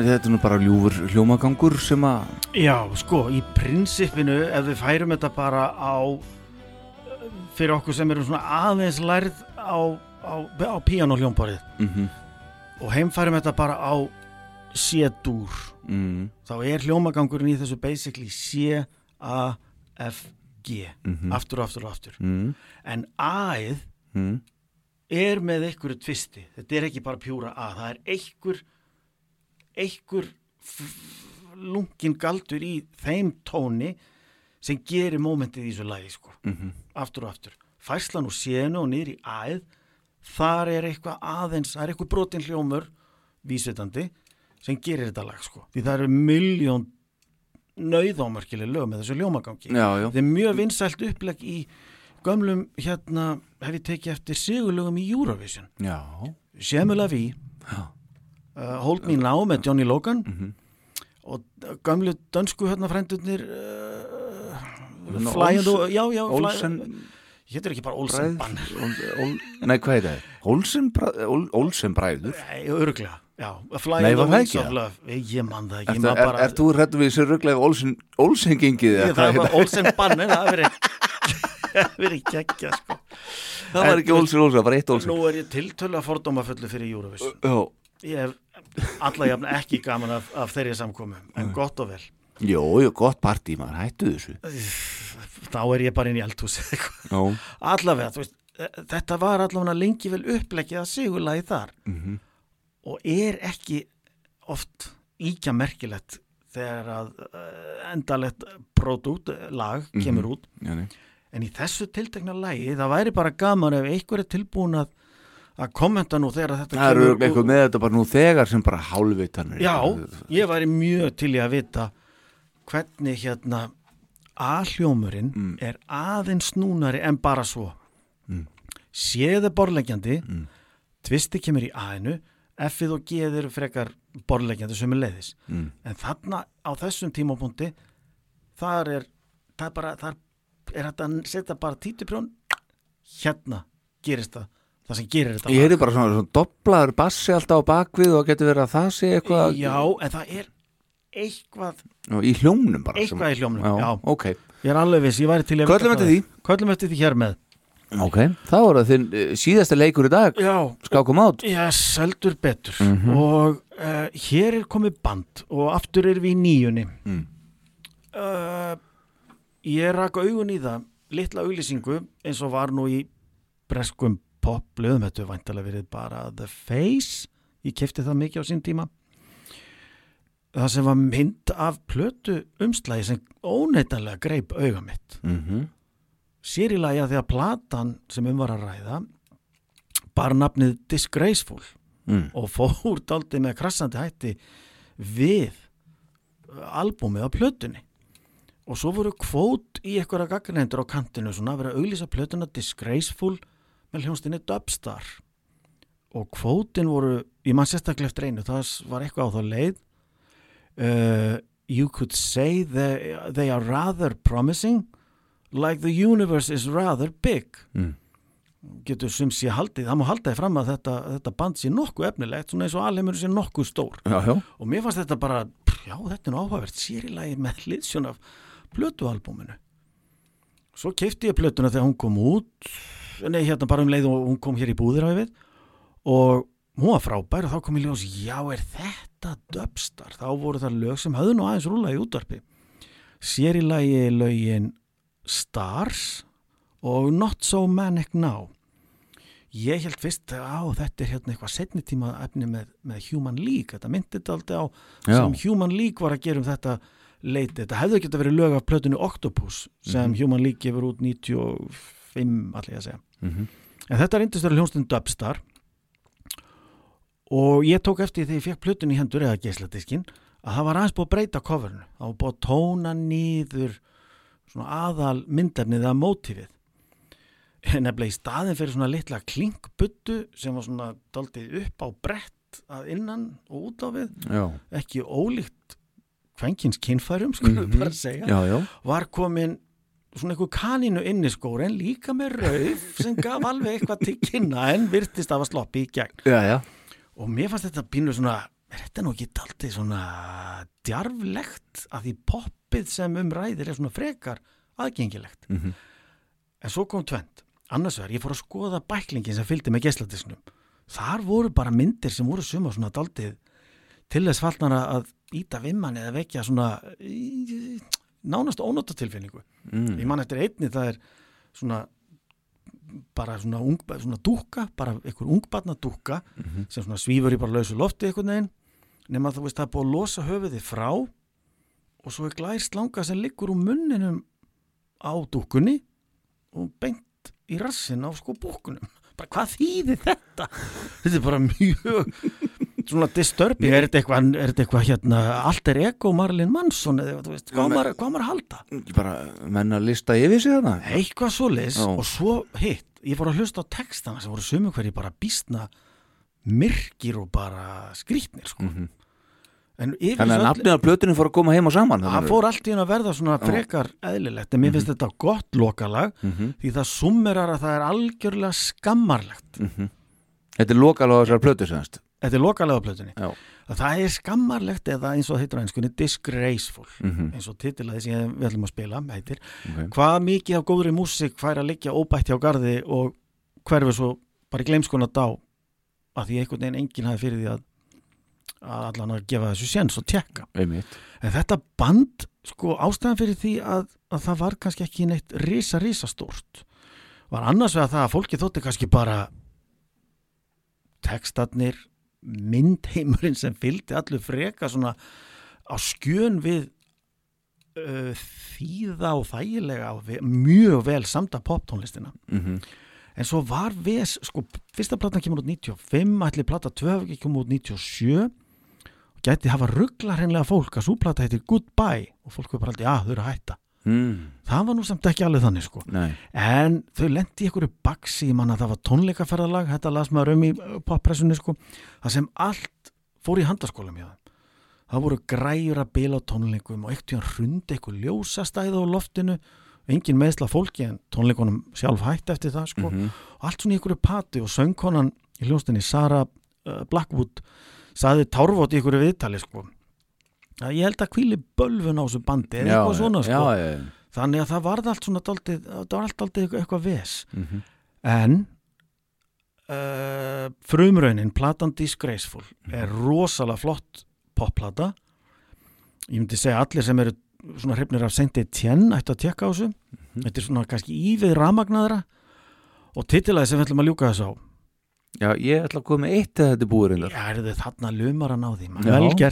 en þetta er nú bara ljúfur hljómagangur sem að Já, sko, í prinsipinu ef við færum þetta bara á fyrir okkur sem erum svona aðeins lærð á, á, á píanóhljómborið mm og heimfærum þetta bara á C-dúr mm, þá er hljómagangurinn í þessu basically C, A, F, G Mhm. aftur og aftur og aftur. Mm, en A-ið mm, er með einhverju tvisti þetta er ekki bara pjúra A það er einhver einhver lungin galdur í þeim tóni sem gerir mómentið í þessu lagi sko. Mhm. aftur og aftur fæslan úr sénu og niður í æð þar er eitthvað aðeins það er eitthvað brotin hljómur vísvitandi sem gerir þetta lag sko. því það eru miljón nauðámarkileg lög með þessu hljómagangi Já, já, þetta er mjög vinsælt uppleg í gömlum hérna hef ég tekið eftir sigurlögum í Eurovision Ví Já. Uh, Hold Me Now með Johnny Logan. Mhm. og gömlu dönsku hérna frændurnir uh, the- já, já, Olsen héttur ekki bara Olsen Banner Ol- Nei, hvað er það? Olsen, Ol, Olsen bræður? Nei, örglega, já Nei, var það ekki? það? Ég man það ekki, Er, er, bara er þú hrættu við þessu rugglega Olsen, Olsen gengið Ég, það var Olsen Banner, það verið geggja sko. Það var ekki Olsen, Olsen, það var eitt Olsen. Nú er ég tiltölu að fordómafullu fyrir Eurovision. Já, Ég hef alla jafn ekki gaman af, af þeirri samkomu en gott og vel. Jó, jó, gott partí, maður, hættu þessu. Þá er ég bara inn í eldhús Já, allavega, veist e- þetta var allavega lengi vel upplegið að sigurlagi þar. Mhm, og er ekki oft íkja merkilegt þegar að uh, endalegt pródút, lag, kemur út. Já, nei. En í þessu tiltekna lagi það væri bara gaman ef einhver er tilbúin að, að kommenta nú þegar þetta Það eru eitthvað með þetta bara nú þegar sem bara hálfvitanir Já, ég væri mjög til í að vita hvernig hérna A-hljómurinn Mm. er aðeins snúnari en bara svo séð er borleggjandi Mm. tvisti kemur í A-inu F-ið og G-ið eru frekar borleggjandi sem er leiðis Mm. en þarna á þessum tímapunkti þar er það er bara, þar er þetta að setja bara títuprjón hérna gerist það það sem gerir þetta Ég heyri bara svona, svona doblaður bassi alltaf á bakvið og getur verið að það sé eitthvað Já, en það er eitthvað Nú, í hljómnum bara sem- Eitthvað í hljómnum, já, já. ok, Ég er alveg viss, ég væri til Köllum eftir er. því. Köllum eftir því hér með ok þá er það þinn uh, síðasta leikur í dag Já, skákum át yes, heldur betur Mhm. Og uh, hér er komið band Og aftur erum við í nýjunni Mm. uh, Ég rak augun í það Litla auglýsingu eins og var nú í Breskum popblöðum Þetta er væntalega verið bara The Face Ég kefti það mikið á sín tíma Það sem var mynd af plötu umslægi sem óneitanlega greip auga mitt mm -hmm. sér í lagi að því að platan sem um var að ræða bara nafnið Disgraceful mm. og fór daldi með krassandi hætti við albúmið á plötunni og svo voru kvót í einhverja gagnendur á kantinu svona að vera að auglýsa plötuna Disgraceful með hljónstinni Dubstar. Og kvótin voru ég mann sérstaklega eftir einu, það var eitthvað á þá leið. Uh, you could say they, they are rather promising like the universe is rather big. Mm. getur sem sé haldið, það má halda þið fram að þetta, þetta band sé nokkuð efnilegt svona eins og alheimur sé nokkuð stór. Já, já, og mér fannst þetta bara, já þetta er áhugavert sér í lagi með hliðsjón af plötualbúminu. Svo keipti ég plötuna þegar hún kom út nei hérna bara um leið og hún kom hér í búðiræfið og hún var frábær og þá kom ég ljós, já er þetta dubstar, þá voru það lög sem höfðu nú aðeins rúla í útvarpi. Sér í lagi lögin Stars og Not So Manic Now. Ég held fyrst á þetta er hérna eitthvað setni tíma efni með, með Human League. Þetta myndi þetta aldrei á Já. sem Human League var að gera um þetta leiti, þetta hefði ekki verið lög af plötunni Octopus sem Mhm. Human League gefur út 95 allir ég að segja. Mm en þetta reyndist verið hljónstund Dubstar. Og ég tók eftir því ég fekk plötunni í hendur eða geisladiskinn að það var aðeins búið að breyta coverinu. Það var búið að tóna nýður svona aðal myndefnið eða mótífið nefnilega í staðin fyrir svona litla klinkbuttu sem var svona daldið upp á brett að innan og út á við já, ekki ólíkt Mhm. bara segja já, já. var komin svona einhver kaninu inniskór en líka með rauf sem gaf alveg eitthvað til kynna en virtist af að sloppi í gegn já, já. og mér fannst þetta pínu svona er þetta nú ekki daldið svona djarflegt að því poppið sem um ræðir er svona frekar aðgengilegt Mhm. en svo kom tvend annars vegar, ég fór að skoða bæklingin sem fylgdi með geisladisknum þar voru bara myndir sem voru suma svona daldið til þess fallnara að íta vimman eða vekja svona nánast ónóta tilfinningu Mm. ég man eftir einni það er svona bara svona, ung, svona dúkka bara einhver ungbarna dúkka Mhm. sem svona svífur í bara lausu lofti einhvern veginn nema þú veist það er búið að losa höfuði frá og svo er glær slanga sem liggur úr munninum á dúkkunni og beint í rassin á sko búkkunum bara hvað þýðir þetta þetta er bara mjög svona disturbing er þetta eitthvað, er þetta eitthvað hérna allt er ego Marlin Mansson eða þú veist, hvað á maður, hvað á maður að halda Ekki bara menn að lista yfir sig þarna eitthvað svoleiðis Já. og svo hitt, ég fór að hlusta á textana sem voru sumu hverju bara býstna myrkir og bara skrýtnir sko. Mhm. en yfir Þannig að nafnið á plötunni fór að koma heim og saman það fór allt í hún að verða svona frekar eðlilegt en mér finnst þetta gott lokalag mm -hmm. því það summerar að það er algjörlega skammarlegt Mhm. Þetta er lokalega þessar plötu semst þetta er lokalega plötunni það er skammarlegt eða eins og það heitir á einskunni disgraceful Mhm. eins og titilaði sem við ætlum að spila heitir okay. hvað mikið af góðri músík fær að liggja óbætt hjá garði og hverfi svo bara í gleimskona dá að því einhvern veginn enginn hafi fyrir því að, að allan að gefa þessu séns og Einmitt. en þetta band sko ástæðan fyrir því að, að það var kannski ekki neitt risa risa stórt var annars vegar það að fólki þótti kannski bara textatnir myndheimurinn sem fylgdi allur freka svona á skjön við uh, þýða og þægilega og ve mjög vel samta poptónlistina Mm -hmm. en svo var VS, sko, fyrsta platan kemur út 95, ætli plata 2 hafi ekki kemur út 97 og gæti hafa ruggla hreinlega fólk að svo plata heitir Goodbye og fólk við bara aldrei, að þau eru að hætta mm. það var nú samt ekki alveg þannig sko. Nei, en þau lendi í einhverju baksi ég manna að það var tónleikaferðalag þetta las maður um í uh, poppressunni sko það sem allt fór í handaskólum hjá þeim. Það voru græjur að bila á tónleikum og eitt í hann hrundi eitthvað ljósastæði á loftinu. Engin meðsla fólki en tónleikunum sjálf hætti eftir það sko. Og allt svona í einhverju pati og söngkonan í hljóstinni Sara uh, Blackwood saði tárvot í einhverju viðtali sko að ég held að kvíli bölvun á þessu bandi eða eitthvað svona sko. já, já, já. þannig að það varð allt svona daldið, það var allt daldið eitthvað, ves. Mhm. en uh, frumraunin platan Disgraceful er rosalega flott popplata. Ég myndi segja allir sem eru svona hrifnir af Saint Etienne ættu að tekka á þessu. Þetta er svona kannski ívið ramagnaðra og titilaði sem við ætlum að ljúka þessu á. Já, ég ætla að koma með eitt eða þetta reyndar. Já, er þið þarna lumar að ná því man, Já.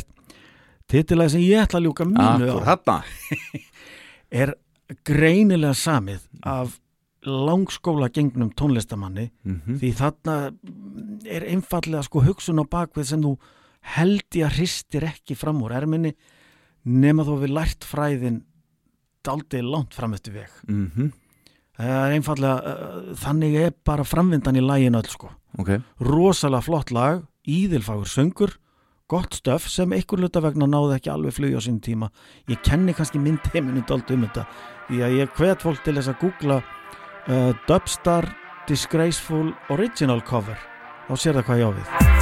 Titilaði sem ég ætla að ljúka mínu á. Er greinilega samið af langskóla gengnum tónlistamanni Mhm. því þarna er einfallega sko hugsun á bakvið sem þú held ég að hristir ekki fram úr erminni nema þú við lært fræðin daldið langt fram eftir veg. Mhm. það er einfallega uh, þannig er bara framvindan í lægin öll sko. Ok, rosalega flott lag, íðilfagur söngur gott stöf sem einhver luta vegna náði ekki alveg flug á sín tíma. Ég kenni kannski mynd heiminu dalt um þetta því að ég hvet fólk til þess að googla uh, Dubstar Disgraceful Original Cover. Þá sér það hvað ég á við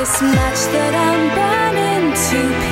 This match that I'm burning to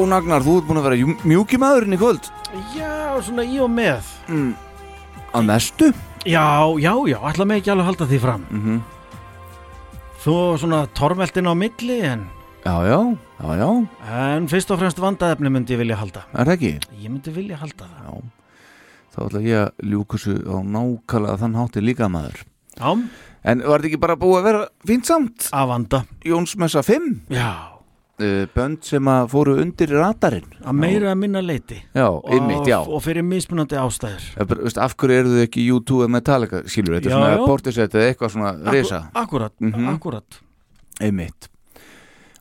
Jón Agnar, þú ert búin að vera jú- mjúki maðurinn í kvöld. Já, svona í og með. Að mestu? Já, já, já, ætla mig ekki alveg að halda því fram. Mhm. Þú svona tormeltin á milli en, Já, já, já, já, en fyrst og fremst vandaefni myndi ég vilja halda. Er það ekki? Ég myndi vilja halda það. Já, þá ætla ég að ljúka þessu á nákvæmlega þann hátti líka maður. Já, En var þetta ekki bara búið að vera fínt samt? að vanda. Jónsmessa 5? Já, bönd sem að fóru undir radarinn. Að meira að minna leiti Já, einmitt, já. og fyrir mismunandi ástæður. Af hverju eru þau ekki U2 eða Metallica? Skilur, þetta er svona portisett eða eitthvað svona reysa Akkurat, Mhm. akkurat. Einmitt.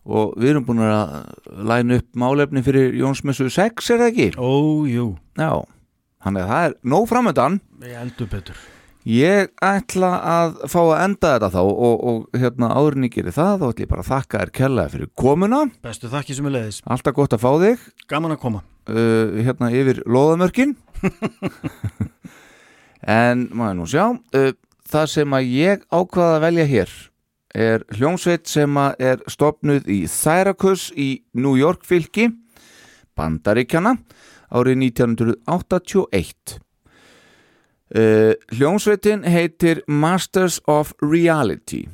Og við erum búin að læna upp málefni fyrir Jónsmessu 6 er það ekki? Ó, jú, Já, þannig að það er nóg framöndan við eldur betur Ég ætla að fá að enda þetta þá og, og hérna áðurinn ég gerir það þá ætla ég bara að þakka þér kærlega fyrir komuna. Bestu þakki sem er leiðis, Alltaf gott að fá þig. Gaman að koma. Uh, hérna yfir loðamörkin En maður nú sjá uh, Það sem að ég ákvaða að velja hér er hljómsveit sem að er stopnuð í Syracuse í New York fylki Bandaríkjana árið 1981 Uh, hljómsveitin heitir Masters of Reality.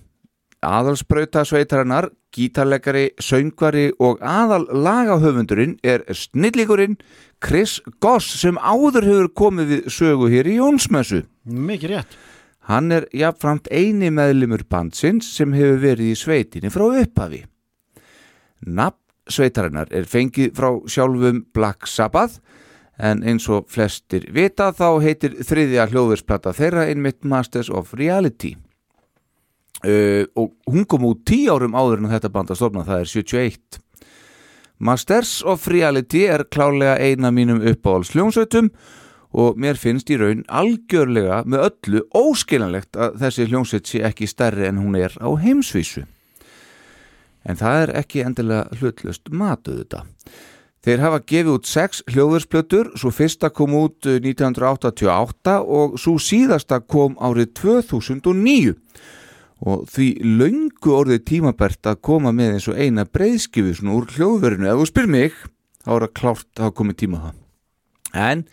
Aðalsbrauta sveitarinnar gítarleikari, söngvari og aðal lagahöfundurinn er snillíkurinn Chris Goss sem áður hefur komið við sögu hér í Jónsmessu. Mikið rétt. Hann er jafnframt eini meðlimur bandsins sem hefur verið í sveitinni frá upphafi. Nafn sveitarinnar er fengið frá sjálfum Black Sabbath en eins og flestir vita þá heitir þriðja hljóðversplata þeirra einmitt Masters of Reality. Uh, og hún kom út tíu árum áður en þetta band að stofna, það er 71 Masters of Reality er klálega eina mínum uppáhalds hljómsveitum og mér finnst í raun algjörlega með öllu óskilanlegt að þessi hljómsveit sé ekki stærri en hún er á heimsvísu. En það er ekki endilega hlutlust matuð þetta Þeir hafa gefið út sex hljóðursplötur, svo fyrsta kom út eh, 1988 og svo síðasta kom árið 2009 og því löngu orðið tímabært að koma með eins og eina breyðskifu úr hljóðverinu. Ef þú spyr mig, þá er það klárt að komið tíma það. En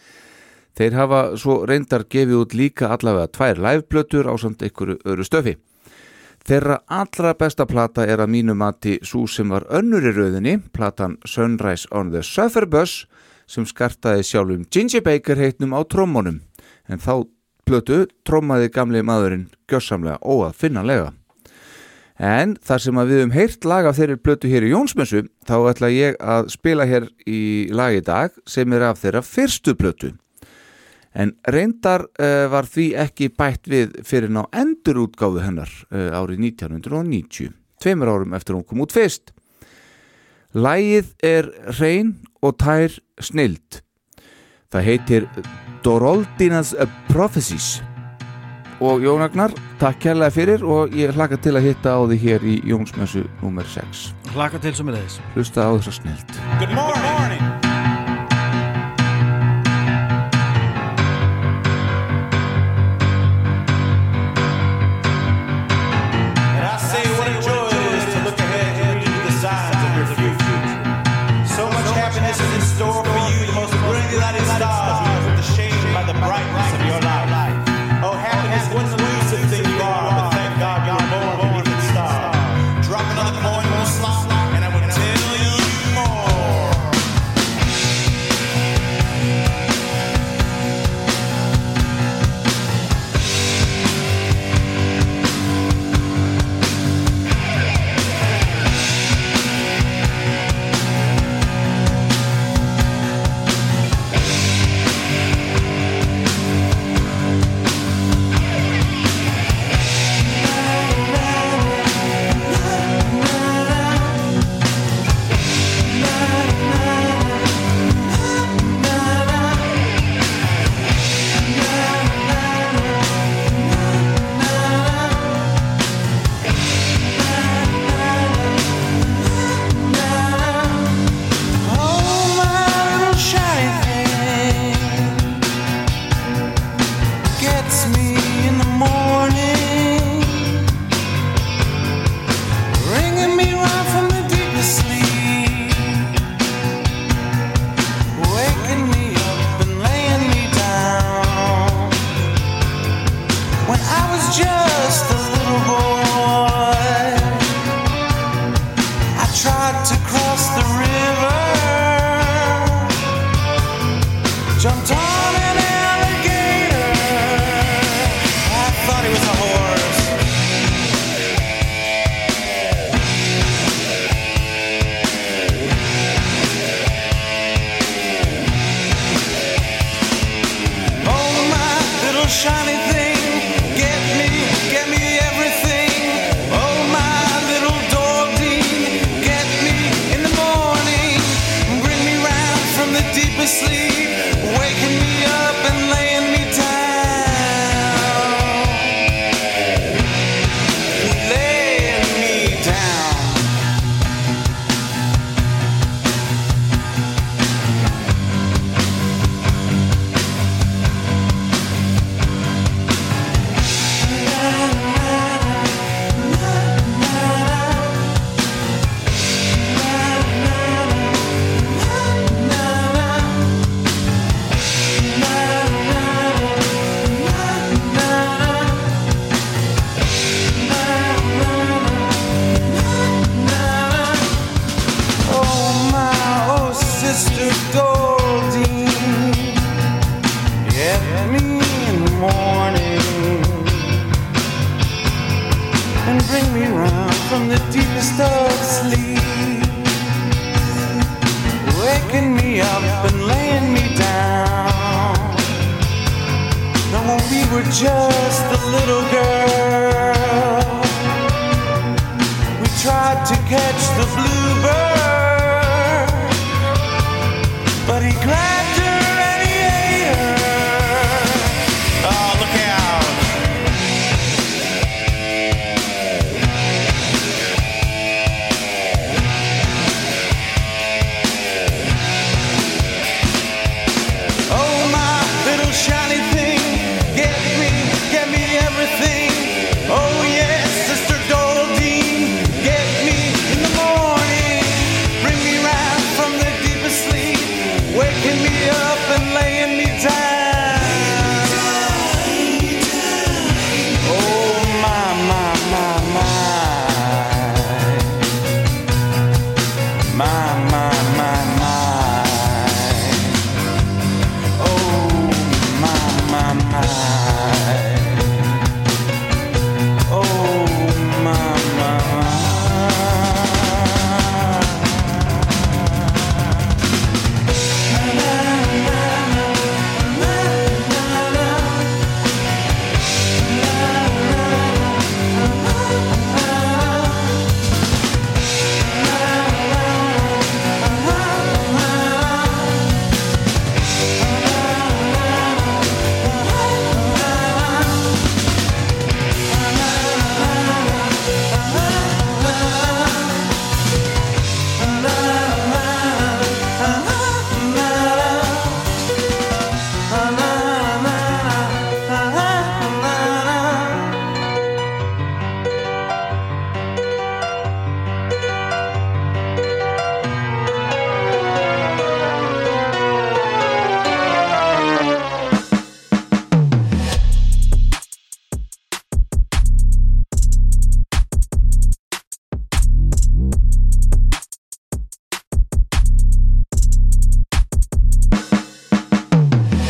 þeir hafa svo reyndar gefið út líka allavega tvær liveplötur á samt einhverju öru stöfi. Þeirra allra besta plata er að mínu mati svo sem var önnur í rauðinni, platan Sunrise on the Sufferbus sem skartaði sjálfum Ginger Baker heitnum á trommunum en þá plötu trommaði gamli maðurinn gjössamlega óað finnanlega. En þar sem að við um heyrt lag af þeirri plötu hér í Jónsmessu þá ætla ég að spila hér í lag í dag sem er af þeirra fyrstu plötu. En reyndar uh, var því ekki bætt við fyrir ná endurútgáfu hennar uh, árið 1990, tveimur árum eftir hún kom út fyrst. Lægið er reyn og tær snild. Það heitir Doroldinas Prophecies. Og Jón Agnar, takk kærlega fyrir og ég hlaka til að hitta á því hér í Jónsmessu nr. 6. Hlaka til sem er leiðis Hlusta á þessa snild. Good morning.